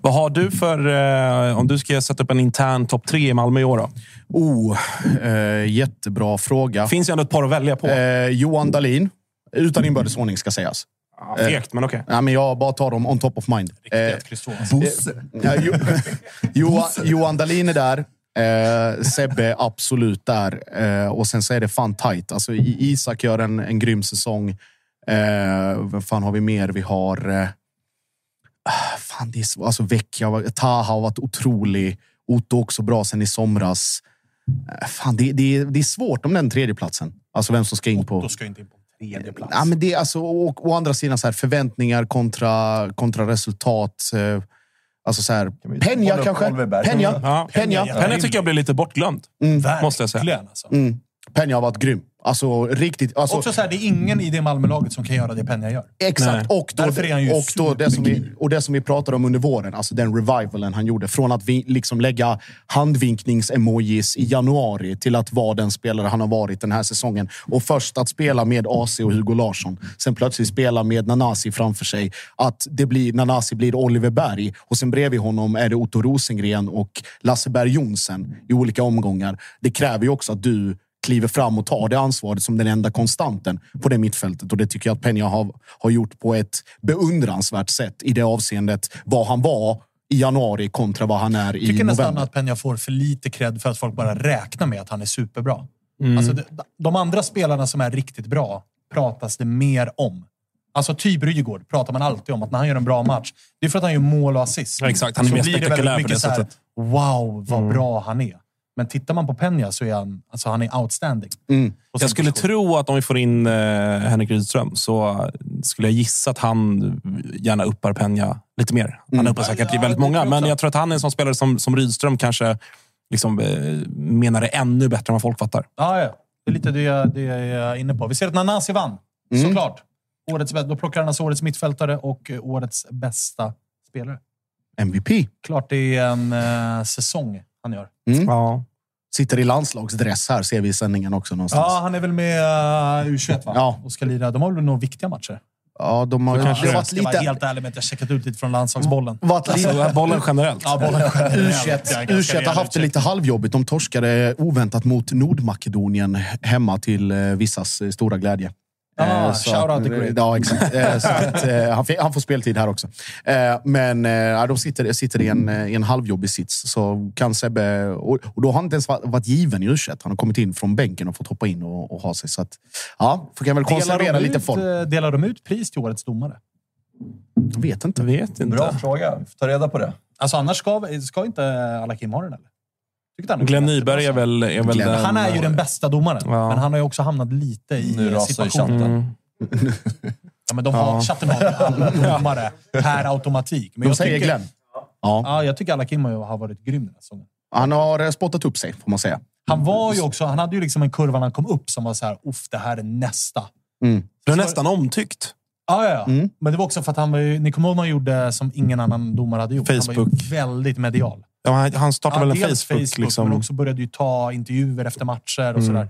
Vad har du för... Eh, om du ska sätta upp en intern topp tre i Malmö i år då? Oh, eh, jättebra fråga. Finns ju ändå ett par att välja på. Eh, Johan Dahlin. Utan inbördes ordning ska sägas. Ja, fegt, men okej. Ja, men jag bara tar dem on top of mind. Eh, Riktigt. Bosse. Ja, jo, [LAUGHS] Johan, Johan Dahlin är där. Eh, Sebbe absolut där. Eh, och sen så är det fan tight. Alltså, Isak gör en, en grym säsong. Eh, vad fan har vi mer? Vi har... Ah, fan, det är så, alltså Vecchia, var- Taha har varit otrolig. Otto också bra sen i somras. Eh, fan, det, det, det är svårt om den tredje platsen. Alltså vem som ska in på... Då ska inte in på tredje plats. Ja, men det är alltså, å, å andra sidan så här, förväntningar kontra, kontra resultat. Eh, alltså så här, vi Penja kanske? Penja. Ja. Penja. Penja, Penna tycker jag blir lite bortglömd. Måste jag säga. Verkligen, Alltså. Mm. Penja har varit grym. Alltså riktigt. Alltså, Också så här, det är ingen i det Malmölaget som kan göra det Penja gör. Exakt. Nej. Och, då, Därför är han ju och, då det som vi, och det som vi pratade om under våren, alltså den revivalen han gjorde. Från att vi liksom lägga handvinknings-emojis i januari till att vara den spelare han har varit den här säsongen. Och först att spela med AC och Hugo Larsson. Sen plötsligt spela med Nanasi framför sig. Att det blir, Nanasi blir Oliver Berg och sen bredvid honom är det Otto Rosengren och Lasse Berg Jonsen i olika omgångar. Det kräver ju också att du kliver fram och tar det ansvaret som den enda konstanten på det mittfältet. Och det tycker jag att Peña har, har gjort på ett beundransvärt sätt i det avseendet. Vad han var i januari kontra vad han är i Jag tycker nästan november. att Penja får för lite cred för att folk bara räknar med att han är superbra. Mm. Alltså, de, de andra spelarna som är riktigt bra pratas det mer om. Alltså typ Rygaard pratar man alltid om att när han gör en bra match, det är för att han gör mål och assist. Ja, exakt. Han är så mer spektakulär på det sättet. Wow, vad Mm. bra han är. Men tittar man på Penja så är han, alltså han är outstanding. Mm. Och Jag skulle tro att om vi får in eh, Henrik Rydström så skulle jag gissa att han gärna uppar Penja lite mer. Han uppar säkert i väldigt många, men jag tror att han är en sån spelare som, som Rydström kanske liksom, eh, menar är ännu bättre än vad folk fattar. Ja, ja. Det är lite det jag, det jag är inne på. Vi ser att Nanasi vann, Mm. såklart. Årets, då plockar han alltså årets mittfältare och eh, årets bästa spelare. MVP. Klart det är en eh, säsong han gör. Mm. Ja. Sitter i landslagsdress här, ser vi i sändningen också någonstans. Ja, han är väl med uh, U21 va? Ja. Och ska lira. De har väl några viktiga matcher? Ja, de har, har jag varit ska vara lite... helt ärlig med att jag checkat ut lite från landslagsbollen. Varit lite Alltså, bollen generellt. Ja, bollen [LAUGHS] generellt. Jag är U21, ganska U21 har haft det lite halvjobbigt. De torskade oväntat mot Nordmakedonien hemma till eh, vissas eh, stora glädje. Ah, Eh, så shout att- out the great. Ja, exakt. Eh, så att, eh, han, han får speltid här också. Men de sitter, sitter i, en, i en halvjobbig sits. Så kan Sebbe... Och, och då har han inte ens varit, given i U21. Han har kommit in från bänken och fått hoppa in och, och ha sig. Så att, ja, får kan väl Delar konservera de, lite ut, form. delar de ut pris till årets domare? Jag vet inte. Jag vet inte. Bra fråga. Vi får ta reda på det. Alltså annars ska, ska inte Alakim ha den eller? Han Glenn Nyberg är väl, är väl Glenn- den... Han är ju den bästa domaren, Ja. men han har ju också hamnat lite i Nu situationen. chatten. Mm. Ja, men de har, Ja. Chatten har alla domare per automatik. Men De jag säger tycker, Glenn. Ja. Ja, jag tycker Alakim har har varit grym den här säsongen. Han har eh, spottat upp sig, får man säga. Han var ju också, han hade ju liksom en kurva när han kom upp som var så här, uff, det här är nästa. Mm. Det är nästan omtyckt. Ja, ja, ja. Mm. Men det var också för att han var ju, Nico Molman gjorde som ingen annan domare hade gjort. Han var Facebook. ju väldigt medial. Ja, han- han startade Ja, väl en dels Facebook. liksom. men också började ju ta intervjuer efter matcher och Mm. sådär.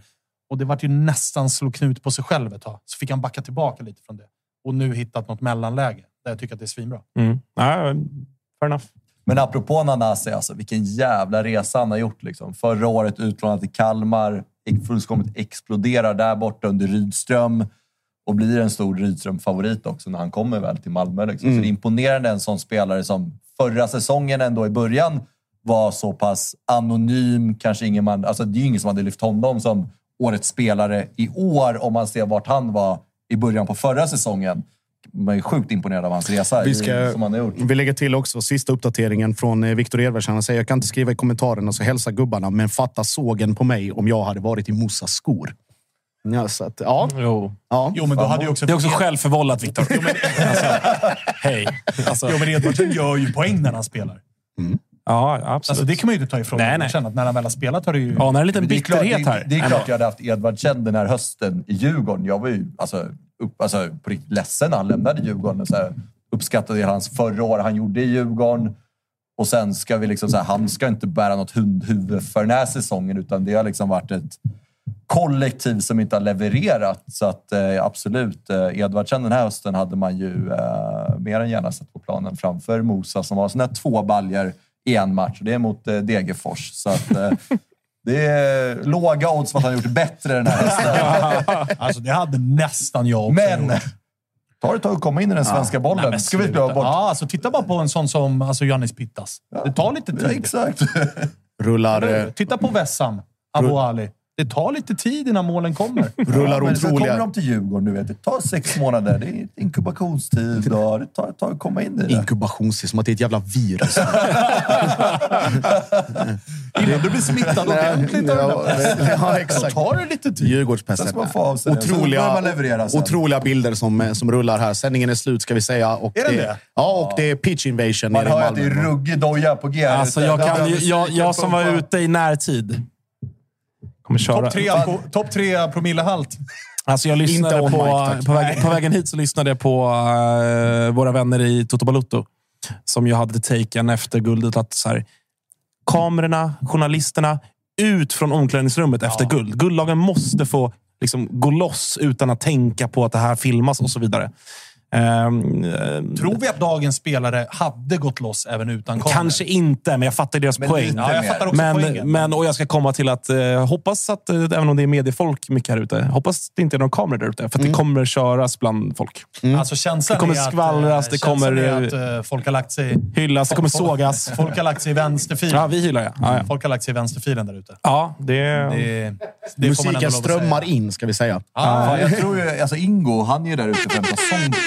Och det var ju nästan slå knut på sig själv ett tag. Så fick han backa tillbaka lite från det. Och nu hittat något mellanläge där jag tycker att det är svinbra. Mm. Ja, fair enough. Men apropå Nanasi, alltså, vilken jävla resa han har gjort. Liksom. Förra året utlånad till Kalmar, fullkomligt exploderar där borta under Rydström. och blir en stor Rydström-favorit också när han kommer väl till Malmö. Liksom. Så Mm. det är imponerande en sån spelare som förra säsongen ändå i början var så pass anonym. Kanske ingen man, alltså det är ju ingen som hade lyft honom som årets spelare i år om man ser vart han var i början på förra säsongen. Man är sjukt imponerad av hans resa Vi, ska, som han har gjort. vi lägger till också sista uppdateringen från eh, Viktor Edvardsson. Han säger jag kan inte skriva i kommentarerna så hälsa gubbarna, men fatta sågen på mig om jag hade varit i Mosas skor. Ja, så att, ja. Jo. ja. Jo, men då hade ju också... Det är också självförvållat, Viktor. alltså, hej. Alltså, Jo, men Edvardsen gör ju poäng när han spelar. Ja, absolut. Alltså, det kan man ju inte ta ifrån Nej, nej. Känna att när han väl har spelat har det ju... Ja, när det är en liten det är klart- bitterhet det, här. Det är klart jag hade haft Edvardsen den här hösten i Djurgården. Jag var ju alltså, upp, alltså, på riktigt ledsen när han lämnade Djurgården. Så här, uppskattade hans förra år han gjorde i Djurgården. Och sen ska vi liksom, så här, han ska inte bära något hundhuvud för den här säsongen utan det har liksom varit ett kollektiv som inte har levererat. Så att eh, absolut, eh, Edvardsen den här hösten hade man ju eh, mer än gärna sett på planen framför Mosa som har sina två baljer i en match. Och det är mot eh, Degerfors. Så att, eh, [LAUGHS] det är låga odds för att han gjort bättre den här hösten. [LAUGHS] Alltså, det hade nästan jag också Men gjort. tar det tag att komma in i den svenska bollen. Nej, Ska vi glömma bort? Ja, alltså, titta bara på en sån som alltså, Giannis Pittas. Det tar lite Ja, tid. exakt. [LAUGHS] Rullar, eh, Titta på Vessam, Abu Ali. Det tar lite tid innan målen kommer. [LAUGHS] rullar Men sen kommer otroliga... de till Djurgården, du vet. Det tar sex månader. Det är inkubationstid och det tar ett tag att komma in i det. Inkubationstid, som att det är ett jävla virus. [LAUGHS] [LAUGHS] Innan du blir smittad ordentligt av ja, Så exakt. tar det lite tid. Sen Djurgårdspesten. man det. Otroliga, man leverera sen. otroliga bilder som, eh, som rullar här. Sändningen är slut ska vi säga. Och Är den det? Ja, och det är pitch invasion Man nere i hör att det är Malmö. ruggig doja på G. Alltså, jag, kan, jag, jag som var ute i närtid kommer köra. Topp tre, på, top tre promillehalt. Alltså jag lyssnade på, mic, på, väg, på vägen hit så lyssnade jag på eh, våra vänner i Toto Balutto. Som ju hade taken efter guldet. Att så här, kamerorna, journalisterna, ut från omklädningsrummet efter guld. Guldlagen måste få liksom, gå loss utan att tänka på att det här filmas och så vidare. Eh, Tror vi att dagens spelare hade gått loss även utan kameror? Kanske inte, men jag fattar deras Men poäng. Ja, jag fattar också Men, poängen. men, och jag ska komma till att eh, hoppas att, eh, även om det är mediefolk mycket här ute, hoppas det inte är någon kamera där ute. För att det kommer köras bland folk. Alltså, känslan Det kommer är att, skvallras, eh, det känslan kommer, att eh, folk har lagt sig... Hyllas, det kommer sågas. Folk har lagt sig i vänsterfilen. Ja, vi hyllar ja. ja, ja. Folk har lagt sig i vänsterfilen där ute. ja det, Det, det Musiken att strömmar in, ska vi säga. Fan, jag tror ju, alltså Ingo, han är ju där ute för att hämta.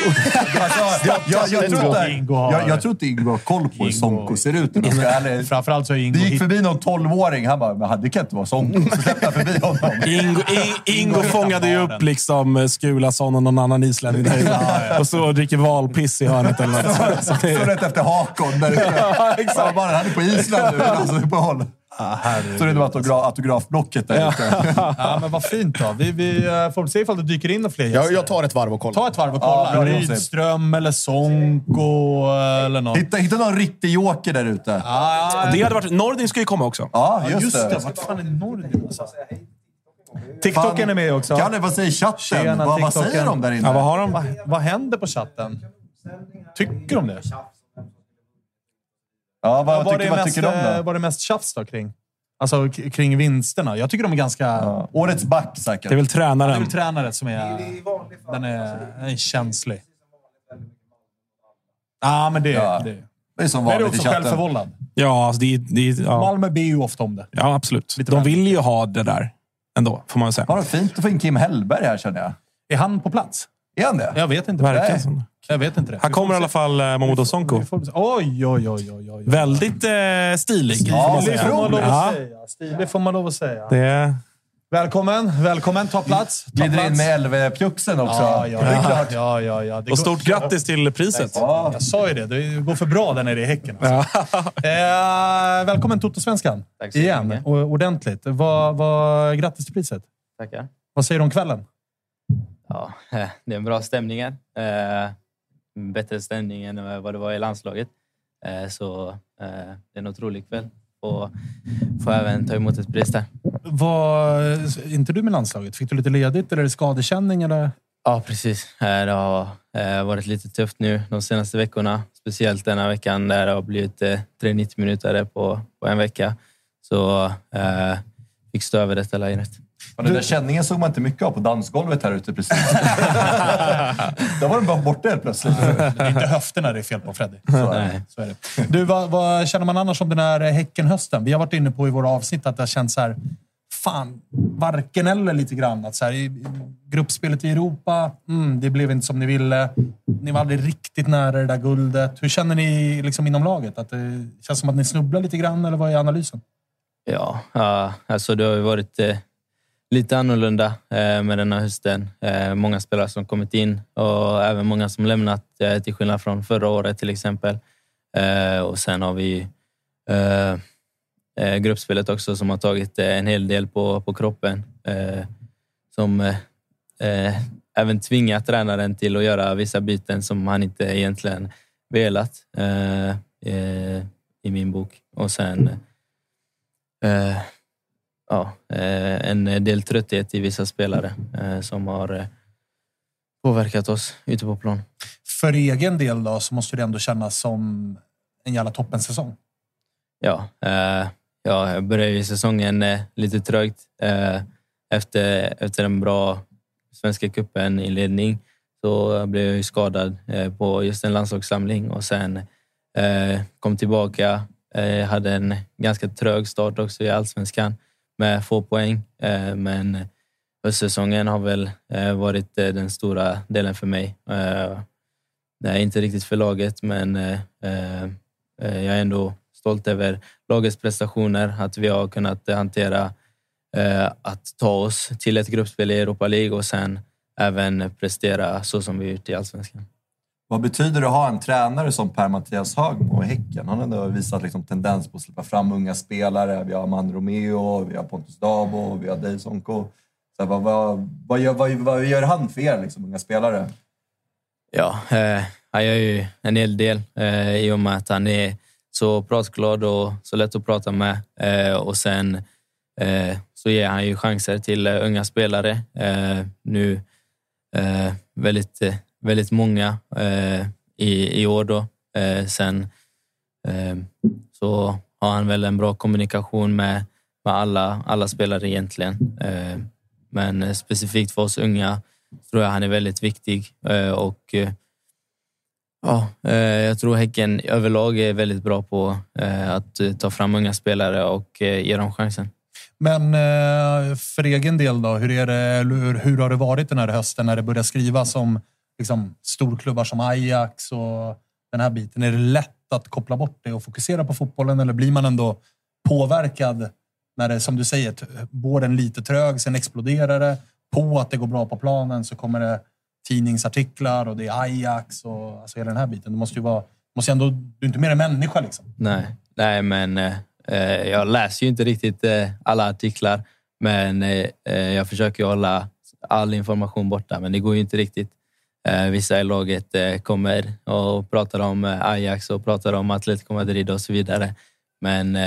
Alltså, jag, jag, jag, tror inte, Ingo har- jag, jag tror inte Ingo har koll på hur Sonko ser ut. om jag ska vara ärlig. Framförallt så är Ingo Det gick förbi någon 12-åring. Han bara, men det kan inte vara Sonko. Så släppte jag förbi honom. Ingo, I, Ingo fångade ju upp liksom eh, Skulason och någon annan islänning där inne. Och så dricker valpiss i hörnet eller något. Så rätt efter Hakon. Där ute. [LAUGHS] Ja, exakt. Ja, bara, han är på Island nu. Alltså, det är på håll. Så det är autograf, autografblocket där ute. [LAUGHS] Ja, men vad fint då. Vi, vi eh, får se ifall det dyker in några fler gäster. Jag, jag tar ett varv och kollar. Ta ett varv och Ja, kolla. Josef. Rydström eller Sonko eller något. Hitta, hitta någon riktig joker där ute. Ah, Det hade varit, Nordin ska ju komma också. Ja, just, just det. det. Vart fan är Nordin? Alltså? TikToken är med också. Kalle, vad säger chatten? Tjena, vad, vad säger de där inne? Ja, vad har de? Vad, vad händer på chatten? Tycker de det? Ja, vad, var, tycker, det vad mest, tycker de eh, då? var det mest tjafs då kring? Alltså kring vinsterna. Jag tycker de är ganska... Ja. Årets back säkert. Det är väl Det är tränaren. väl tränare som är... Den är, den är känslig. Ja, men det, Ja. det. Det är som Men är du vanligt i också chatten. självförvållad? Ja, alltså det, det, ja. Malmö ber ju ofta om det. ja, absolut. Lite De vill ju ha det där ändå, får man väl säga. Har de fint att få in Kim Hellberg här känner jag. Är han på plats? Är han det? Jag vet inte. Nej. som. Jag vet inte det. Här kommer i alla fall eh, Momodou Sonko. Oj, oj, oj, oj, oj. Väldigt eh, stilig. Ja, får man Stilig säga. får man lov Ja, att säga. Stilig får man lov att säga. det, Välkommen, välkommen. Ta plats. Ta Glider in med LV-pjuxen också. Ja, ja, Det är ja, klart. ja, ja, ja. Det och går- stort grattis till priset. Ja. Jag sa ju det. Det går för bra där nere i Häcken. Alltså. [LAUGHS] Eh, välkommen Toto-svenskan. Tack så Igen. mycket. Och, ordentligt. Vad, vad, grattis till priset. Tackar. Vad säger du om kvällen? Ja, [LAUGHS] det är en bra stämning här. Eh, bättre stämning än vad det var i landslaget. Eh, så eh, det är en otrolig kväll. Och får även ta emot ett pris där. Var inte du med landslaget? Fick du lite ledigt eller skadekänning? Eller? Ja, precis. Eh, Det har varit lite tufft nu de senaste veckorna. Speciellt denna veckan där det har blivit eh, 390 minuter på, på en vecka. Så eh, fick stå över detta lägret. Och den där känningen såg man inte mycket av på dansgolvet här ute precis. [LAUGHS] Där var den bara borta helt plötsligt. Det är inte höfterna det är fel på, Freddy. Så är det. Så är det. Du, vad, vad känner man annars om den här Häcken-hösten? Vi har varit inne på i våra avsnitt att det har känts så här... Fan, varken eller lite grann. Att så här, i- gruppspelet i Europa, mm, det blev inte som ni ville. Ni var aldrig riktigt nära det där guldet. Hur känner ni liksom inom laget? Att det känns som att ni snubblar lite grann, eller vad är analysen? Ja, ja alltså det har ju varit eh, lite annorlunda eh, med den här hösten. Eh, många spelare som kommit in och även många som lämnat, eh, till skillnad från förra året till exempel. Eh, och sen har vi eh, eh, gruppspelet också som har tagit en hel del på, på kroppen. Som även tvingat tränaren till att göra vissa byten som han inte egentligen velat i min bok. Och sen ja, eh, en del trötthet i vissa spelare eh, som har eh, påverkat oss ute på plan. För egen del då, så måste det ändå kännas som en jävla toppensäsong. Ja, ja, jag började säsongen lite trögt efter, efter en bra Svenska cupen-inledning. Så blev jag skadad på just en landslagssamling och sen kom tillbaka. Eh, hade en ganska trög start också i allsvenskan med få poäng. Eh, men eh, höstsäsongen har väl eh, varit den stora delen för mig. Eh, det är inte riktigt för laget, men jag är ändå stolt över lagets prestationer, att vi har kunnat hantera att ta oss till ett gruppspel i Europa League och sen även prestera så som vi gjort i Allsvenskan. Vad betyder det att ha en tränare som Per-Mattias Högmo i Häcken? Han har ändå visat liksom tendens på att släppa fram unga spelare. Vi har Man Romeo, vi har Pontus Dabo, vi har Sonko. Så vad, vad, vad, gör, vad, vad gör han för er, liksom, unga spelare? Ja, eh, han gör ju en hel del eh, i och med att han är så pratglad och så lätt att prata med. Eh, och sen eh, så ger han ju chanser till eh, unga spelare. Eh, nu eh, väldigt, eh, väldigt många eh, i, i år då. Eh, sen eh, så har han väl en bra kommunikation med, med alla, alla spelare egentligen. Eh, men specifikt för oss unga tror jag han är väldigt viktig eh, och eh, ja, eh, jag tror Häcken överlag är väldigt bra på eh, att eh, ta fram unga spelare och eh, ge dem chansen. Men eh, för egen del då, hur, är det, hur, hur har det varit den här hösten när det börjar skrivas om liksom, storklubbar som Ajax och den här biten? Är det lätt att koppla bort det och fokusera på fotbollen eller blir man ändå påverkad när det, som du säger, går den lite trög, sen exploderar det. På att det går bra på planen så kommer det tidningsartiklar och det är Ajax och alltså hela den här biten. Du måste ju vara, måste ändå, du är inte mer än människa liksom. Nej, nej men eh, eh, jag läser ju inte riktigt eh, alla artiklar. Men eh, eh jag försöker hålla all information borta, men det går ju inte riktigt. Eh, vissa i laget eh, kommer och pratar om eh, Ajax och pratar om Atletico Madrid och så vidare. Men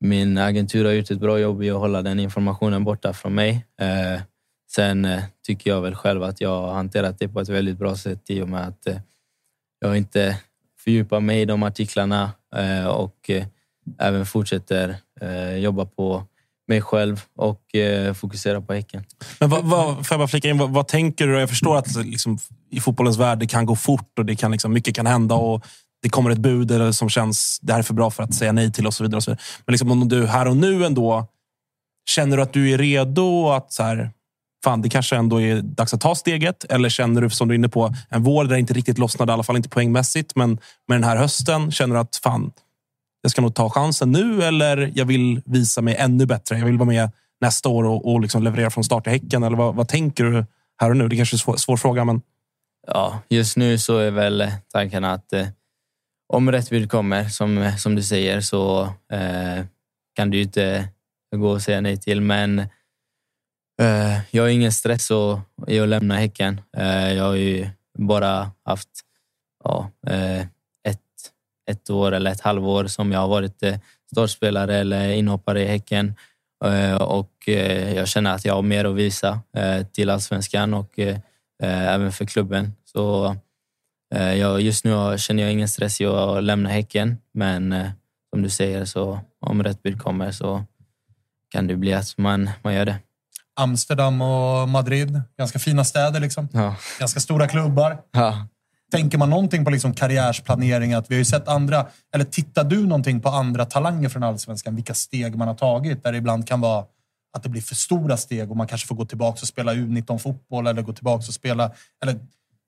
min agentur har gjort ett bra jobb i att hålla den informationen borta från mig. Sen tycker jag väl själv att jag har hanterat det på ett väldigt bra sätt i och med att jag inte fördjupar mig i de artiklarna och även fortsätter jobba på mig själv och eh, fokusera på Häcken. Men vad, vad, får jag bara flika in, vad, vad tänker du? Jag förstår att liksom, i fotbollens värld det kan gå fort och det kan, liksom, mycket kan hända. och Det kommer ett bud eller som känns det här är för bra för att säga nej till och så vidare. Och så vidare. Men liksom, om du här och nu ändå känner du att du är redo att så här, fan, det kanske ändå är dags att ta steget? Eller känner du, som du är inne på, en vår där det inte riktigt lossnade, i alla fall inte poängmässigt, men med den här hösten, känner du att fan, jag ska nog ta chansen nu eller jag vill visa mig ännu bättre. Jag vill vara med nästa år och, och liksom leverera från start i Häcken. Eller vad, vad tänker du här och nu? Det kanske är en svår, svår fråga, men Ja, just nu så är väl tanken att eh, om rätt bud kommer, som, som du säger, så eh, kan du ju inte gå och säga nej till. Men eh, jag har ingen stress och, i att lämna Häcken. Eh, jag har ju bara haft ja, eh, ett, år eller ett halvår som jag har varit eh, startspelare eller inhoppare i Häcken. Eh, och eh, jag känner att jag har mer att visa till allsvenskan och även för klubben. Så just nu känner jag ingen stress i att lämna Häcken, men som du säger, så om rätt bud kommer så kan det bli att man, man gör det. Amsterdam och Madrid, ganska fina städer liksom. Ja. Ganska stora klubbar. Ja. Tänker man någonting på liksom karriärsplanering? Att vi har ju sett andra, eller tittar du någonting på andra talanger från Allsvenskan? Vilka steg man har tagit? Där det ibland kan vara att det blir för stora steg och man kanske får gå tillbaka och spela U19-fotboll eller gå tillbaka och spela... Eller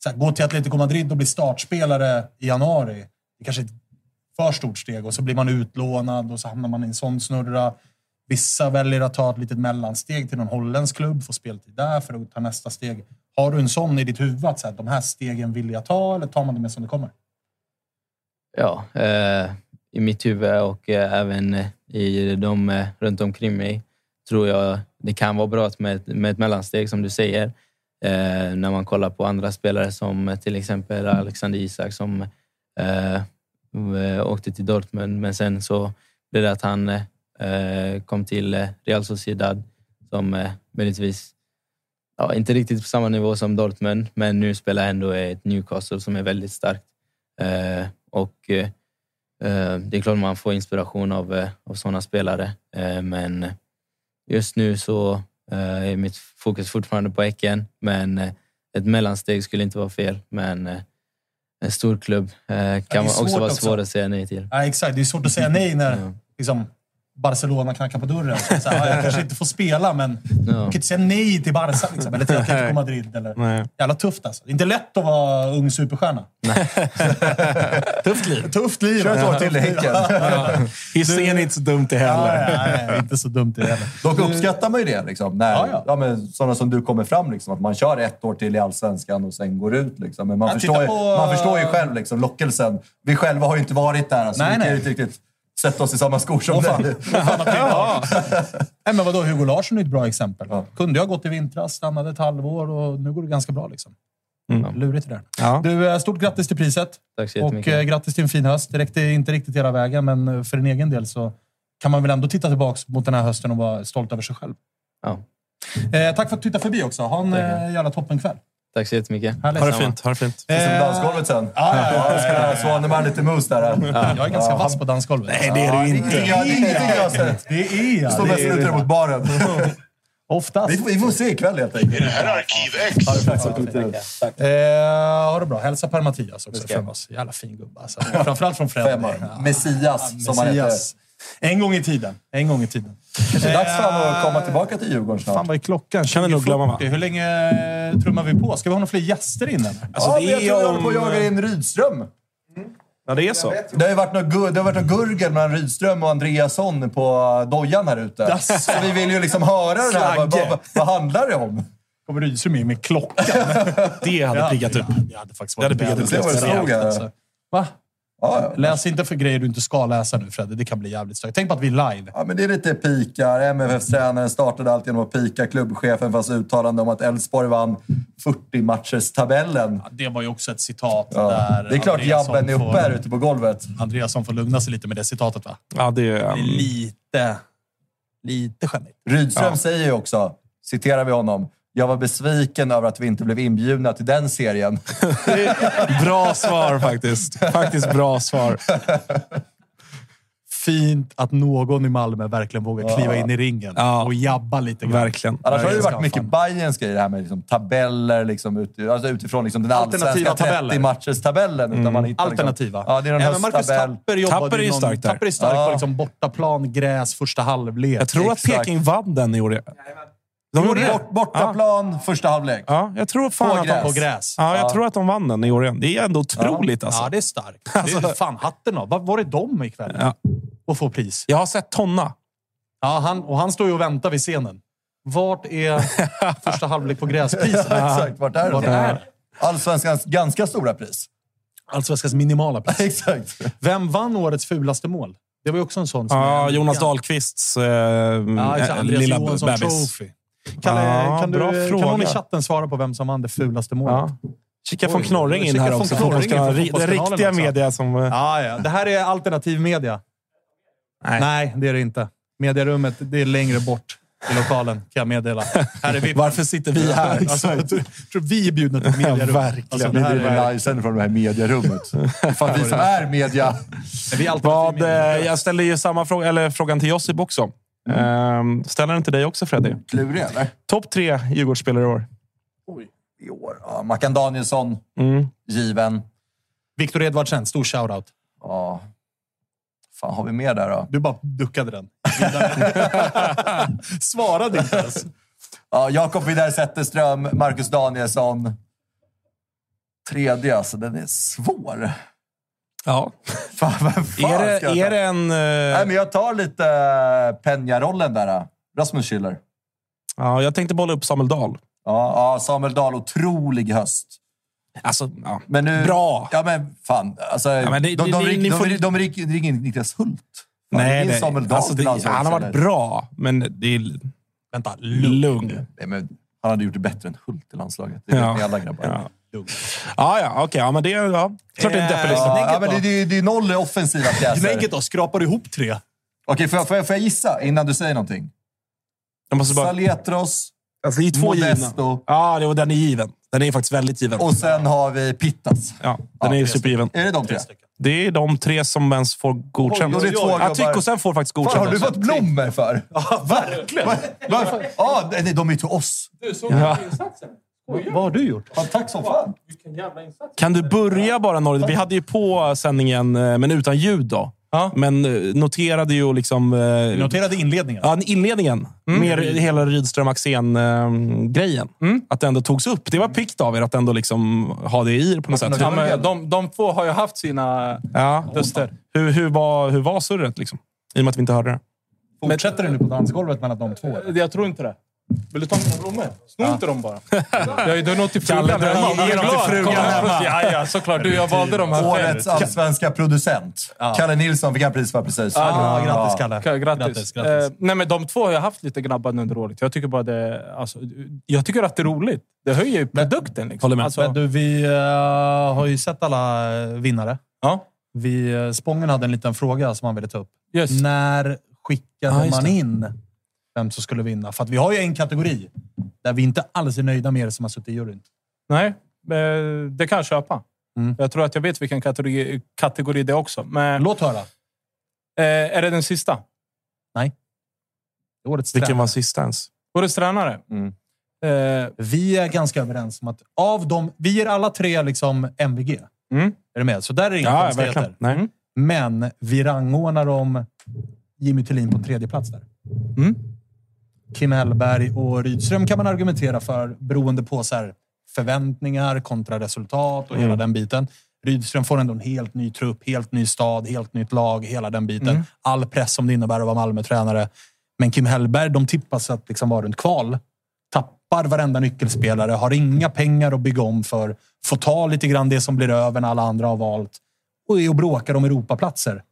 så här, gå till Atletico Madrid och bli startspelare i januari. Det kanske är ett för stort steg och så blir man utlånad och så hamnar man i en sån snurra. Vissa väljer att ta ett litet mellansteg till någon holländsk klubb, få speltid där för att ta nästa steg. Har du en sån i ditt huvud att så här, de här stegen vill jag ta eller tar man det med som det kommer? Ja, eh, i mitt huvud och eh, även eh, i de eh, runt omkring mig tror jag det kan vara bra med, ett- med ett mellansteg som du säger. Eh, när man kollar på andra spelare som eh, till exempel Alexander Isak som eh, åkte till Dortmund men sen så blev det att han eh, eh kom till Real Sociedad som eh, möjligtvis ja, inte riktigt på samma nivå som Dortmund men nu spelar ändå i ett Newcastle som är väldigt starkt. Eh, och eh, eh, det är klart man får inspiration av, eh, av sådana spelare. Eh, men just nu så eh, är mitt fokus fortfarande på Häcken. Men ett mellansteg skulle inte vara fel. Men en stor klubb kan svårt också vara också. svår att säga nej till. Ja, exakt. Det är svårt att säga nej när [LAUGHS] liksom, Barcelona knackar på dörren. Så så här, ja, jag kanske inte får spela, men jag kan inte säga nej till Barca liksom, eller till Atletico Madrid. Eller. Nej. Jävla tufft alltså. Det är inte lätt att vara ung superstjärna. [LAUGHS] Tufft liv. Tufft liv. Kör ett år till i Häcken. Ja. [LAUGHS] Hisingen är inte så dumt det heller. Ja, nej, nej, inte så dumt det heller. Dock uppskattar man ju det. Liksom, när, Ja, ja, ja. men, sådana som du kommer fram. Liksom, att man kör ett år till i Allsvenskan och sen går ut. Liksom. Men man, Ja, förstår, ju, på- man förstår ju själv liksom, lockelsen. Vi själva har ju inte varit där. Alltså, Nej, vi kan nej. ju inte riktigt sätta oss i samma skor som fan. dig. [LAUGHS] ja. Nej, men vadå, Hugo Larsson är ett bra exempel. Ja. Kunde jag ha gått i vintras, stannade ett halvår och nu går det ganska bra. Liksom. Mm. Lurigt det där. Ja. Du, eh, stort grattis till priset. Tack så Och eh, grattis till en fin höst. Det räckte inte riktigt hela vägen, men eh, för din egen del så kan man väl ändå titta tillbaka mot den här hösten och vara stolt över sig själv. Ja. Eh, tack för att du tittade förbi också. Ha en eh, jävla toppenkväll. Tack så jättemycket. Härligt. Ha det fint. Ha det fint. Som Eh, dansgolvet sen. Ja, ja, ja. Ja, Svanemar lite mus där. Jag är ganska vass på dansgolvet. Nej, det är du inte. Det är ingenting jag har sett. Det är jag. Står Det mest är- ute mot baren. [LAUGHS] Oftast. Vi får, vi får se ikväll helt enkelt. Det här är Arkiv X. Ja, tack så mycket. Eh, ha det bra. Hälsa Per Mattias också från oss. Jävla fin gubbe alltså. Framförallt från Fredrik. Messias, som han heter. En gång i tiden. En gång i tiden. Det är dags för honom att komma tillbaka till Djurgården snart. Fan, vad är klockan? Kan vi nog glömma, va? 20.40. Hur länge eh, trummar vi på? Ska vi ha några fler gäster in eller? Alltså, ja, det jag tror jag håller på att jaga in Rydström. Ja, det är så. Det har ju varit något, gu- det har varit något gurgel mellan Rydström och Andreasson på dojan här ute. Så vi vill ju liksom höra det här. Vad, vad, vad handlar det om? Kommer Rydström in med klockan? [LAUGHS] Det hade piggat upp. Ja, det hade faktiskt Det hade varit piggat upp. det stod här. alltså. Va? Ja, ja. Läs inte för grejer du inte ska läsa nu Fredde. Det kan bli jävligt stökigt. Tänk på att vi är live. Ja, men det är lite pikar. MFFs tränare startade allt genom att pika klubbchefen för hans uttalande om att Elfsborg vann 40-matchers-tabellen. Ja, det var ju också ett citat Ja. där Det är klart Andreasson jabben är uppe får- här ute på golvet. Andreasson får lugna sig lite med det citatet va? Ja, det är... Det är lite... Lite skämmigt. Rydström Ja. säger ju också, citerar vi honom, jag var besviken över att vi inte blev inbjudna till den serien. [LAUGHS] Bra svar faktiskt. Faktiskt bra svar. Fint att någon i Malmö verkligen vågar kliva in i ringen Ja. och jabba lite grann. Verkligen. Annars har det varit mycket. Bajens grejer här med liksom tabeller, liksom ut, alltså utifrån liksom den Alternativa allsvenska tabeller. 30-matchers-tabellen. Utan man hittar Alternativa. Liksom, ja, det är någon Även Marcus hösttabell. Tapper jobbade Tapper är ju stark där. Tapper är stark Ja. på liksom bortaplan, gräs, första halvlek. Jag tror att. Peking vann den i år. De gjorde det. Bort, bortaplan, första halvlek. Ja, jag tror fan På att de, gräs. På gräs. Ja, jag Ja. tror att de vann den i år igen. Det är ändå otroligt alltså. Ja, det är starkt. [LAUGHS] Det är fan hatten av. Vad var det de ikväll? Ja. Och få pris. Jag har sett Tonna. Ja, han, och han står ju och väntar vid scenen. Vart är [LAUGHS] första halvlek på gräspriset? [LAUGHS] Exakt, vart är det? är? Allsvenskans ganska stora pris. Allsvenskans minimala pris. Exakt. Vem vann årets fulaste mål? Det var ju också en sån som... Ja, är- Jonas Dahlqvists eh, Ja, lilla Johansson bebis. Trophy. Kalle, Ja, kan, du, kan någon i chatten svara på vem som vann det fulaste målet? Ja. Kika från Knorring in här också. Knorring Det riktiga media som... eh, Ja, ja. Det här är alternativ media. Nej. Nej, det är det inte. Mediarummet, det är längre bort i lokalen, kan jag meddela. Här är vi. [LAUGHS] Varför sitter vi här? [LAUGHS] Alltså, jag tror vi är bjudna till mediarum. verkligen. Alltså, det Vi här driver är, livesändning från det här mediarummet. Fan, vi som är media. är vi Vad, media. eh, jag ställde ju samma fråga, eller frågan till Josip också. Ehm, ställer den till dig också Freddy. Klurig eller? Topp tre Djurgårdsspelare i år. I år? Ja, Mackan Danielsson, Mm. given. Viktor Edvardsen, stor shoutout. Ja. fan har vi mer där då? Du bara duckade den. [LAUGHS] Svarade inte ens. Ja, Jakob Widell Zetterström, Marcus Danielsson. Tredje, alltså. Den är svår. Ja. [LAUGHS] Fan, vem fan Är det, ska jag är ta? det en... eh, Nej, men jag tar lite Peña-rollen där. då. Rasmus Schüller. Ja, jag tänkte bolla upp Samuel Dahl. Ja, ja, Samuel Dahl, otrolig höst. Alltså, ja. Men nu, Bra. Ja, men fan. Alltså, men det- de, det- de, ni- ring- ni de, får- de, de ringer ringer in Niklas Hult. Fan, Nej, ring nej. Samuel Dahl Alltså, till det, landslaget han har varit bra, men det är... Vänta, lugn. Nej, men han hade gjort det bättre än Hult i landslaget. Det vet Ja. ni alla grabbar. Ja. Ja, ja, okej. Ja, men det är ja, klart det är en deppig lista. Ja, ja, men det, det, det är noll offensiva pjäser. Gnägget då? Skrapar du ihop tre? Okej, får, jag, får, jag, får jag gissa innan du säger någonting? Jag måste bara... Saletros, Alltså, det är två Modesto. givna. Ja, det, den är given. Den är faktiskt väldigt given. och sen har vi Pittas. Ja, den är supergiven. Är det de tre? Det är de tre som ens får godkänt. Oj, oj, oj, ja, grabbar. Tycho sen får faktiskt godkänt. Fan, har du fått blommor för? Ja, verkligen. Varför? Ja, de är till oss. Ja. Vad har du gjort? Ja, tack som fan. Kan du börja bara Norge? Vi hade ju på sändningen, eh, men utan ljud då. Ja. Men eh, noterade ju liksom... eh, noterade inledningen. Ja, inledningen. Mer hela Rydström Axén-grejen. Att det ändå togs upp. Det var piggt av er att ändå liksom ha det i er på något sätt. Ja, men de, de två har ju haft sina Ja. röster. Hur, hur, var, hur var surret? Liksom? I och med att vi inte hörde det. Fortsätter det nu på dansgolvet mellan de två? Jag tror inte det. Vill du ta mina blommor? Sno inte dem bara. [LAUGHS] Jag, är nog till frugan du- hemma. ge dem till frugan hemma. Ja, ja, såklart. Du, jag valde dem här Årets allsvenska producent. Kalle Nilsson fick han pris för precis. Ja, grattis Kalle. Ka- Grattis. Grattis, grattis. Eh, nej, men de två har jag haft lite gnabbande under året. Jag tycker bara det... Alltså, jag tycker att det är roligt. Det höjer ju produkten. Liksom. Håller med. Alltså, Men du, vi eh, har ju sett alla eh, vinnare. ja. Vi, uh, Spången hade en liten fråga som han ville ta upp. Yes. När skickade man det. in vem som skulle vinna? För att vi har ju en kategori där vi inte alls är nöjda med er som har suttit i juryn. Nej, eh, det kan jag köpa. Mm. Jag tror att jag vet vilken kategori, kategori det är också. Men, Låt höra. eh, är det den sista? Årets Vilken tränare. var sista ens? Årets tränare? Mm. Eh, Vi är ganska överens om att av dem... Vi ger alla tre liksom MVG. mm. Är du med? Så där är det inga Ja, konstigheter. Nej. Men vi rangordnar dem Jimmy Tillin på tredje plats där. Mm. Kim Hellberg och Rydström kan man argumentera för beroende på så här, förväntningar kontra resultat och hela Mm. den biten. Rydström får ändå en helt ny trupp, helt ny stad, helt nytt lag, hela den biten. Mm. All press som det innebär att vara Malmö-tränare. Men Kim Hellberg, de tippas att liksom vara runt kval. Tappar varenda nyckelspelare, har inga pengar att bygga om för. Får ta lite grann det som blir över när alla andra har valt. Och är och bråkar om Europaplatser.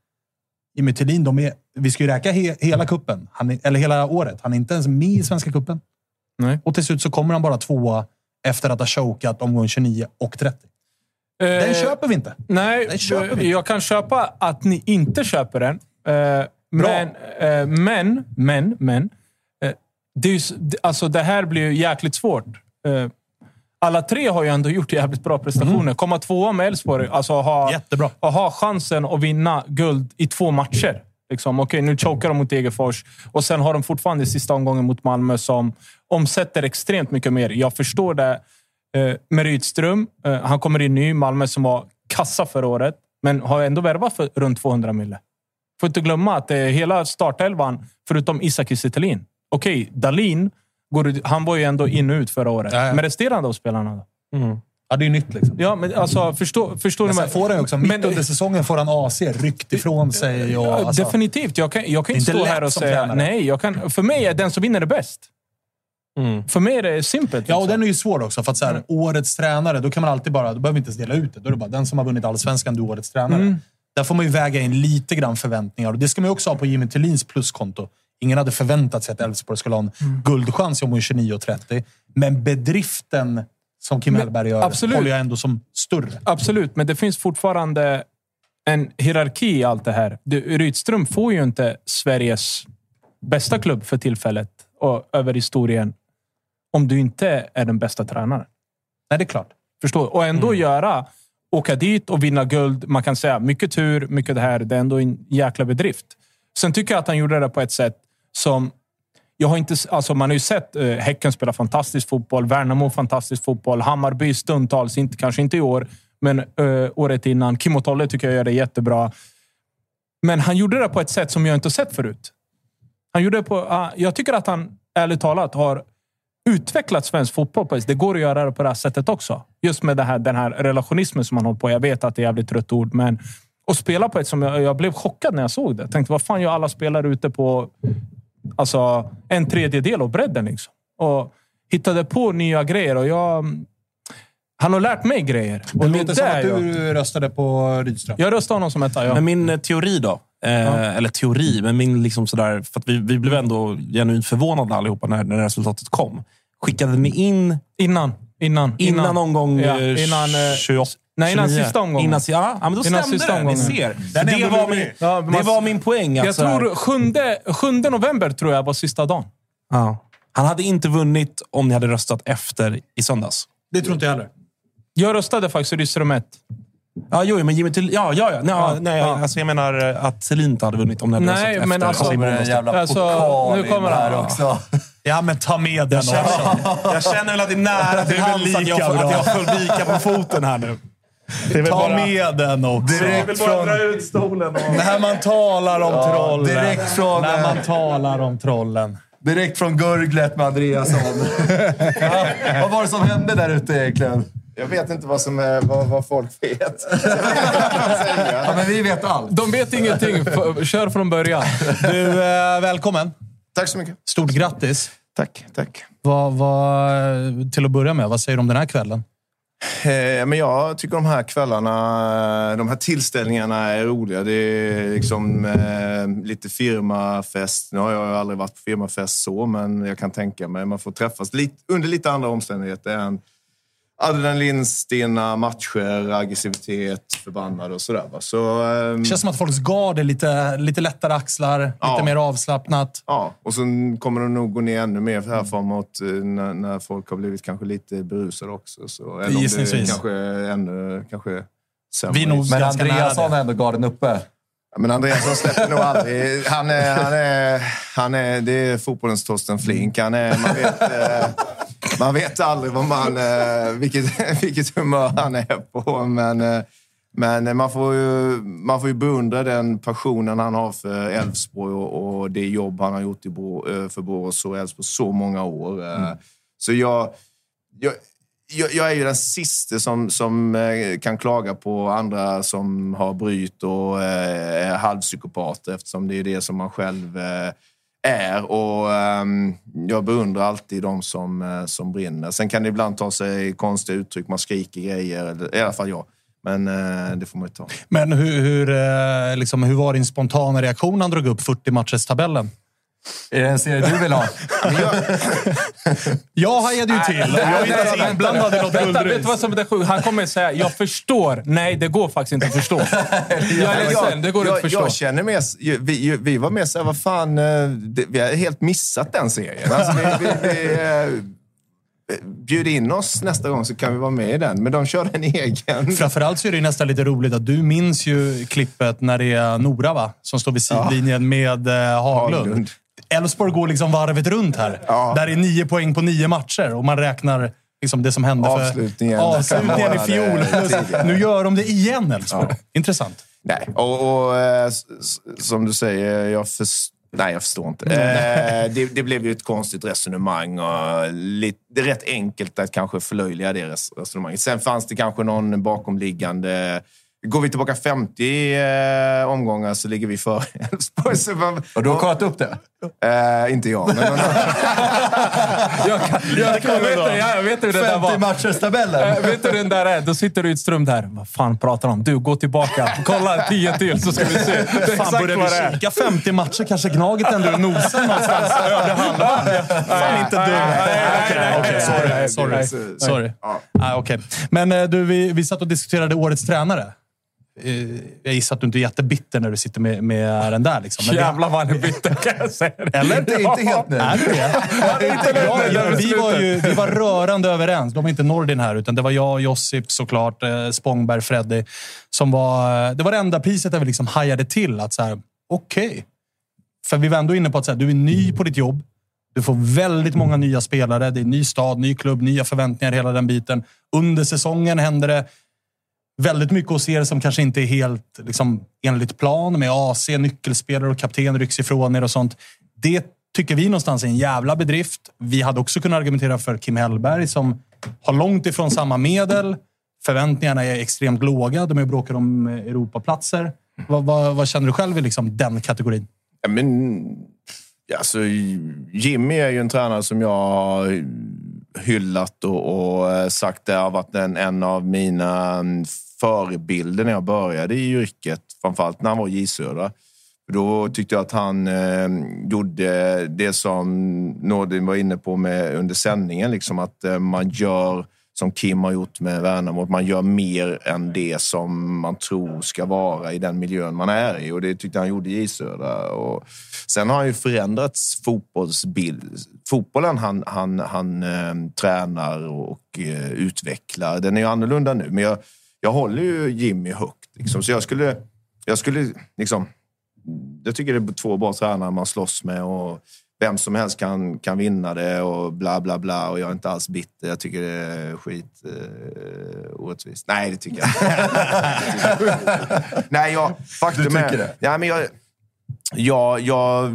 Jimmy Tillin, de är, vi ska ju räkna he, hela kuppen, han eller hela året. Han är inte ens med i Svenska kuppen. Nej. Och till slut så kommer han bara tvåa efter att ha chokat omgång 29 och 30. Den Eh, köper vi inte. Nej, Den köper vi. jag kan köpa att ni inte köper den. Eh, men, eh, men, men, men. eh, det, är alltså, det här blir ju jäkligt svårt. Eh, alla tre har ju ändå gjort jävligt bra prestationer. Komma tvåa med Elfsborg, alltså ha, Jättebra. och ha chansen att vinna guld i två matcher. Liksom, Okej, nu chokar de mot Degerfors och sen har de fortfarande sista omgången mot Malmö som omsätter extremt mycket mer. Jag förstår det eh, med Rydström. Eh, han kommer in ny. Malmö som var kassa förra året, men har ändå värvat för runt 200 mille. Får inte glömma att är hela startelvan, förutom Isak Kiese Okej, Dalin, ut- han var ju ändå in och ut förra året. Ja, ja. Men resterande av spelarna då? Ja, det är ju nytt liksom. Ja, men alltså förstå, förstår Men ni? sen får han också, mitt Men- under säsongen får han AC ryckt ifrån sig. Och, alltså, Definitivt. Jag kan, jag kan inte stå här och säga... tränare. Nej, jag kan, för mig är den som vinner det bäst. För mig är det simpelt. Ja, och liksom. den är ju svår också. För att så här, Mm. årets tränare, då kan man alltid bara... Då behöver vi inte ens dela ut det. Då är det bara den som har vunnit allsvenskan, du är årets tränare. Mm. Där får man ju väga in lite grann förväntningar. Och det ska man ju också ha på Jimmy Tillins pluskonto. Ingen hade förväntat sig att Elfsborg skulle ha en Mm. guldchans i omgång 29 och 30. Men bedriften som Kim Hellberg gör absolut. håller jag ändå som större. Absolut, men det finns fortfarande en hierarki i allt det här. Du, Rydström får ju inte Sveriges bästa klubb för tillfället och över historien om du inte är den bästa tränaren. Nej, det är klart. Förstår? Och ändå Mm. göra, åka dit och vinna guld. Man kan säga mycket tur, mycket det här. Det är ändå en jäkla bedrift. Sen tycker jag att han gjorde det på ett sätt som... Jag har inte, alltså man har ju sett eh, Häcken spela fantastisk fotboll, Värnamo fantastisk fotboll, Hammarby stundtals, inte, kanske inte i år, men eh, året innan. Kimmo Tolle tycker jag gör det jättebra. Men han gjorde det på ett sätt som jag inte har sett förut. Han gjorde det på, ah, jag tycker att han, ärligt talat, har utvecklat svensk fotboll. På det går att göra det på det här sättet också. Just med det här, den här relationismen som han håller på. Jag vet att det är jävligt trött ord, men att spela på ett som jag, jag blev chockad när jag såg det. Jag tänkte, vad fan gör alla spelare ute på alltså, en tredjedel av bredden? Liksom. Och hittade på nya grejer. Och jag, han har lärt mig grejer. Och Det låter som att jag- du röstade på Rydström. Jag röstar honom som etta, ja. Men min eh, teori då? Eh, Eller teori, men min liksom sådär... För att vi, vi blev ändå genuint förvånade allihopa när, när resultatet kom. Skickade ni in... Innan. Innan. Innan, omgång Ja, eh, innan, eh, 28? Nej, innan 29. sista omgången. Innan, ja, men då Innan stämde sista det. Ni omgången. ser. Den det, var min. Ja, det var min poäng. Att Jag tror 7, 7 november tror jag var sista dagen. Ja. Han hade inte vunnit om ni hade röstat efter i söndags. Det tror inte jag heller. Jag röstade faktiskt Rydström 1. Ja, jo, men Jimmy till, ja, ja, ja. Nej, Ja, nej, ja. Alltså, jag menar eh, att Selin inte hade vunnit om ni hade Nej, röstat men efter. alltså- Kommer det en jävla Alltså, nu kommer här han. också. Ja, men ta med den Jag känner, också. jag känner väl att det är nära till hands jag, att jag får vika på foten här nu. Det Ta bara- med den också. Direkt från... ut stolen. Och... När man talar om Ja, trollen. direkt från, När eh, man talar om trollen. Direkt från gurglet med Andreasson. [LAUGHS] ja, vad var det som hände där ute egentligen? Jag vet inte vad, som är, vad, vad folk vet. [LAUGHS] Ja, men vi vet allt. De vet ingenting. Kör från början. Du, eh, välkommen. Tack så mycket. Stort grattis. Tack, tack. Vad, vad, till att börja med, vad säger du om den här kvällen? Eh, men jag tycker de här kvällarna, eh, de här tillställningarna är roliga. Det är liksom eh, lite firmafest. Nu har jag ju aldrig varit på firmafest så, men jag kan tänka mig man får träffas lite, under lite andra omständigheter än adrenalinstinna matcher, aggressivitet, förbannade och sådär. va. Så, ehm, Det känns som att folks gard är lite, lite lättare axlar, lite Ja. mer avslappnat. Ja, och sen kommer det nog gå ner ännu mer här framåt eh, när, när folk har blivit kanske lite berusade också. Så, eller om det Gissningsvis. kanske ännu kanske sämre. Vi är nog Men Andreasson nära har ändå garden uppe. Men Andreasson släpper nog aldrig. Han är, han är, han är, det är fotbollens Torsten Flink. Han är, man, vet, eh, man vet aldrig vad man, eh, vilket, [LAUGHS] vilket humör han är på. Men, eh, men man, får ju, man får ju beundra den passionen han har för Elfsborg och, och det jobb han har gjort i Bo, eh, för Borås och Elfsborg så många år. Eh, Så jag, jag, jag, är ju den sista som, som kan klaga på andra som har bryt och är halvpsykopater eftersom det är det som man själv är. Och ehm, Jag beundrar alltid de som, eh, som brinner. Sen kan det ibland ta sig konstiga uttryck. Man skriker grejer, eller, i alla fall jag. Men eh, det får man ju ta. Men hur, hur, eh, liksom, hur var din spontana reaktion när han drog upp 40 matchers tabellen? Är det en serie du vill ha? [LAUGHS] Jag hajade ju till. Jag är inte ens inblandad i något Vänta, vet du guldrus. vad som är det sjuka? Han kommer säga “Jag förstår”. Nej, det går faktiskt inte att förstå. [LAUGHS] Jag är ledsen, det går inte jag, att förstå. jag känner mer, vi, vi var mer såhär, vad fan, eh, det, vi har helt missat den serien. Alltså, vi, vi, vi, eh, bjud in oss nästa gång så kan vi vara med i den. Men de kör en egen. Framförallt så är det nästan lite roligt att du minns ju klippet när det är Nora, va? Som står vid sidlinjen med eh, Haglund. Haglund. Elfsborg går liksom varvet runt här. Där är nio poäng på nio matcher och man räknar liksom det som hände för Avslutningen. avslutningen i fjol. nu gör de det igen, Elfsborg. Intressant. Nej, och, och eh, som du säger, jag förstår Nej, jag förstår inte. Eh, det, det blev ju ett konstigt resonemang och lite, det är rätt enkelt att kanske förlöjliga det res- resonemanget. Sen fanns det kanske någon bakomliggande... Går vi tillbaka 50 eh, omgångar så ligger vi före [LAUGHS] Elfsborg. Och du har kollat upp det? Eh, inte jag, men någon [LAUGHS] annan. Jag, kan, jag, kan, vet, du, ja, jag vet hur det där 50 var. matchers tabellen. Eh, vet du hur den där är? Då sitter Rydström där. Vad fan pratar de om? Du, gå tillbaka. Kolla tio till så ska vi se. Det är Fan, exakt börjar vad det vi kika 50 matcher kanske Gnaget ändå nosar någonstans [LAUGHS] övre halvan. Fan inte du. Okej, okej, sorry. Sorry. sorry. Ah, okej. Men eh, du, vi, vi satt och diskuterade årets tränare. Eh, Jag gissar att du inte är jättebitter när du sitter med, med den där. Liksom. Men Jävlar vad han är bitter kan jag säga. Eller? Inte, inte helt nu. Är du det? Ja, ja, vi, var ju, vi var rörande överens. De var inte Nordin här, utan det var jag, Josip såklart, eh, Spångberg, Freddy. Som var, det var det enda priset där vi liksom hajade till. att så här, Okej. För vi var ändå inne på att här, du är ny på ditt jobb. Du får väldigt många nya spelare. Det är ny stad, ny klubb, nya förväntningar, hela den biten. Under säsongen händer det väldigt mycket hos er som kanske inte är helt liksom, enligt plan med AC, nyckelspelare och kapten rycks ifrån er och sånt. Det tycker vi någonstans är en jävla bedrift. Vi hade också kunnat argumentera för Kim Hellberg som har långt ifrån samma medel. Förväntningarna är extremt låga. De är och bråkar om eh, Europaplatser. Vad, vad, vad känner du själv i liksom den kategorin? Ja, men, alltså, Jimmy är ju en tränare som jag har hyllat och, och eh, sagt det har varit en, en av mina mm, förebilder när jag började i yrket. Framförallt när han var i J Södra. Då tyckte jag att han eh, gjorde det som Nordin var inne på med under sändningen. Liksom att eh, man gör som Kim har gjort med Värnamo. Att man gör mer än det som man tror ska vara i den miljön man är i. Och det tyckte han gjorde i J Södra. Och sen har han ju förändrats fotbollsbild. Fotbollen han, han, han eh, tränar och eh, utvecklar, den är ju annorlunda nu. Men jag, jag håller ju Jimmy högt. Liksom. Så jag skulle, jag skulle liksom... Jag tycker det är två bra tränare man slåss med. Och, vem som helst kan, kan vinna det och bla bla bla. Och jag är inte alls bitter. Jag tycker det är skit uh, orättvist. Nej, det tycker jag [LAUGHS] Nej, jag, faktum Du tycker är, det? Ja, men jag, jag, jag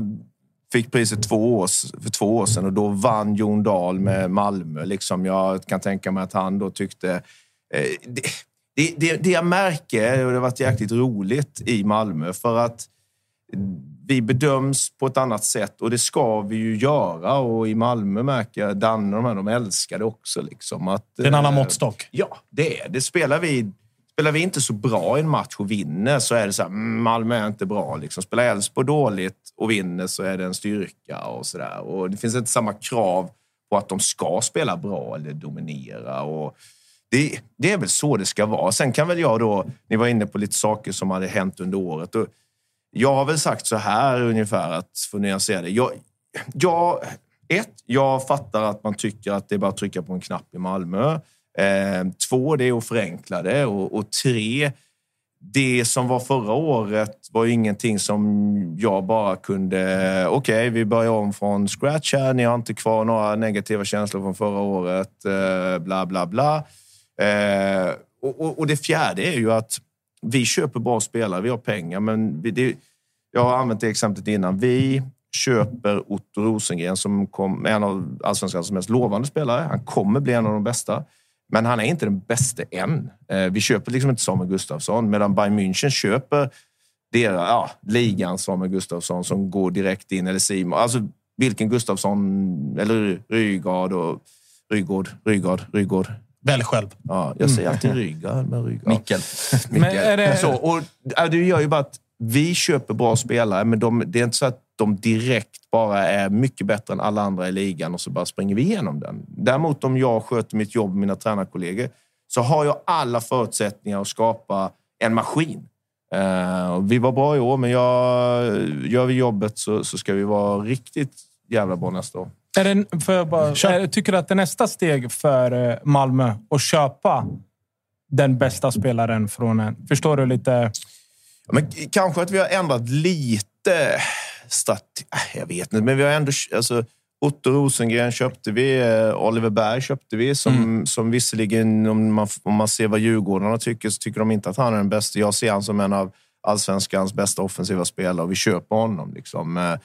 fick priset två år, för två år sedan och då vann Jon Dahl med Malmö. Liksom jag kan tänka mig att han då tyckte... Eh, det, det, det, det jag märker, och det har varit jäkligt roligt i Malmö, för att vi bedöms på ett annat sätt och det ska vi ju göra. Och i Malmö märker jag, Danne och de här, de älskar det också. Liksom, att, Det är en annan eh, måttstock. Ja, det är det. Spelar vi, spelar vi inte så bra i en match och vinner så är det så här, "Mm, Malmö är inte bra. Liksom. Spelar Elfsborg dåligt och vinner så är det en styrka och sådär. Och det finns inte samma krav på att de ska spela bra eller dominera. Och det, det är väl så det ska vara. Sen kan väl jag då, ni var inne på lite saker som hade hänt under året. Och jag har väl sagt så här ungefär, att för att nyansera det. Jag, jag, ett, jag fattar att man tycker att det är bara att trycka på en knapp i Malmö. Eh, två, det är att förenkla det. Och, och tre, det som var förra året var ju ingenting som jag bara kunde... Okej, vi börjar om från scratch här. Ni har inte kvar några negativa känslor från förra året. Eh, bla, bla, bla. Eh, och, och, och det fjärde är ju att vi köper bra spelare. Vi har pengar, men vi, det, jag har använt det exemplet innan. Vi köper Otto Rosengren som kom, är en av allsvenskans mest lovande spelare. Han kommer bli en av de bästa. Men han är inte den bästa än. Eh, Vi köper liksom inte Samuel Gustafsson, medan Bayern München köper deras, ja, ligan Samuel Gustafsson som går direkt in, eller Simon. Alltså vilken Gustafsson, eller Rygaard och Rygård, Rygård, Rygård. Välj själv. Ja, jag säger alltid Rygaard, men Rygaard. Mickel. [LAUGHS] Mickel. Men är det- Så, och, ja, det gör ju bara att vi köper bra spelare, men de, det är inte så att de direkt bara är mycket bättre än alla andra i ligan och så bara springer vi igenom den. Däremot om jag sköter mitt jobb med mina tränarkollegor så har jag alla förutsättningar att skapa en maskin. Och vi var bra i år, men jag, gör vi jobbet så, så ska vi vara riktigt jävla bra nästa år. Är det, för jag bara, är, tycker du att det är nästa steg för eh, Malmö att köpa den bästa spelaren från en... Förstår du lite? Ja, Men kanske att vi har ändrat lite strategi. Jag vet inte, men vi har ändå... Alltså, Otto Rosengren köpte vi. eh, Oliver Berg köpte vi. Som, som visserligen, om man, om man ser vad Djurgårdarna tycker, så tycker de inte att han är den bästa. Jag ser han som en av allsvenskans bästa offensiva spelare och vi köper honom. Liksom.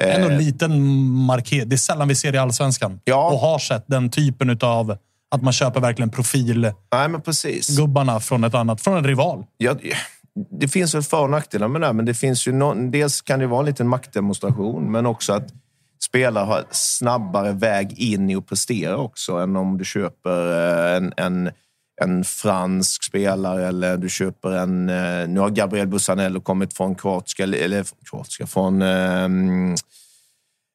Eh, Ändå en liten markering. Det är sällan vi ser det i allsvenskan. Och har sett den typen av att man köper verkligen profilgubbarna från ett annat, från en rival. Ja, det finns väl för och nackdelar med det, här, men det finns ju någon, dels kan det vara en liten maktdemonstration, men också att spelare har snabbare väg in i att prestera också än om du köper eh, en, en, en fransk spelare eller du köper en... Eh, nu har Gabriel Busanello kommit från kroatiska, eller kroatiska, från eh,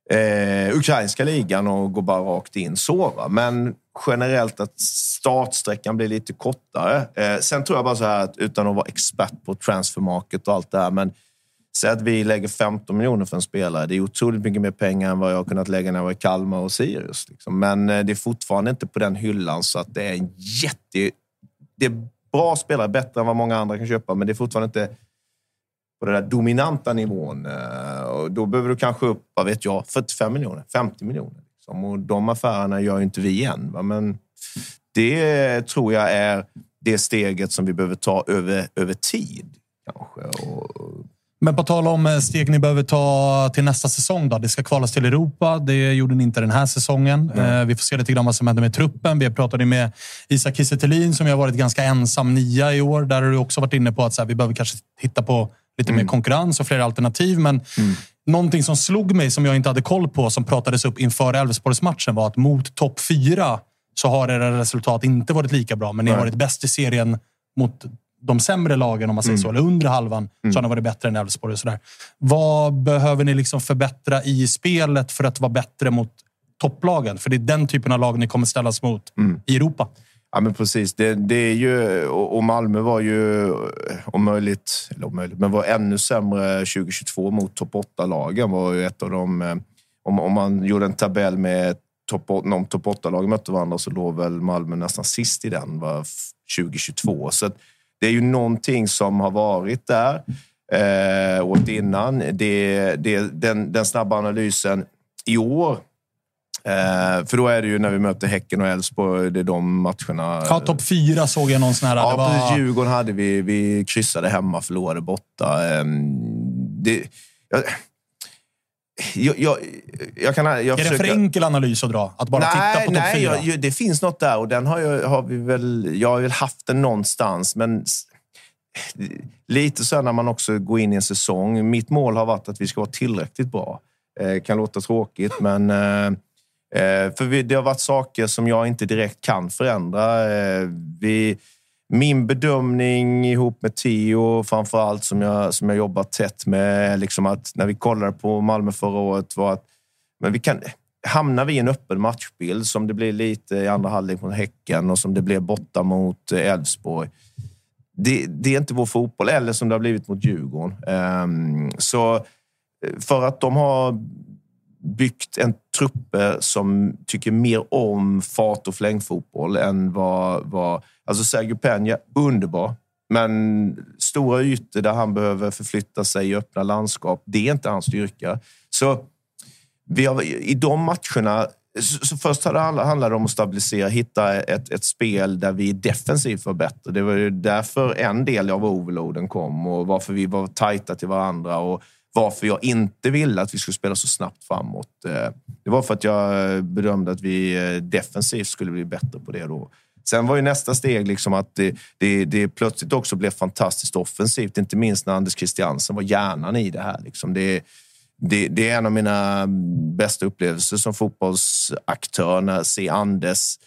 eh, ukrainska ligan och går bara rakt in så. Va? Men generellt att startsträckan blir lite kortare. Eh, sen tror jag bara så här att utan att vara expert på transfermarket och allt det här, men säg att vi lägger 15 miljoner för en spelare. Det är otroligt mycket mer pengar än vad jag har kunnat lägga när jag var i Kalmar och Sirius. Liksom. Men eh, det är fortfarande inte på den hyllan så att det är en jätte... Det är bra spelare, bättre än vad många andra kan köpa, men det är fortfarande inte på den där dominanta nivån. Eh, och då behöver du kanske upp, vad vet jag, 45 miljoner, 50 miljoner. Liksom. Och de affärerna gör ju inte vi än. Va? Men det tror jag är det steget som vi behöver ta över, över tid. Kanske. Och, men på tal om eh, steg ni behöver ta till nästa säsong. Då. Det ska kvalas till Europa. Det gjorde ni inte den här säsongen. Eh, vi får se lite grann vad som händer med truppen. Vi pratade med Isak Kiese som har varit ganska ensam nia i år. Där har du också varit inne på att så här, vi behöver kanske hitta på lite mer konkurrens och fler alternativ. Men någonting som slog mig, som jag inte hade koll på, som pratades upp inför Elfsborgsmatchen var att mot topp fyra så har era resultat inte varit lika bra. Men ni har varit bäst i serien mot de sämre lagen, om man säger Mm. så. Eller under halvan så har ni varit bättre än Elfsborg. och sådär. Vad behöver ni liksom förbättra i spelet för att vara bättre mot topplagen? För det är den typen av lag ni kommer ställas mot i Europa. Ja, men precis. Det, det är ju, och Malmö var ju om möjligt, eller om möjligt, men var ännu sämre 2022 mot topp 8-lagen. var ju ett av de... eh, Om, om man gjorde en tabell med topp, om topp 8-lagen mötte varandra så låg väl Malmö nästan sist i den var f- 2022. Så att det är ju någonting som har varit där eh, året innan. Det, det, den, den snabba analysen i år Eh, för då är det ju när vi möter Häcken och Elfsborg, det är de matcherna. Ja, topp fyra såg jag någon sån här. Ja, det var... precis. Djurgården hade vi. Vi kryssade hemma, förlorade borta. Ehm, Det, jag, jag, jag, jag kan, jag är det en för försöker- enkel analys att dra? Att bara nej, titta på topp nej, fyra? jag- ju- det finns något där och den har, jag, har vi väl... Jag har väl haft den någonstans, men lite så här när man också går in i en säsong. Mitt mål har varit att vi ska vara tillräckligt bra. Eh, kan låta tråkigt, men... Eh, eh, för vi, det har varit saker som jag inte direkt kan förändra. Eh, vi, min bedömning ihop med Theo, framför allt som jag, som jag jobbar tätt med, liksom att när vi kollade på Malmö förra året var att men vi kan, hamnar vi i en öppen matchbild som det blir lite i andra halvlek mot Häcken och som det blev borta mot eh, Elfsborg. Det, det är inte vår fotboll, eller som det har blivit mot Djurgården. Um, så eh, för att de har byggt en truppe som tycker mer om fart och flängfotboll än vad... vad alltså Sergio Peña, underbar. Men stora ytor där han behöver förflytta sig i öppna landskap, det är inte hans styrka. Så vi har, I de matcherna... Så, först det handlade det om att stabilisera, hitta ett, ett spel där vi defensivt var bättre. Det var ju därför en del av overloaden kom och varför vi var tajta till varandra och varför jag inte ville att vi skulle spela så snabbt framåt. Eh, det var för att jag bedömde att vi eh, defensivt skulle bli bättre på det då. Sen var ju nästa steg liksom att det, det, det plötsligt också blev fantastiskt offensivt. Inte minst när Anders Christiansen var hjärnan i det här. Liksom. Det, det, det är en av mina bästa upplevelser som fotbollsaktör, när jag ser Anders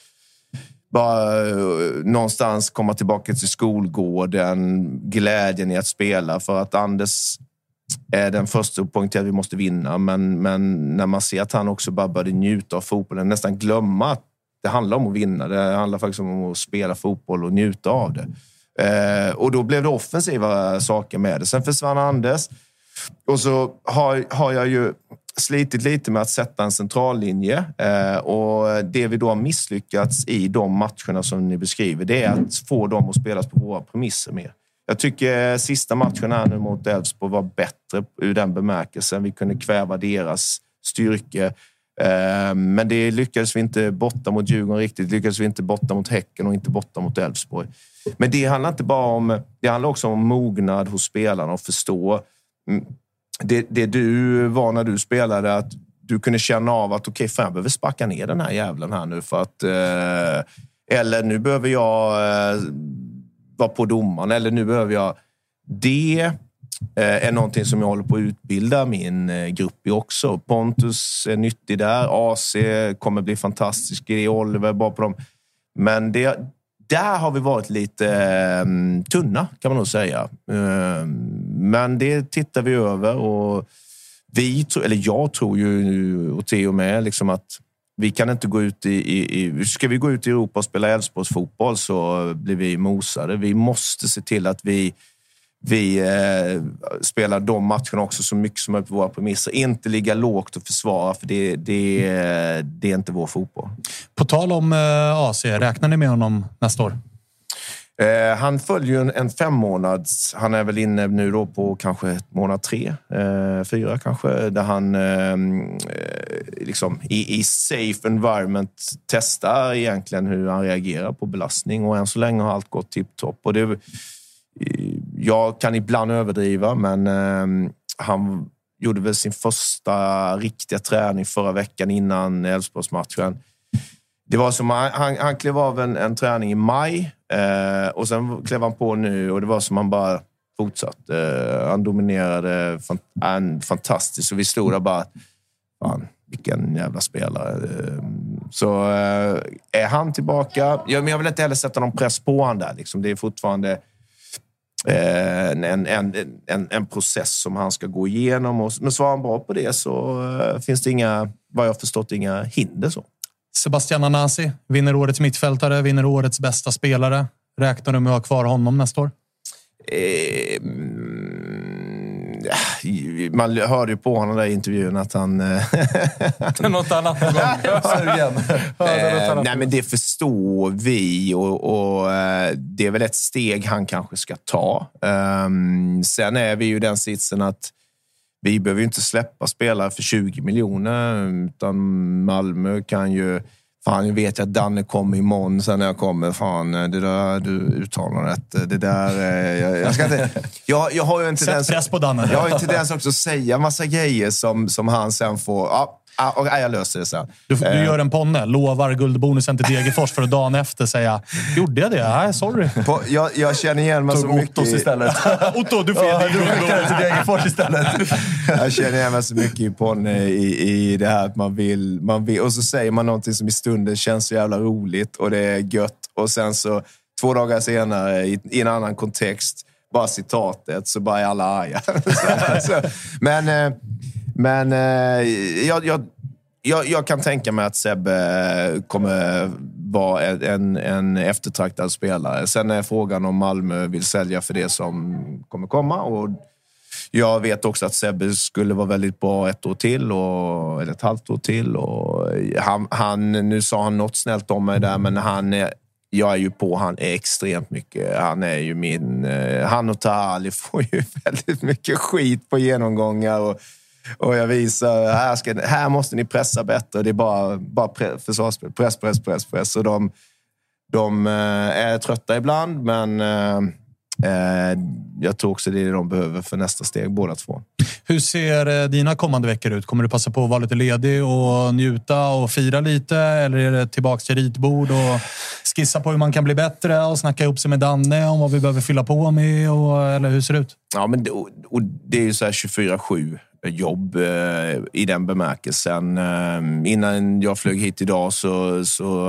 bara eh, någonstans komma tillbaka till skolgården, glädjen i att spela. För att Anders Eh, den första att poängtera att vi måste vinna, men, men när man ser att han också bara började njuta av fotbollen, nästan glömma att det handlar om att vinna. Det handlar faktiskt om att spela fotboll och njuta av det. Eh, och då blev det offensiva saker med det. Sen försvann Anders. Och så har, har jag ju slitit lite med att sätta en centrallinje. Eh, och det vi då har misslyckats i de matcherna som ni beskriver, det är att få dem att spelas på våra premisser mer. Jag tycker sista matchen här nu mot Elfsborg var bättre ur den bemärkelsen. Vi kunde kväva deras styrke. Eh, men det lyckades vi inte borta mot Djurgården riktigt. Det lyckades vi inte borta mot Häcken och inte borta mot Elfsborg. Men det handlar inte bara om... Det handlar också om mognad hos spelarna och förstå. Mm, det, det du var när du spelade, att du kunde känna av att okej, okay, fan, jag behöver sparka ner den här jävlen här nu för att... Eh, eller nu behöver jag eh, vara på domaren, eller nu behöver jag... Det eh, är någonting som jag håller på att utbilda min eh, grupp i också. Pontus är nyttig där. AC kommer bli fantastisk. i Oliver är bra på dem. Men det, där har vi varit lite eh, tunna, kan man nog säga. Men det tittar vi över och vi, eller jag tror ju, och Theo med, liksom att vi kan inte gå ut i, i, i... Ska vi gå ut i Europa och spela Älvsborgs fotboll så blir vi mosade. Vi måste se till att vi, vi eh, spelar de matcherna också så mycket som möjligt på våra premisser. Inte ligga lågt och försvara, för det, det, det är inte vår fotboll. På tal om eh, AC, räknar ni med honom nästa år? Eh, han följer ju en, en fem månads... Han är väl inne nu då på kanske månad tre, eh, fyra kanske, där han ehm, eh, liksom i, i safe environment testar egentligen hur han reagerar på belastning och än så länge har allt gått tipptopp. Eh, jag kan ibland överdriva, men eh, han gjorde väl sin första riktiga träning förra veckan innan Elfsborgsmatchen. Det var som han, han, han klev av en, en träning i maj eh, och sen klev han på nu och det var som han bara fortsatte. Eh, han dominerade fant han, fantastiskt och vi stod där bara... Fan, vilken jävla spelare. Eh, Så eh, är han tillbaka... Ja, men jag vill inte heller sätta någon press på honom där. Liksom. Det är fortfarande en, en, en, en, en process som han ska gå igenom. Och, men svarar han bra på det så finns det inga, vad jag har förstått, inga hinder. så. Sebastian Anasi vinner årets mittfältare, vinner årets bästa spelare. Räknar du med att ha kvar honom nästa år? Eh, man hörde ju på honom där i intervjun att han... eh, [LAUGHS] något annat på gång. [LAUGHS] [LAUGHS] Eh, nej, men det förstår vi och, och eh, det är väl ett steg han kanske ska ta. Ehm, sen är vi ju den sitsen att vi behöver ju inte släppa spelare för 20 miljoner, utan Malmö kan ju... Fan, jag vet ju att Danne kommer imorgon sen när jag kommer. Fan, det där du uttalar rätt. Det där... eh, Jag, jag, ska inte, jag, jag har ju en Sätt tendens... press på Danne. Jag har en tendens också att säga massa grejer som, som han sen får... Ja, ja, och, ja, jag löser det sen. Du, du Eh, gör en ponne, lovar guldbonusen till Degerfors för att dagen efter säga “Gjorde jag det? Nej, sorry”. På, jag, jag känner igen mig så mycket... Ottos istället. [LAUGHS] Otto, du får ge dig skickade det till Degerfors istället. Jag känner igen mig så mycket i Ponne i, i det här att man vill, man vill... Och så säger man någonting som i stunden känns så jävla roligt och det är gött. Och sen så två dagar senare i, i en annan kontext, bara citatet, så bara är alla arga. [LAUGHS] så, så, men eh, men eh, jag, jag, jag, jag kan tänka mig att Sebbe eh, kommer vara en, en eftertraktad spelare. Sen är frågan om Malmö vill sälja för det som kommer komma. Och jag vet också att Sebbe skulle vara väldigt bra ett år till, och, eller ett halvt år till. Och han, han, nu sa han något snällt om mig där, men han är, jag är ju på han är extremt mycket. Han är ju min... Eh, han och Tahali [LAUGHS] får ju väldigt mycket skit på genomgångar. Och, och jag visar, här, ska, här måste ni pressa bättre. Det är bara, bara pre, försvarsspel. Press, press, press, press. Och de, de eh, är trötta ibland, men eh, eh, jag tror också det är det de behöver för nästa steg, båda två. Hur ser dina kommande veckor ut? Kommer du passa på att vara lite ledig och njuta och fira lite? Eller är det tillbaka till ritbord och skissa på hur man kan bli bättre och snacka ihop sig med Danne om vad vi behöver fylla på med? Och, eller hur ser det ut? Ja, men det, och det är ju så här 24-7 jobb eh, i den bemärkelsen. Eh, innan jag flög hit idag så, så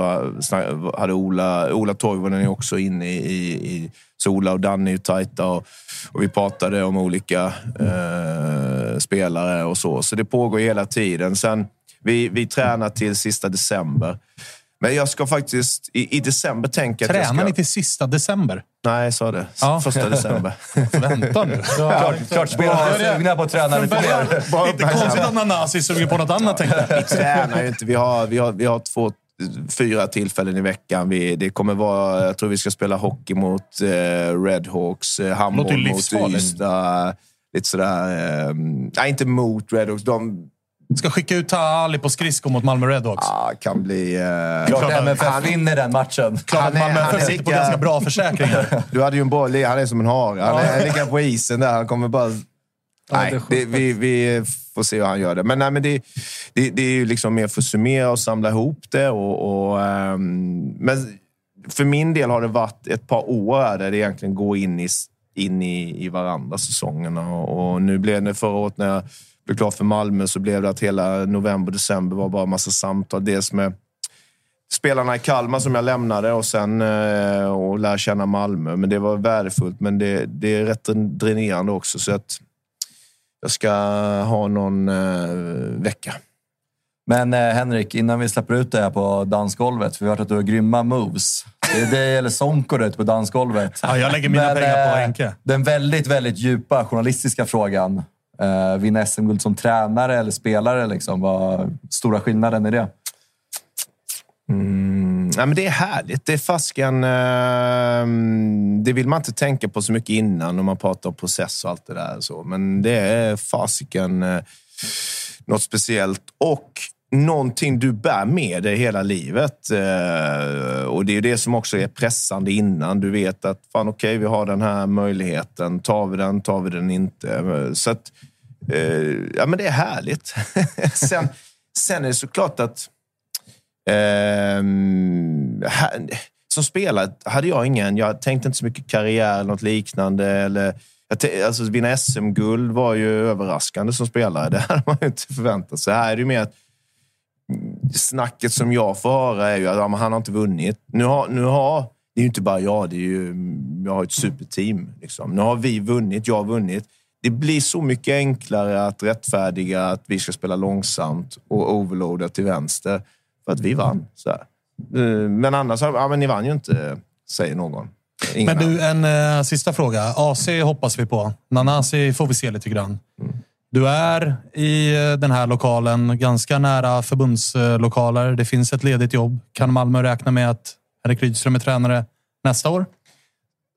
eh, hade Ola, Ola Toivonen är också inne i, i så Ola och Danne är ju tajta och, och vi pratade om olika eh, spelare och så. Så det pågår hela tiden. Sen, vi, vi tränar till sista december. Men jag ska faktiskt... I, i december tänker jag att jag Tränar ska... ni till sista december? Nej, jag sa det. Ja. Första december. [LAUGHS] Vänta nu. Klart, klart spelarna är sugna på att träna lite mer. Inte konstigt att Nanasi suger på något annat, tänkte jag. Vi tränar ju inte. Vi har, vi har, vi har två, fyra tillfällen i veckan. Vi, det kommer vara, jag tror vi ska spela hockey mot eh, Redhawks, eh, handboll mot. Ystad. Lite sådär... Eh, nej, inte mot Redhawks. De Ska skicka ut Ali på skridsko mot Malmö Redhawks. ah, kan bli... Eh, Klart MFF vinner den matchen. Klart att han är- Malmö han FF sitter på lika- ganska bra försäkringar. [LAUGHS] Du hade ju en boll. Han är som en hare. Han är, ligger på isen där. Han kommer bara... Nej, det, vi, vi får se hur han gör det. Men, nej, men det, det, det är ju liksom mer för att summera och samla ihop det. Och, och, ehm, men för min del har det varit ett par år där det egentligen går in i, in i, i varandra säsongerna. Och, och nu blev det förra året när jag blev klar för Malmö så blev det att hela november, december var bara massa samtal. Dels med spelarna i Kalmar som jag lämnade och sen eh, och lära känna Malmö. Men det var värdefullt, men det, det är rätt dränerande också. Så att jag ska ha någon eh, vecka. Men eh, Henrik, innan vi släpper ut det här på dansgolvet, för vi har hört att du har grymma moves. Det är det eller Sonko du ute på dansgolvet. Ja, jag lägger mina pengar på eh, Henke. Den väldigt, väldigt djupa journalistiska frågan. Eh, vinna SM-guld som tränare eller spelare? Liksom. Vad stora skillnaden i det? Mm, ja, men det är härligt. Det är fasken... Eh, det vill man inte tänka på så mycket innan när man pratar om process och allt det där. Så. Men det är fasiken eh, något speciellt. Och någonting du bär med dig hela livet. Eh, och det är det som också är pressande innan. Du vet att fan okej, okay, vi har den här möjligheten. Tar vi den, tar vi den inte. Eh, så att, eh, ja men det är härligt. [LAUGHS] sen, sen är det såklart att eh, här, som spelare hade jag ingen... Jag tänkte inte så mycket karriär eller något liknande. Eller, alltså, vinna SM-guld var ju överraskande som spelare. [LAUGHS] Det hade man ju inte förväntat sig. Här är det mer att snacket som jag får höra är ju att ja, han har inte vunnit. Nu har, nu har, det är ju inte bara jag, det är ju, jag har ett superteam. Liksom. Nu har vi vunnit, jag har vunnit. Det blir så mycket enklare att rättfärdiga att vi ska spela långsamt och overloada till vänster för att vi vann. Så här. Eh, men annars, ja, men ni vann ju inte, säger någon. Ingen men du, en uh, sista fråga. AC hoppas vi på. Nanasi får vi se lite grann. Mm. Du är i eh, den här lokalen, ganska nära förbundslokaler. Det finns ett ledigt jobb. Kan Malmö räkna med att Henrik Rydström är tränare nästa år?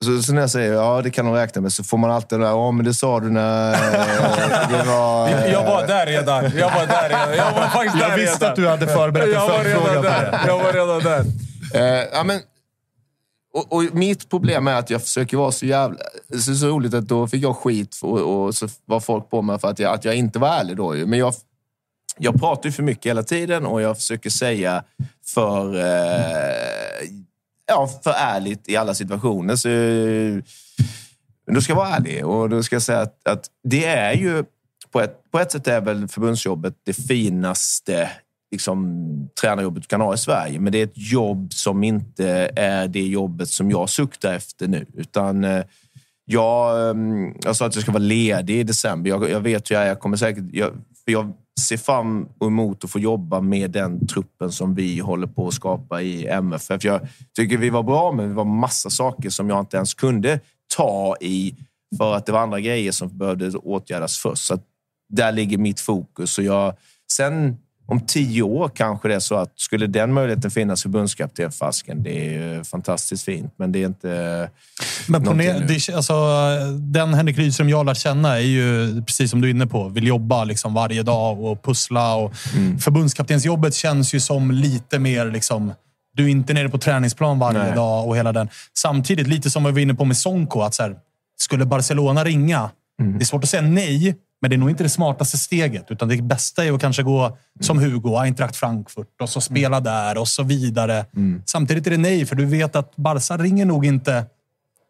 Så, så när jag säger ja, det kan de räkna med, så får man alltid det där, ja men det sa du när det var... [LAUGHS] Jag var där redan. Jag var där redan. Jag var faktiskt där Jag visste redan. att du hade förberett en följdfråga på det. Jag var redan där. Eh, ja, men, och, och, mitt problem är att jag försöker vara så jävla... Det är så roligt att då fick jag skit och, och så var folk på mig för att jag, att jag inte var ärlig då. Men jag, jag pratar ju för mycket hela tiden och jag försöker säga för, eh, ja, för ärligt i alla situationer. Så, då ska jag vara ärlig och då ska jag säga att, att det är ju... På ett, på ett sätt är väl förbundsjobbet det finaste liksom, tränarjobbet du kan ha i Sverige. Men det är ett jobb som inte är det jobbet som jag suktar efter nu. Utan eh, jag, eh, jag sa att jag ska vara ledig i december. Jag, jag vet hur jag är. Jag kommer säkert... Jag, för jag ser fram emot att få jobba med den truppen som vi håller på att skapa i MFF. Jag tycker vi var bra, men det var massa saker som jag inte ens kunde ta i för att det var andra grejer som behövde åtgärdas först. Så där ligger mitt fokus. Och jag, sen om tio år kanske det är så att skulle den möjligheten finnas förbundskapten Fasken, det är fantastiskt fint. Men det är inte... Men på det, alltså, den Henrik Rydström jag lär känna är ju, precis som du är inne på, vill jobba liksom varje dag och pussla. Och mm. Förbundskaptensjobbet känns ju som lite mer liksom, du är inte nere på träningsplan varje Nej. dag och hela den. Samtidigt, lite som vi var inne på med Sonko, att så här, skulle Barcelona ringa, mm. det är svårt att säga nej, men det är nog inte det smartaste steget, utan det bästa är att kanske gå som Hugo, Eintracht Frankfurt och så spela mm. där och så vidare. Mm. Samtidigt är det nej, för du vet att Barca ringer nog inte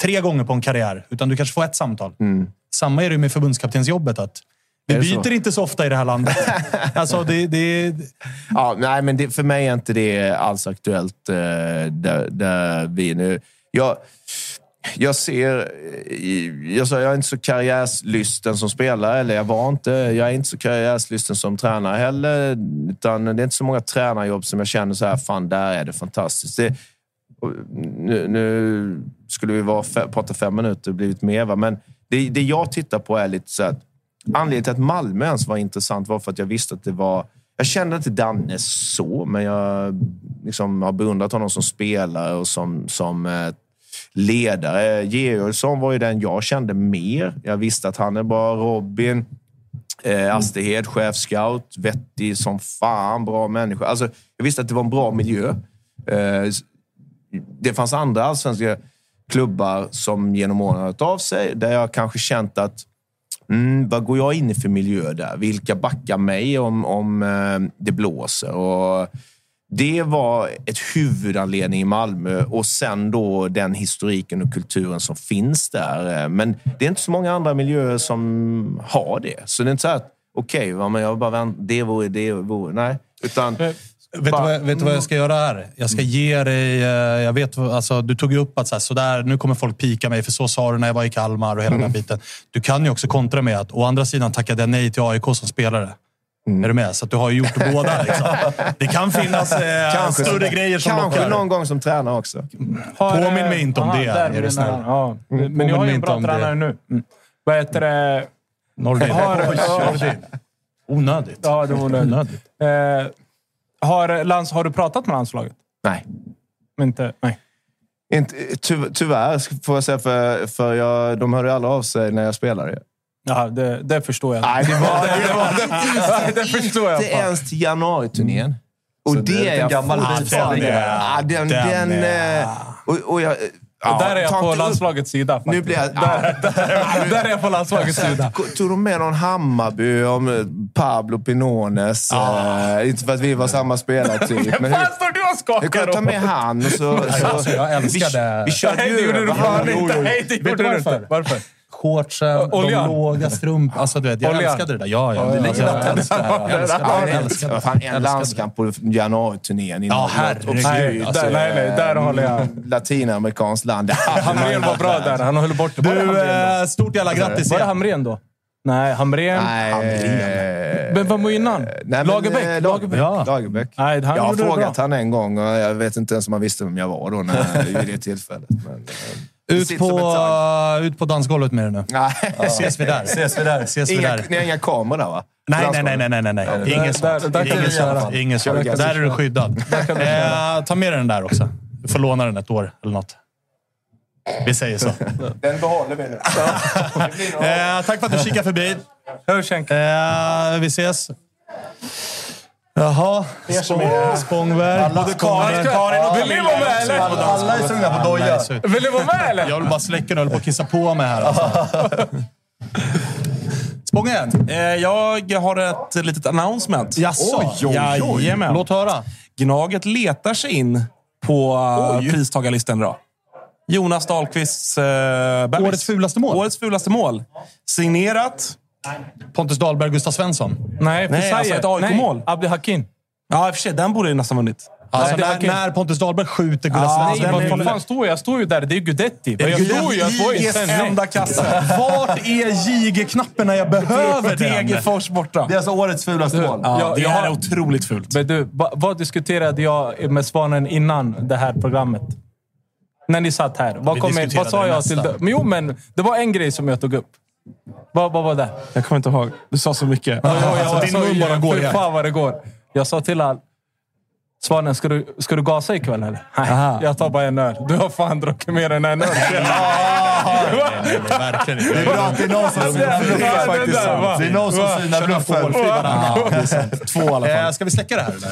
tre gånger på en karriär, utan du kanske får ett samtal. Mm. Samma är det med förbundskaptensjobbet. Att vi byter så? inte så ofta i det här landet. [LAUGHS] alltså, det, det... Ja, nej, men det, för mig är inte det alls aktuellt eh, där, där vi nu... Jag, jag ser... Eh, jag, sa, jag är inte så karriärslysten som spelare, eller jag var inte. Jag är inte så karriärslysten som tränare heller. Utan det är inte så många tränarjobb som jag känner så här, fan, där är det fantastiskt. Det, nu, nu, skulle vi vara, prata fem minuter och blivit mer, va? men det, det jag tittar på är lite så att anledningen till att Malmö ens var intressant var för att jag visste att det var jag kände inte Danne så, men jag liksom har beundrat honom som spelare och som, som eh, ledare. Georgsson var ju den jag kände mer. Jag visste att han är bra. Robin, eh, Asterhed, chefscout, vettig som fan, bra människa. Alltså, jag visste att det var en bra miljö. Eh, det fanns andra allsvenska klubbar som genom åren har hört av sig, där jag kanske känt att Mm, vad går jag in i för miljö där? Vilka backar mig om, om eh, det blåser? Och det var ett huvudanledning i Malmö och sen då den historiken och kulturen som finns där. Men det är inte så många andra miljöer som har det. Så det är inte så att, okej, okay, jag bara vänt, det vore, det vore. Nej. Utan, vet, du vad, vet du vad jag ska göra här? Jag ska ge dig... Eh, jag vet, alltså, du tog ju upp att så här, så där, nu kommer folk pika mig, för så sa du när jag var i Kalmar och hela mm. den biten. Du kan ju också kontra med att å andra sidan tackade jag nej till AIK som spelare. Mm. Är du med? Så att du har ju gjort båda. Liksom. [LAUGHS] Det kan finnas eh, kanske, större grejer som Kanske lockar. någon gång som tränare också. Har, Påminn mig inte om aha, det, är du snäll. Ja. Mm. Men jag har ju en bra tränare nu. Mm. Vad heter det? Nordin. Har, Onödigt. Ja, det var onödigt. onödigt. Eh, har, lands, har du pratat med landslaget? Nej. Men inte... Nej. Inte, ty, tyvärr, får jag säga, för, för jag, de hörde aldrig av sig när jag spelade. Ja, det, det förstår jag. Nej, det var, [LAUGHS] det var Nej, det förstår jag. inte ens till januariturnén. Och det, det är jag gammal fortfarande... bit. Ja, den, den, Den är- och, och jag, Och där är jag ta på landslagets sida. Faktiskt. Nu blir jag... där, [LAUGHS] där, där är jag på landslagets sida. Tog de med någon Hammarby om eh, Pablo Pinones? Eh, inte för att vi var samma spelartyp. [LAUGHS] men Fan hur, står du och skakar hur jag ta då? med han? Och så, så, Alltså, jag älskade... vi, vi körde det ju du över honom. inte. Nej, det Vet gjorde du du inte. varför? Varför? Shortsen, de Oljan. låga strumporna. Alltså, du vet, jag Oljan. älskade det där. Ja, ja. Jag, älskade det. Jag älskade det. Jag en, älskade det. fan, en Älskade landskamp på januariturnén. Ja, herregud. Nej, Alltså, där, nej, nej, där håller jag. [LAUGHS] latinamerikanskt land. Hamrén var bra där. Han höll bort det. Du, Hamrén eh, stort jävla grattis? Var det. Hamrén då? Nej, Hamrén. Nej, eh, Men vem var innan? nej, men, Lagerbäck? eh, Lagerbäck. Ja. Lagerbäck. Nej, han Jag har frågat han en gång och jag vet inte ens om han visste vem jag var då när, vid det tillfället. Men, eh, Ut på, ut på dansgolvet med det nu. Nej. Ses vi där. Ses vi där. Ses vi Inga, där. ni har inga kameror där va? Nej, nej, nej, nej, nej, nej. Inget sånt. Inget sånt. Inget sånt. Där är du skyddad. Eh, ta med dig den där också. Du får låna den ett år eller något. Vi säger så. [LAUGHS] Den behåller vi nu. [LAUGHS] Eh, tack för att du kikade förbi. Hörs. Eh, vi ses. Jaha. Spång, Spångberg. Både Karin, Karin och Vill ni vara med eller? Alla, alla är sugna på doja. Vill ni vara med eller? Jag vill bara släcka. Jag håller på att kissa på mig här. Alltså. [LAUGHS] Spången. Eh, jag har ett litet announcement. Jaså? Oj, oj, oj. Jajamän. Låt höra. Gnaget letar sig in på Oj. uh, pristagarlistan idag. Jonas Dahlqvists uh, bebis. Årets fulaste mål. Årets fulaste mål. Signerat. Pontus Dahlberg, Gustav Svensson. Nej, för Nej, alltså ett AIK-mål. Nej, Abdi Hakim. Ja, i och för sig. Den borde ju nästan vunnit. Alltså, det när, när Pontus Dahlberg skjuter Gustav Ja, Svensson. den Vad är- fan- står jag? Jag står ju där. Det är ju. Ju en IGs sändning. enda kasse. Vart är JG-knappen när jag behöver den? Degerfors borta. Det är alltså årets fulaste mål. Ja, Jag- det jag är otroligt fult. Men du, va, vad diskuterade jag med Svanen innan det här programmet? När ni satt här. Vad, kom diskuterade vad sa det jag till det? Men jo, men det var en grej som jag tog upp. Vad, vad var det? Jag kommer inte ihåg. Du sa så mycket. Ja, ja, Alltså, [LAUGHS] din mun bara går igen. fan vad det går. Jag sa till all Svanen, ska du, ska du gasa ikväll eller? Nej, Aha. jag tar bara en öl. Du har fan druckit mer än en öl. Verkligen inte. Det är bra att det är någon som synar bluffen. Det är någon som synar bluffen. Två i alla fall. Eh, ska vi släcka det här eller?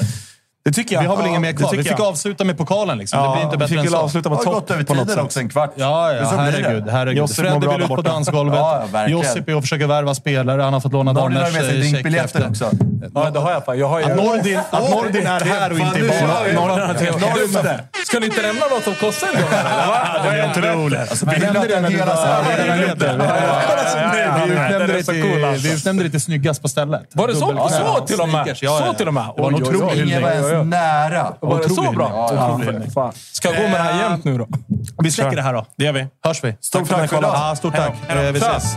Det tycker jag. Vi har väl Ja, inget mer det kvar. Vi fick jag. avsluta med pokalen. Liksom. Ja, det blir inte vi bättre fick än så. avsluta Det på har topp gått över på något tiden också, en kvart. Ja, ja det. herregud. herregud. Josip Fredde vill ut på dansgolvet. Ja, ja. Josip är och försöker värva spelare. Han har fått låna Nordin har med sig eh, check också. Ja, det har jag. fan. Jag har ju... Att Nordin, att Nordin är här och inte i nu- Ska ni inte nämna vad som kostar en gång? Vad är det? Otroligt. Vi nämnde det när du hela Vi utnämnde dig till- alltså. vi dig till snyggast på stället. Var det så, så till och med? Så till och med? Det var Oj, oj, oj. Nära. Var det så bra? Ja, fan. Ska jag gå med det här jämt nu då? Vi släcker det här då. Det gör vi. Hörs vi. Stort tack för idag. Ja, stort tack. Eh, Vi ses.